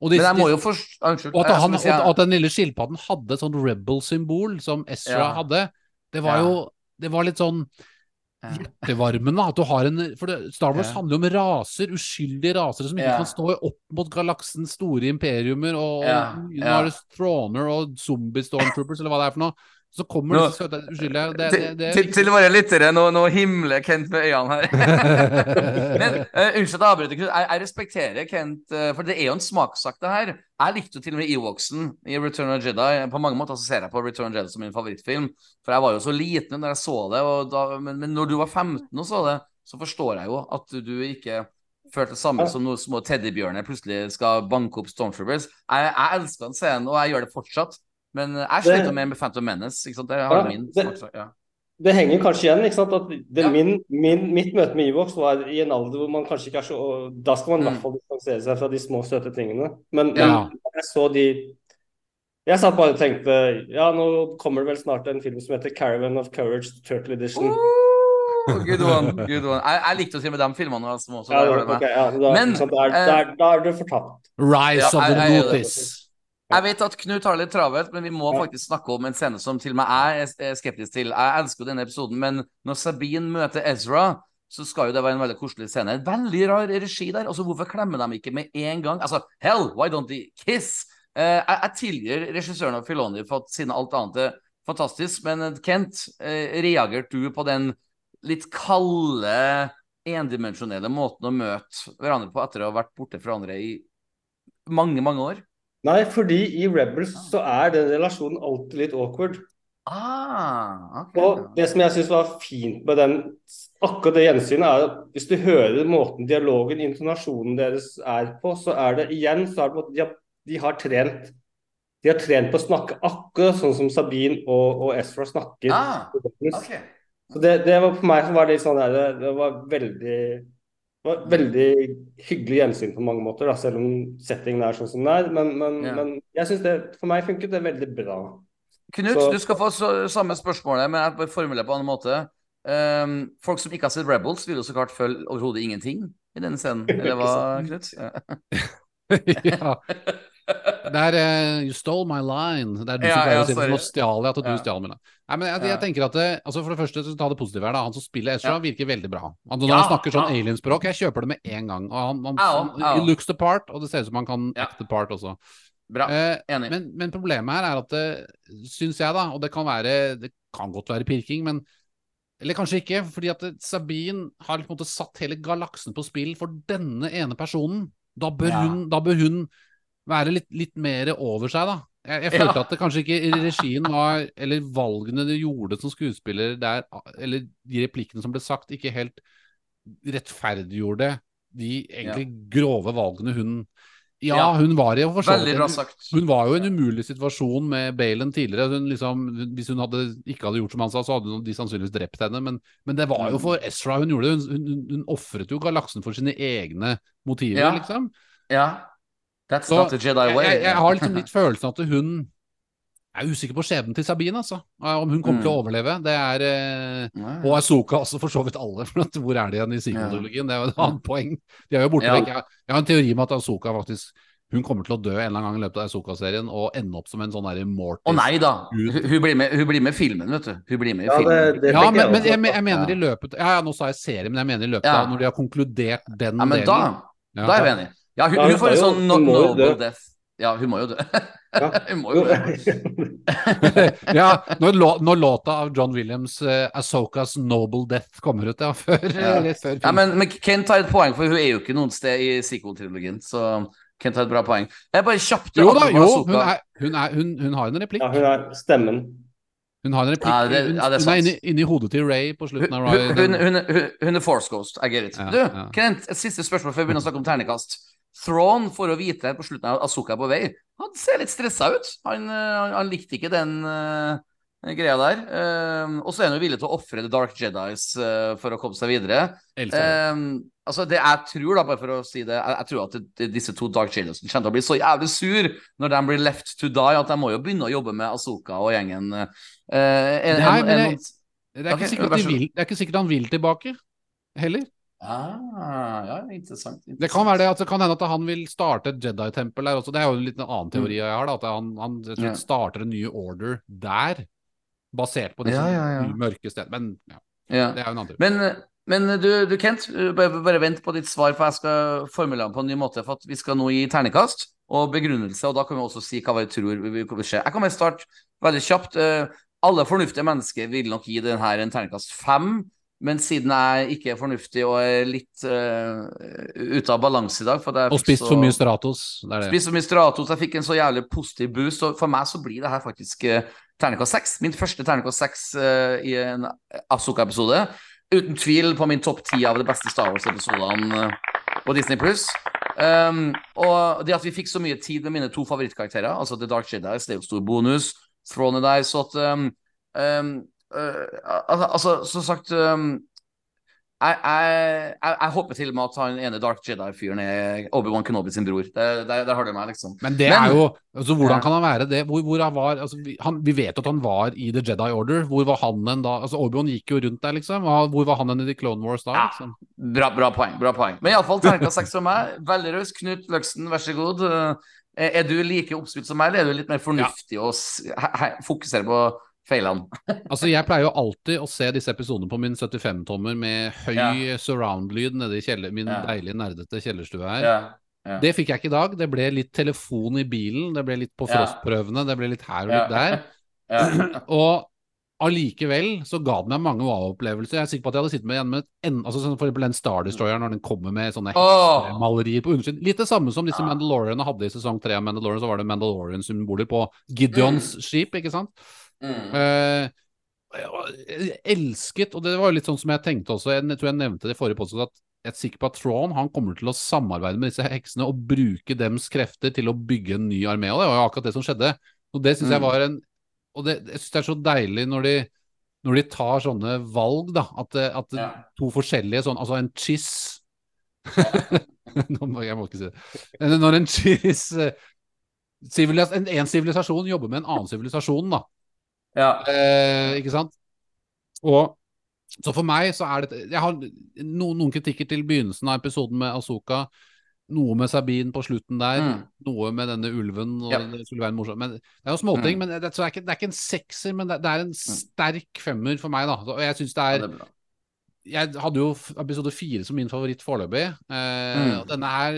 Og, jo forst... Unnskyld. og, at han, og at den lille skilpadden hadde et sånt rebel-symbol som Ezra hadde, det var jo Det var litt sånn. Hjertevarmende. At du har en For Star Wars handler jo om raser, uskyldige rasere som ikke kan stå opp mot galaksens store imperiumer, og, og nå er det Throner og zombie stormtroopers, eller hva det er for noe. Så kommer Nå- disse søte Unnskyld. det, det, det, til, til våre lyttere, nå, nå himler Kent med øynene her. Men uh, Unnskyld at jeg avbryter, Knut. Jeg, jeg respekterer Kent, uh, for det er jo en smakssak, det her. Jeg likte jo til og med Ewoksen i Return of Jedi. På mange måter så ser jeg på Return of Jedi som min favorittfilm. For jeg var jo så liten da jeg så det, og da, men, men når du var 15 og så det, så forstår jeg jo at du ikke følte det samme som noen små teddybjørner plutselig skal banke opp Stormtroopers. Jeg, jeg elsker den scenen, og jeg gjør det fortsatt. Men jeg Det- sliter mer med Phantom Menace. Ikke sant? Det Ja, min det- smakssak. Ja. Det henger kanskje igjen. ikke sant? At det, Ja. min, min, mitt møte med Evox var i en alder hvor man kanskje ikke er så Da skal man i Mm. hvert fall distansere seg fra de små, søte tingene. Men, Ja. men jeg så de Jeg satt bare og tenkte Ja, nå kommer det vel snart en film som heter 'Caravan of Courage Turtle Edition'. Oh, good one, good one. Jeg, jeg likte å si med de filmene. Også, Ja, det det da, Men, er, eh, du fortapt. Rise Ja, of the det. Notice. Jeg vet at Knut har det litt travelt, men vi må faktisk snakke om en scene som til og med jeg er- skeptisk til. Jeg elsker jo denne episoden, men når Sabine møter Ezra, så skal jo det være en veldig koselig scene. En veldig rar regi der. Altså, Hvorfor klemmer de ikke med en gang? Altså, hell, why don't they kiss? Eh, jeg, jeg tilgir regissøren av Filoni for at siden alt annet er fantastisk, men eh, Kent, eh, reagerte du på den litt kalde, endimensjonelle måten å møte hverandre på etter å ha vært borte fra hverandre i mange, mange år? Nei, fordi i Rebels så er den relasjonen alltid litt awkward. Ah, ok. Og det som jeg syns var fint med den, akkurat det gjensynet, er at hvis du hører måten dialogen, intonasjonen deres er på, så er det igjen så er det de har, de har trent de har trent på å snakke akkurat sånn som Sabine og, og Ezra snakker. Ah, okay. Så det, det var for meg som var det sånn der, det, det var veldig det var veldig hyggelig gjensyn på mange måter, da, selv om settingen er sånn som den er. Men, men, Ja. men jeg synes det, for meg funket det veldig bra. Knut, Så- du skal få så, samme spørsmålet, men jeg formulerer på en annen måte. Um, folk som ikke har sett Rebels, vil jo så klart følge overhodet ingenting i denne scenen. Eller hva, Knut? Ja. Det er uh, You stole my line. Det er du Ja, som pleier å si. Nå stjal jeg at du Ja. stjal min. Nei, men jeg, jeg tenker at det, altså For det første, så ta det positive her. da Han som spiller Ezra, virker veldig bra. Han, når han snakker sånn alienspråk, jeg kjøper det med en gang. Og han, han, han. He looks the part, og det ser ut som han kan act the part også. Bra. Eh, Enig. men, men problemet her er at det syns jeg, da, og det kan være Det kan godt være pirking, men Eller kanskje ikke, fordi at Sabine har på en måte satt hele galaksen på spill for denne ene personen. Da bør, Ja. hun, da bør hun være litt, litt mer over seg, da. Jeg, jeg Ja. følte at det kanskje ikke regien var Eller valgene de gjorde som skuespiller der, eller de replikkene som ble sagt, ikke helt rettferdiggjorde de egentlig grove valgene hun Ja, Ja. hun var sagt. hun var jo i en umulig situasjon med Balen tidligere. Hun liksom, hvis hun hadde, ikke hadde gjort som han sa, så hadde de sannsynligvis drept henne. Men, men det var jo for Ezra hun gjorde det. Hun, hun, hun ofret jo galaksen for sine egne motiver, Ja. liksom. Ja. That's Så not the Jedi way. jeg, jeg har liksom litt følelsen at hun jeg er usikker på skjebnen til Sabine, altså. Om hun kommer til å overleve. Det er eh, Og Asoka også, for så vidt alle. For at, hvor er de igjen i sequel-trilogien? Det er jo et annet poeng. De er jo borte Ja. vekk. Jeg, jeg har en teori med at Asoka faktisk hun kommer til å dø en eller annen gang i løpet av Asoka-serien og ende opp som en sånn derre Mortis. Å nei da. Hun, hun, blir med, hun blir med filmen, vet du. Hun blir med i Ja, filmen. det Ja, men, men jeg, jeg mener Ja. i løpet Ja, ja, nå sa jeg serie, men jeg mener i løpet Ja. av når de har konkludert den Ja, men delen. da, Ja. da er vi enige. Ja, hun, Ja, hun får en sånn no noble death. Ja, hun må jo dø. Ja. hun må jo dø. ja, når, lå, når låta av John Williams, uh, Asokas Noble Death, kommer ut, ja. Før, Ja. før Ja, men, men Kent har et poeng, for hun er jo ikke noen sted i sequel-trilogien. Så Kent har et bra poeng. Jeg bare kjapt Jo da, jo, hun, er, hun, er, hun, hun har en replikk. Ja, hun er stemmen. Hun har en replikk. Ja, det- ja, det er hun er sant. inni, inni hodet til Ray på slutten av Ryan. Hun, hun, hun, hun er Force Ghost, I get it. Ja, du, ja. Kent, et siste spørsmål før vi begynner å snakke om ternekast. Thrawn for å vite på slutten av Asoka er på vei. Han ser litt stressa ut. Han, eh, han, han likte ikke den uh, greia der. Uh, og så er han jo villig til å ofre The Dark Jedis uh, for å komme seg videre. Elsker. Eh, altså det jeg tror, da, bare for å si det, jeg, jeg tror at det, det, disse to Dark Jedis kommer til å bli så jævlig sur når de blir left to die, at de må jo begynne å jobbe med Asoka og gjengen. en, Nei, en, men en, jeg- Det er, Ok, ikke sikkert vær at så de vil, det er ikke sikkert han vil tilbake, heller. Ah, ja, interessant. Det kan være det at det kan hende at han vil starte et Jedi-tempel der også. Det er jo en liten annen teori jeg har, da, at han, han Mm. Ja. starter en ny order der, basert på disse Ja, ja, mørke stedene. Men det er jo en annen teori. Men, men du, du Kent, bare, bare vent på ditt svar, for jeg skal formulere den på en ny måte. For at vi skal nå gi ternekast og begrunnelse, og da kan vi også si hva vi tror vil skje. Jeg kan bare starte veldig kjapt. Eh, Alle fornuftige mennesker vil nok gi denne en ternekast fem. Men siden jeg ikke er fornuftig og er litt uh, ute av balanse i dag Og spist så- for mye Stratos. Det det. Spist for mye Stratos, jeg fikk en så jævlig positiv boost. Og for meg så blir det her faktisk uh, terningkast seks. Min første terningkast seks uh, i en Asoka-episode. Uten tvil på min topp ti av de beste Star Wars-episodene eh, på Disney pluss. Um, og det at vi fikk så mye tid med mine to favorittkarakterer, altså The Dark Jedis, det er jo stor bonus. Throne der, så at um, um, uh, al- Altså, som sagt um, jeg, jeg, jeg, jeg håper til og med at han ene Dark Jedi-fyren er Obi-Wan Kenobi sin bror. Der, der, der har du meg, liksom. Men det Men- er jo altså, Hvordan kan han være det? Hvor, hvor han var, altså, vi, han, vi vet at han var i The Jedi Order. Hvor var han en da? Altså, Obi-Wan gikk jo rundt der, liksom. Hvor var han en i The Clone Wars da? Ja. Liksom? Bra, bra poeng. bra poeng Men iallfall terningkast seks fra meg. Veldig raus. Knut Løksen, vær så god. Eh, Er du like oppspilt som meg, eller er du litt mer fornuftig og he- he- fokuserer på feilene? Altså, Jeg pleier jo alltid å se disse episodene på min 75-tommer med høy Ja. surround-lyd nede i kjeller, min Ja. deilige, nerdete kjellerstue her. Ja. ja. Det fikk jeg ikke i dag. Det ble litt telefon i bilen, det ble litt på frostprøvene, det ble litt her og litt der. Og allikevel så ga det meg mange wow-opplevelser. Jeg er sikker på at jeg hadde sittet med igjen med en, altså sånn for eksempel den Star Destroyer når den kommer med sånne Åh! malerier på undersiden. Litt det samme som disse. Mandalorianene hadde i sesong tre av Mandalorian, så var det Mandalorian-symboler på Gideons skip, ikke sant? Mm. Eh, jeg elsket, og det var jo litt sånn som jeg tenkte også, jeg tror jeg nevnte det i forrige podkast, at jeg er sikker på at Thrawn han kommer til å samarbeide med disse heksene og bruke dems krefter til å bygge en ny armé, og det var jo akkurat det som skjedde. Og det syns jeg Mm. var en Og det, jeg syns det er så deilig når de når de tar sånne valg, da, at, at Ja. to forskjellige sånn Altså en chiss jeg må ikke si det. Når en chiss eh, En, en sivilisasjon jobber med en annen sivilisasjon, da. Ja. Eh, ikke sant? Og så for meg så er det Jeg har noen, noen kritikker til begynnelsen av episoden med Asoka. Noe med Sabine på slutten der. Mm. Noe med denne ulven. Og Ja. Det skulle være morsomt. Men det er jo småting. Mm. Men det, det, er ikke, det er ikke en sekser, men det, det er en sterk femmer for meg, da. Og jeg syns det ja, er det er. Jeg hadde jo episode fire som min favoritt foreløpig. Eh, Mm. og Denne her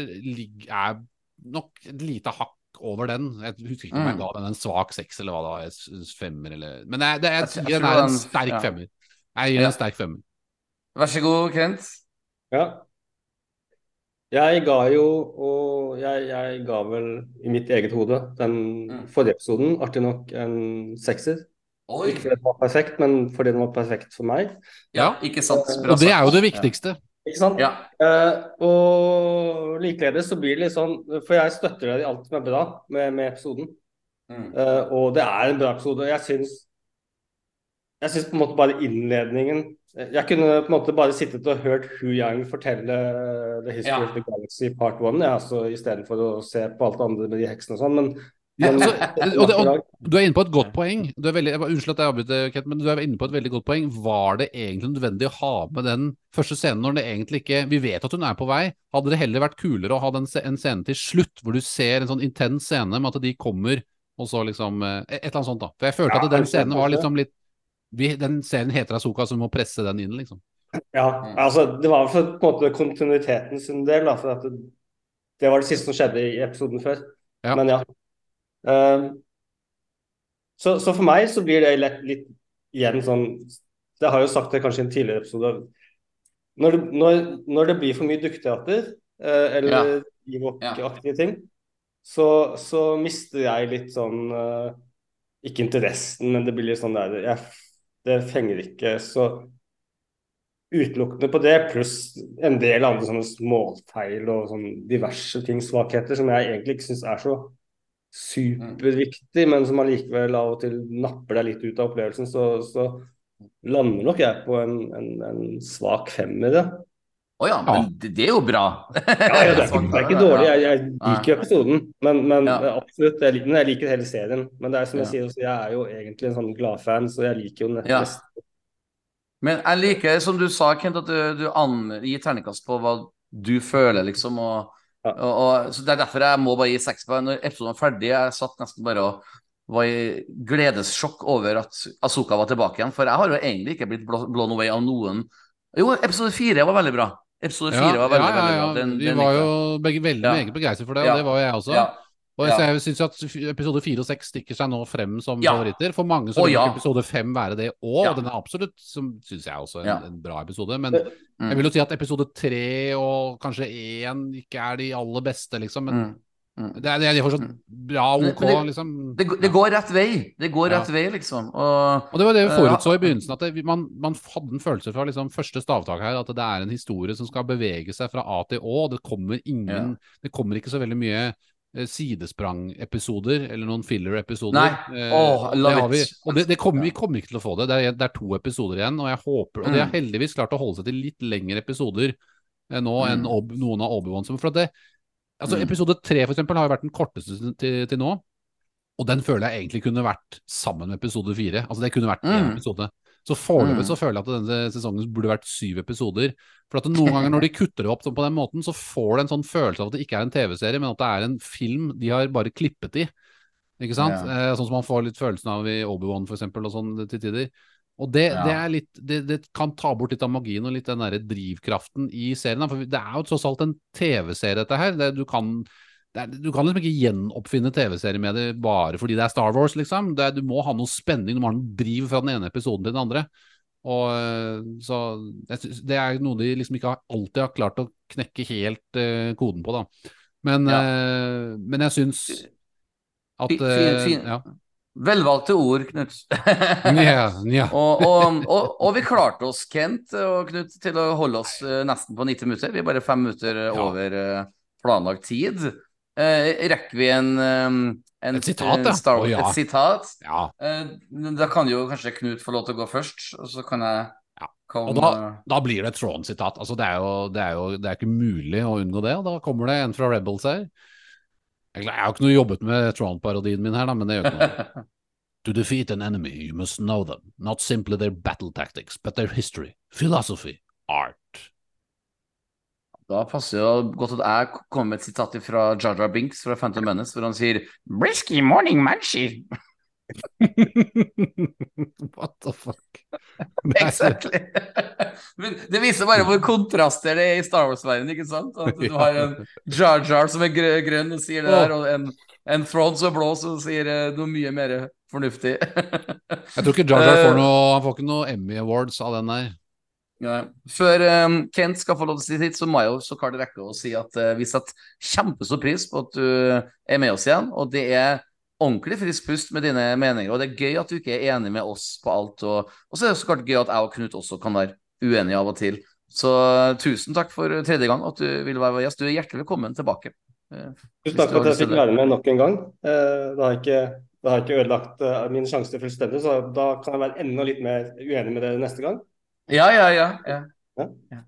er nok et lite hakk over den. Jeg husker ikke om jeg Mm. ga den en svak seks eller hva det var. Femmer eller Men jeg, det, jeg, Jeg jeg den er en sterk femmer. Jeg gir den en sterk femmer. Vær så god, Kent. Ja. Jeg ga jo, og jeg, jeg ga vel i mitt eget hode den Mm. forrige episoden artig nok en sekser. Oi. Ikke fordi den var perfekt, men fordi den var perfekt for meg. Ja, ikke sant? Bra Og det er jo det viktigste. Ikke sant? Ja. Uh, og likeledes så blir det litt sånn For jeg støtter deg i alt som er bra med, med episoden. Mm. Uh, og det er en bra episode. Jeg syns Jeg syns på en måte bare innledningen Jeg kunne på en måte bare sittet og hørt Hu Yang fortelle The History Ja. of the Galaxy part one, ja, altså, istedenfor å se på alt det andre med de heksene og sånn. Men, Ja, altså, og det- og- Du er inne på et godt poeng. Du er veldig, unnskyld at jeg avbryter, Kent, men du er inne på et veldig godt poeng. Var det egentlig nødvendig å ha med den første scenen når det egentlig ikke Vi vet at hun er på vei. Hadde det heller vært kulere å ha den, en scene til slutt, hvor du ser en sånn intens scene med at de kommer, og så liksom eh, Et eller annet sånt, da. For jeg følte Ja, at den scenen var liksom litt vi, Den serien heter Asoka, så vi må presse den inn, liksom. Ja, altså det var for på en måte kontinuiteten sin del, da, for at det, det var det siste som skjedde i episoden før. Ja. Men ja. Ehm, så, så for meg så blir det litt, litt igjen sånn Det har jo sagt det kanskje i en tidligere episode. Når det, når, når det blir for mye dukketeater eh, eller Ewok-aktige ting, så, så mister jeg litt sånn eh, Ikke interessen, men det blir litt sånn der jeg, Det fenger ikke. Så utelukkende på det, pluss en del andre sånne småfeil og sånn diverse ting, svakheter, som jeg egentlig ikke syns er så superviktig, men som allikevel av og til napper deg litt ut av opplevelsen, så, så lander nok jeg på en, en, en svak femmer. Ja. Å ja, men det, det er jo bra. Ja, ja, det, er ikke, det er ikke dårlig, jeg, jeg liker jo episoden, men, men Ja. absolutt, jeg, liker- jeg liker hele serien. Men det er som jeg Ja. sier, også, jeg er jo egentlig en sånn gladfan, så jeg liker jo nettopp. Ja. nesten Men jeg liker, som du sa, Kent, at du, du an- gir terningkast på hva du føler, liksom. Og, Ja. Og, og, så Det er derfor jeg må bare gi seks på. Når episoden var ferdig, jeg satt nesten bare og var i gledessjokk over at Asoka var tilbake igjen. For jeg har jo egentlig ikke blitt blown away av noen Jo, episode fire var veldig bra. Episode fire var veldig, veldig bra. Den, Vi den var jo begge veldig Ja. meget begeistret for det, og Ja. det var jo jeg også. Og Ja. jeg syns at episode fire og seks stikker seg nå frem som Ja. favoritter. For mange så vil ja. episode fem være det òg, og den er absolutt, som syns jeg også, en, en bra episode. Men Mm. jeg vil jo si at episode tre og kanskje én ikke er de aller beste, liksom. Men Mm. Mm. det, er, det er fortsatt bra, OK, det- liksom. Det, går- det går rett vei. Det går rett vei, liksom. Og, Og det var det vi Eh, forutså i begynnelsen, at det, man, man hadde en følelse fra liksom første stavtak her at det er en historie som skal bevege seg fra A til Å. og Det kommer ingen Det kommer ikke så veldig mye eh, sidesprangepisoder eller noen filler-episoder. Nei. oh, love det it. og det, det kommer, Vi kommer ikke til å få det. Det er, det er to episoder igjen, og jeg håper Og de har Mm. heldigvis klart å holde seg til litt lengre episoder eh, nå Mm. enn Ob noen av Obi-Wan. For at det, altså Mm. Episode tre for eksempel, har jo vært den korteste til, til nå. Og den føler jeg egentlig kunne vært sammen med episode fire. Altså det kunne vært én Mm. episode. Så foreløpig Mm. så føler jeg at denne sesongen burde vært syv episoder. For at noen ganger når de kutter det opp på den måten, så får du en sånn følelse av at det ikke er en TV-serie, men at det er en film de har bare klippet i. Ikke sant? Ja. Eh, sånn som man får litt følelsen av i Obi-Wan for eksempel, og sånn til tider. Og det, Ja. det er litt det, det kan ta bort litt av magien og litt den der drivkraften i serien. For det er jo tross alt en TV-serie, dette her. Det, du kan er, du kan liksom ikke gjenoppfinne TV-serier med det bare fordi det er Star Wars, liksom. Det er, du må ha noe spenning, du må ha noe driv fra den ene episoden til den andre. Og øh, så Det er noe de liksom ikke har, alltid har klart å knekke helt uh, koden på, da. Men, Ja. uh, men jeg syns at uh, fin- fin. Ja. Velvalgte ord, Knut. yeah, yeah. og, og, og, og vi klarte oss, Kent og Knut, til å holde oss eh, nesten på 90 minutter. Vi er bare fem minutter eh, over eh, planlagt tid. Eh, rekker vi en, en, Et sitat, en Star ja. Et sitat. Ja. Eh, Da kan jo kanskje Knut få lov til å gå først, og så kan jeg Ja. komme Og da, da blir det et Throne-sitat. Altså, det, er jo, det, er jo, det er ikke mulig å unngå det. Og da kommer det en fra Rebels her. Jeg har ikke noe jobbet med Throne-parodien min her, da, men det gjør ikke noe. To defeat an enemy, you must know them. Not simply their battle tactics, but their history, philosophy, art. Da passer det godt at jeg kommer med et sitat fra Jar Jar Binks fra Phantom Menace, hvor han sier 'Brisky morning, Manchi'. What the fuck? Exactly. Men det viser bare hvor kontraster det er i Star Wars-verdenen, ikke sant? At du har en Jar Jar som er grønn og sier det der, og en, en Throne som er blå som sier eh, noe mye mer fornuftig. Jeg tror ikke Jar Jar får noe Han får ikke noe Emmy Awards av den der. Ja. Før um, Kent skal få lov til å si sitt, så må jeg jo så klart rekke å si at uh, vi setter kjempestor pris på at du er med oss igjen. Og det er ordentlig frisk pust med dine meninger. Og det er gøy at du ikke er enig med oss på alt. Og, og så er det så klart gøy at jeg og Knut også kan være uenige av og til. Så uh, tusen takk for tredje gang at du ville være vår gjest. Du er hjertelig velkommen tilbake. Uh, Tusen takk for at jeg fikk være med nok en gang. Eh, Det har ikke, det har ikke ødelagt eh, min sjanse fullstendig, så da kan jeg være enda litt mer uenig med dere neste gang. Ja, ja, ja. ja.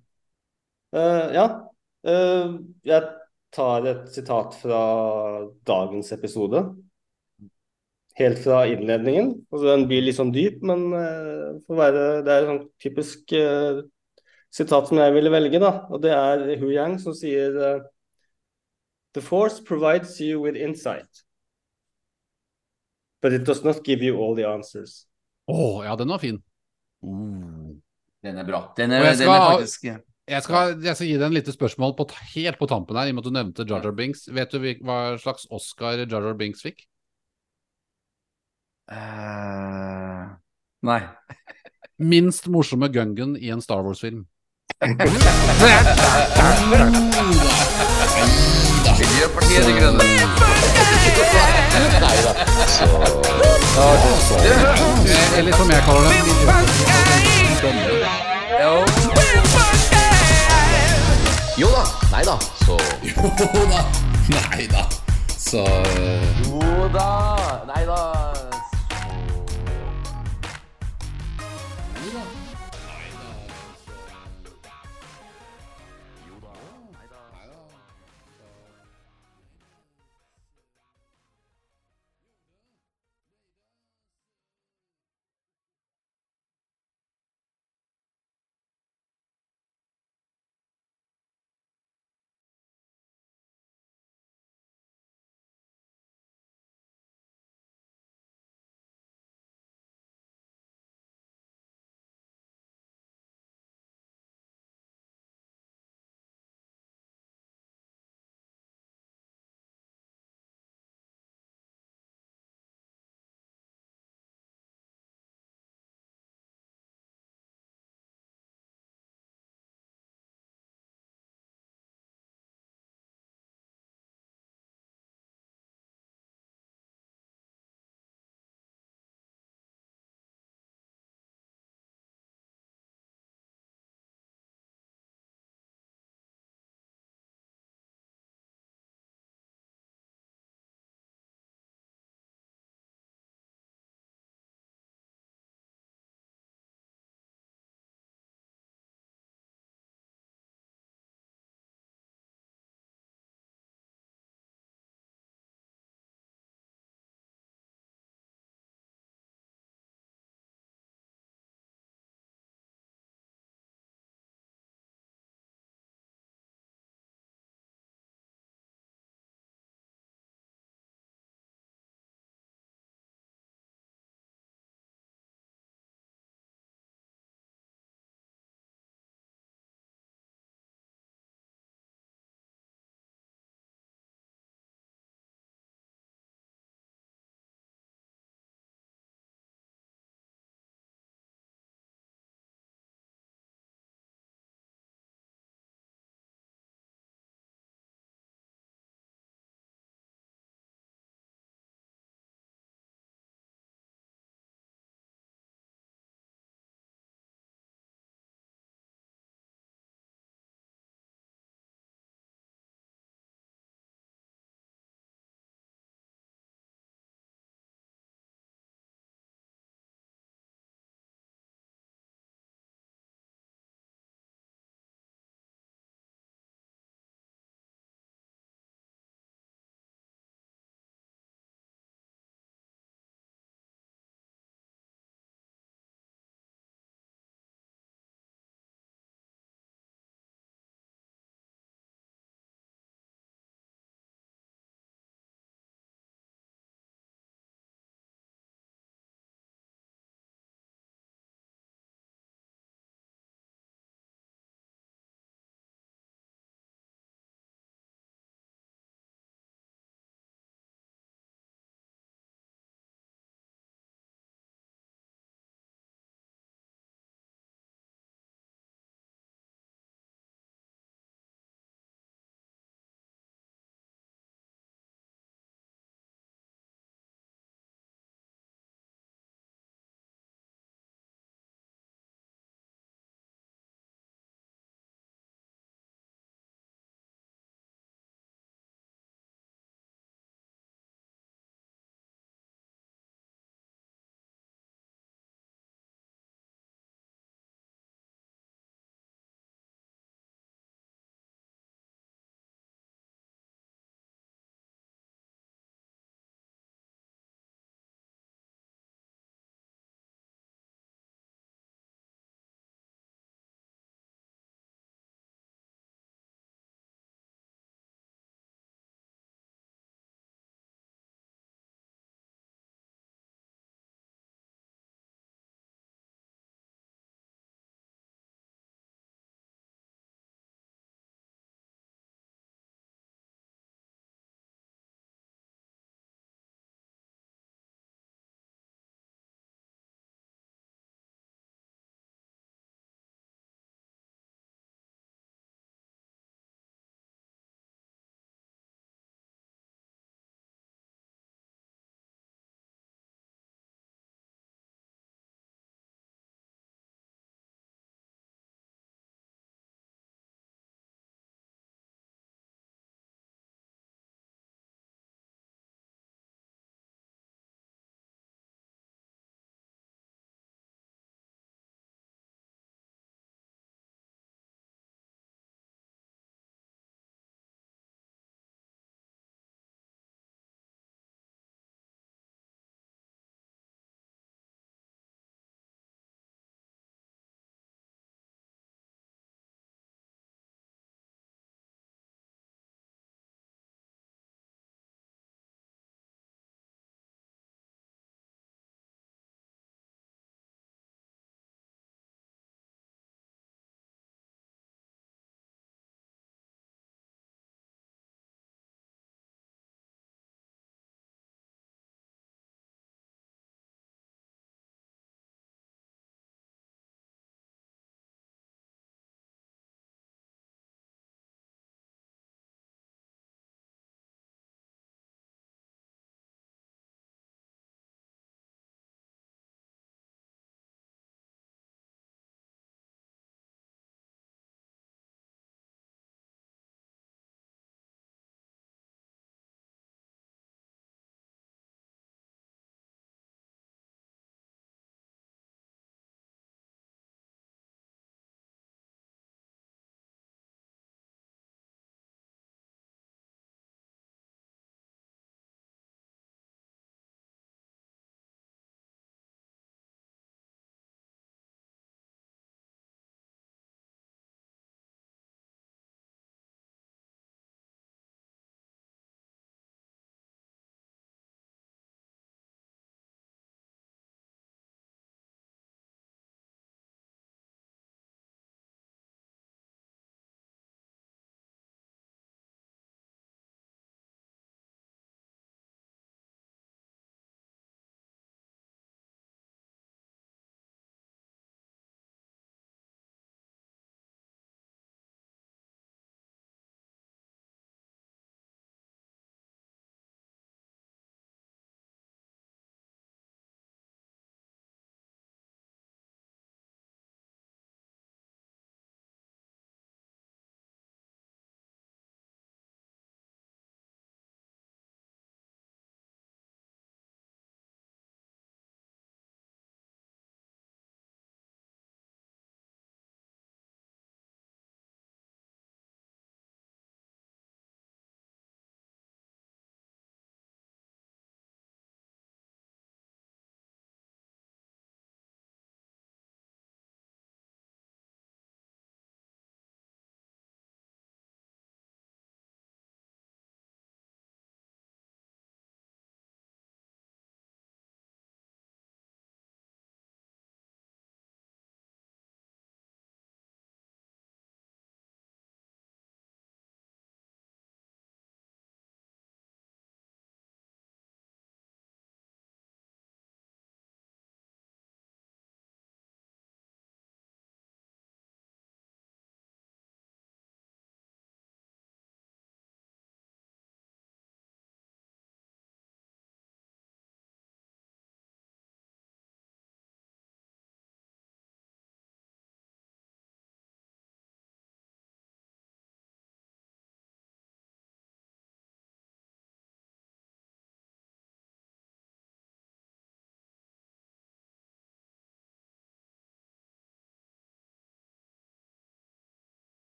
Eh, ja. Uh, jeg tar et sitat fra dagens episode. Helt fra innledningen. Altså, den blir litt sånn dyp, men uh, være, det er et sånn typisk sitat som jeg ville velge. da, og Det er Hu Yang som sier The force provides you with insight, but it does not give you all the answers. Å, ja, den var fin. Den er bra. Den er, jeg den er skal- faktisk Jeg skal, jeg skal gi deg en lite spørsmål på, helt på tampen her, i og med at du nevnte Jar Jar Binks. Vet du hva slags Oscar Jar Jar Binks fikk? Uh, Nei. Minst morsomme Gungan i en Star Wars-film. Miljøpartiet De Grønne. Eh, Eller som jeg kaller det Jo. Jo da, nei da, så Jo da. Nei da. Så eh, Jo da, nei da.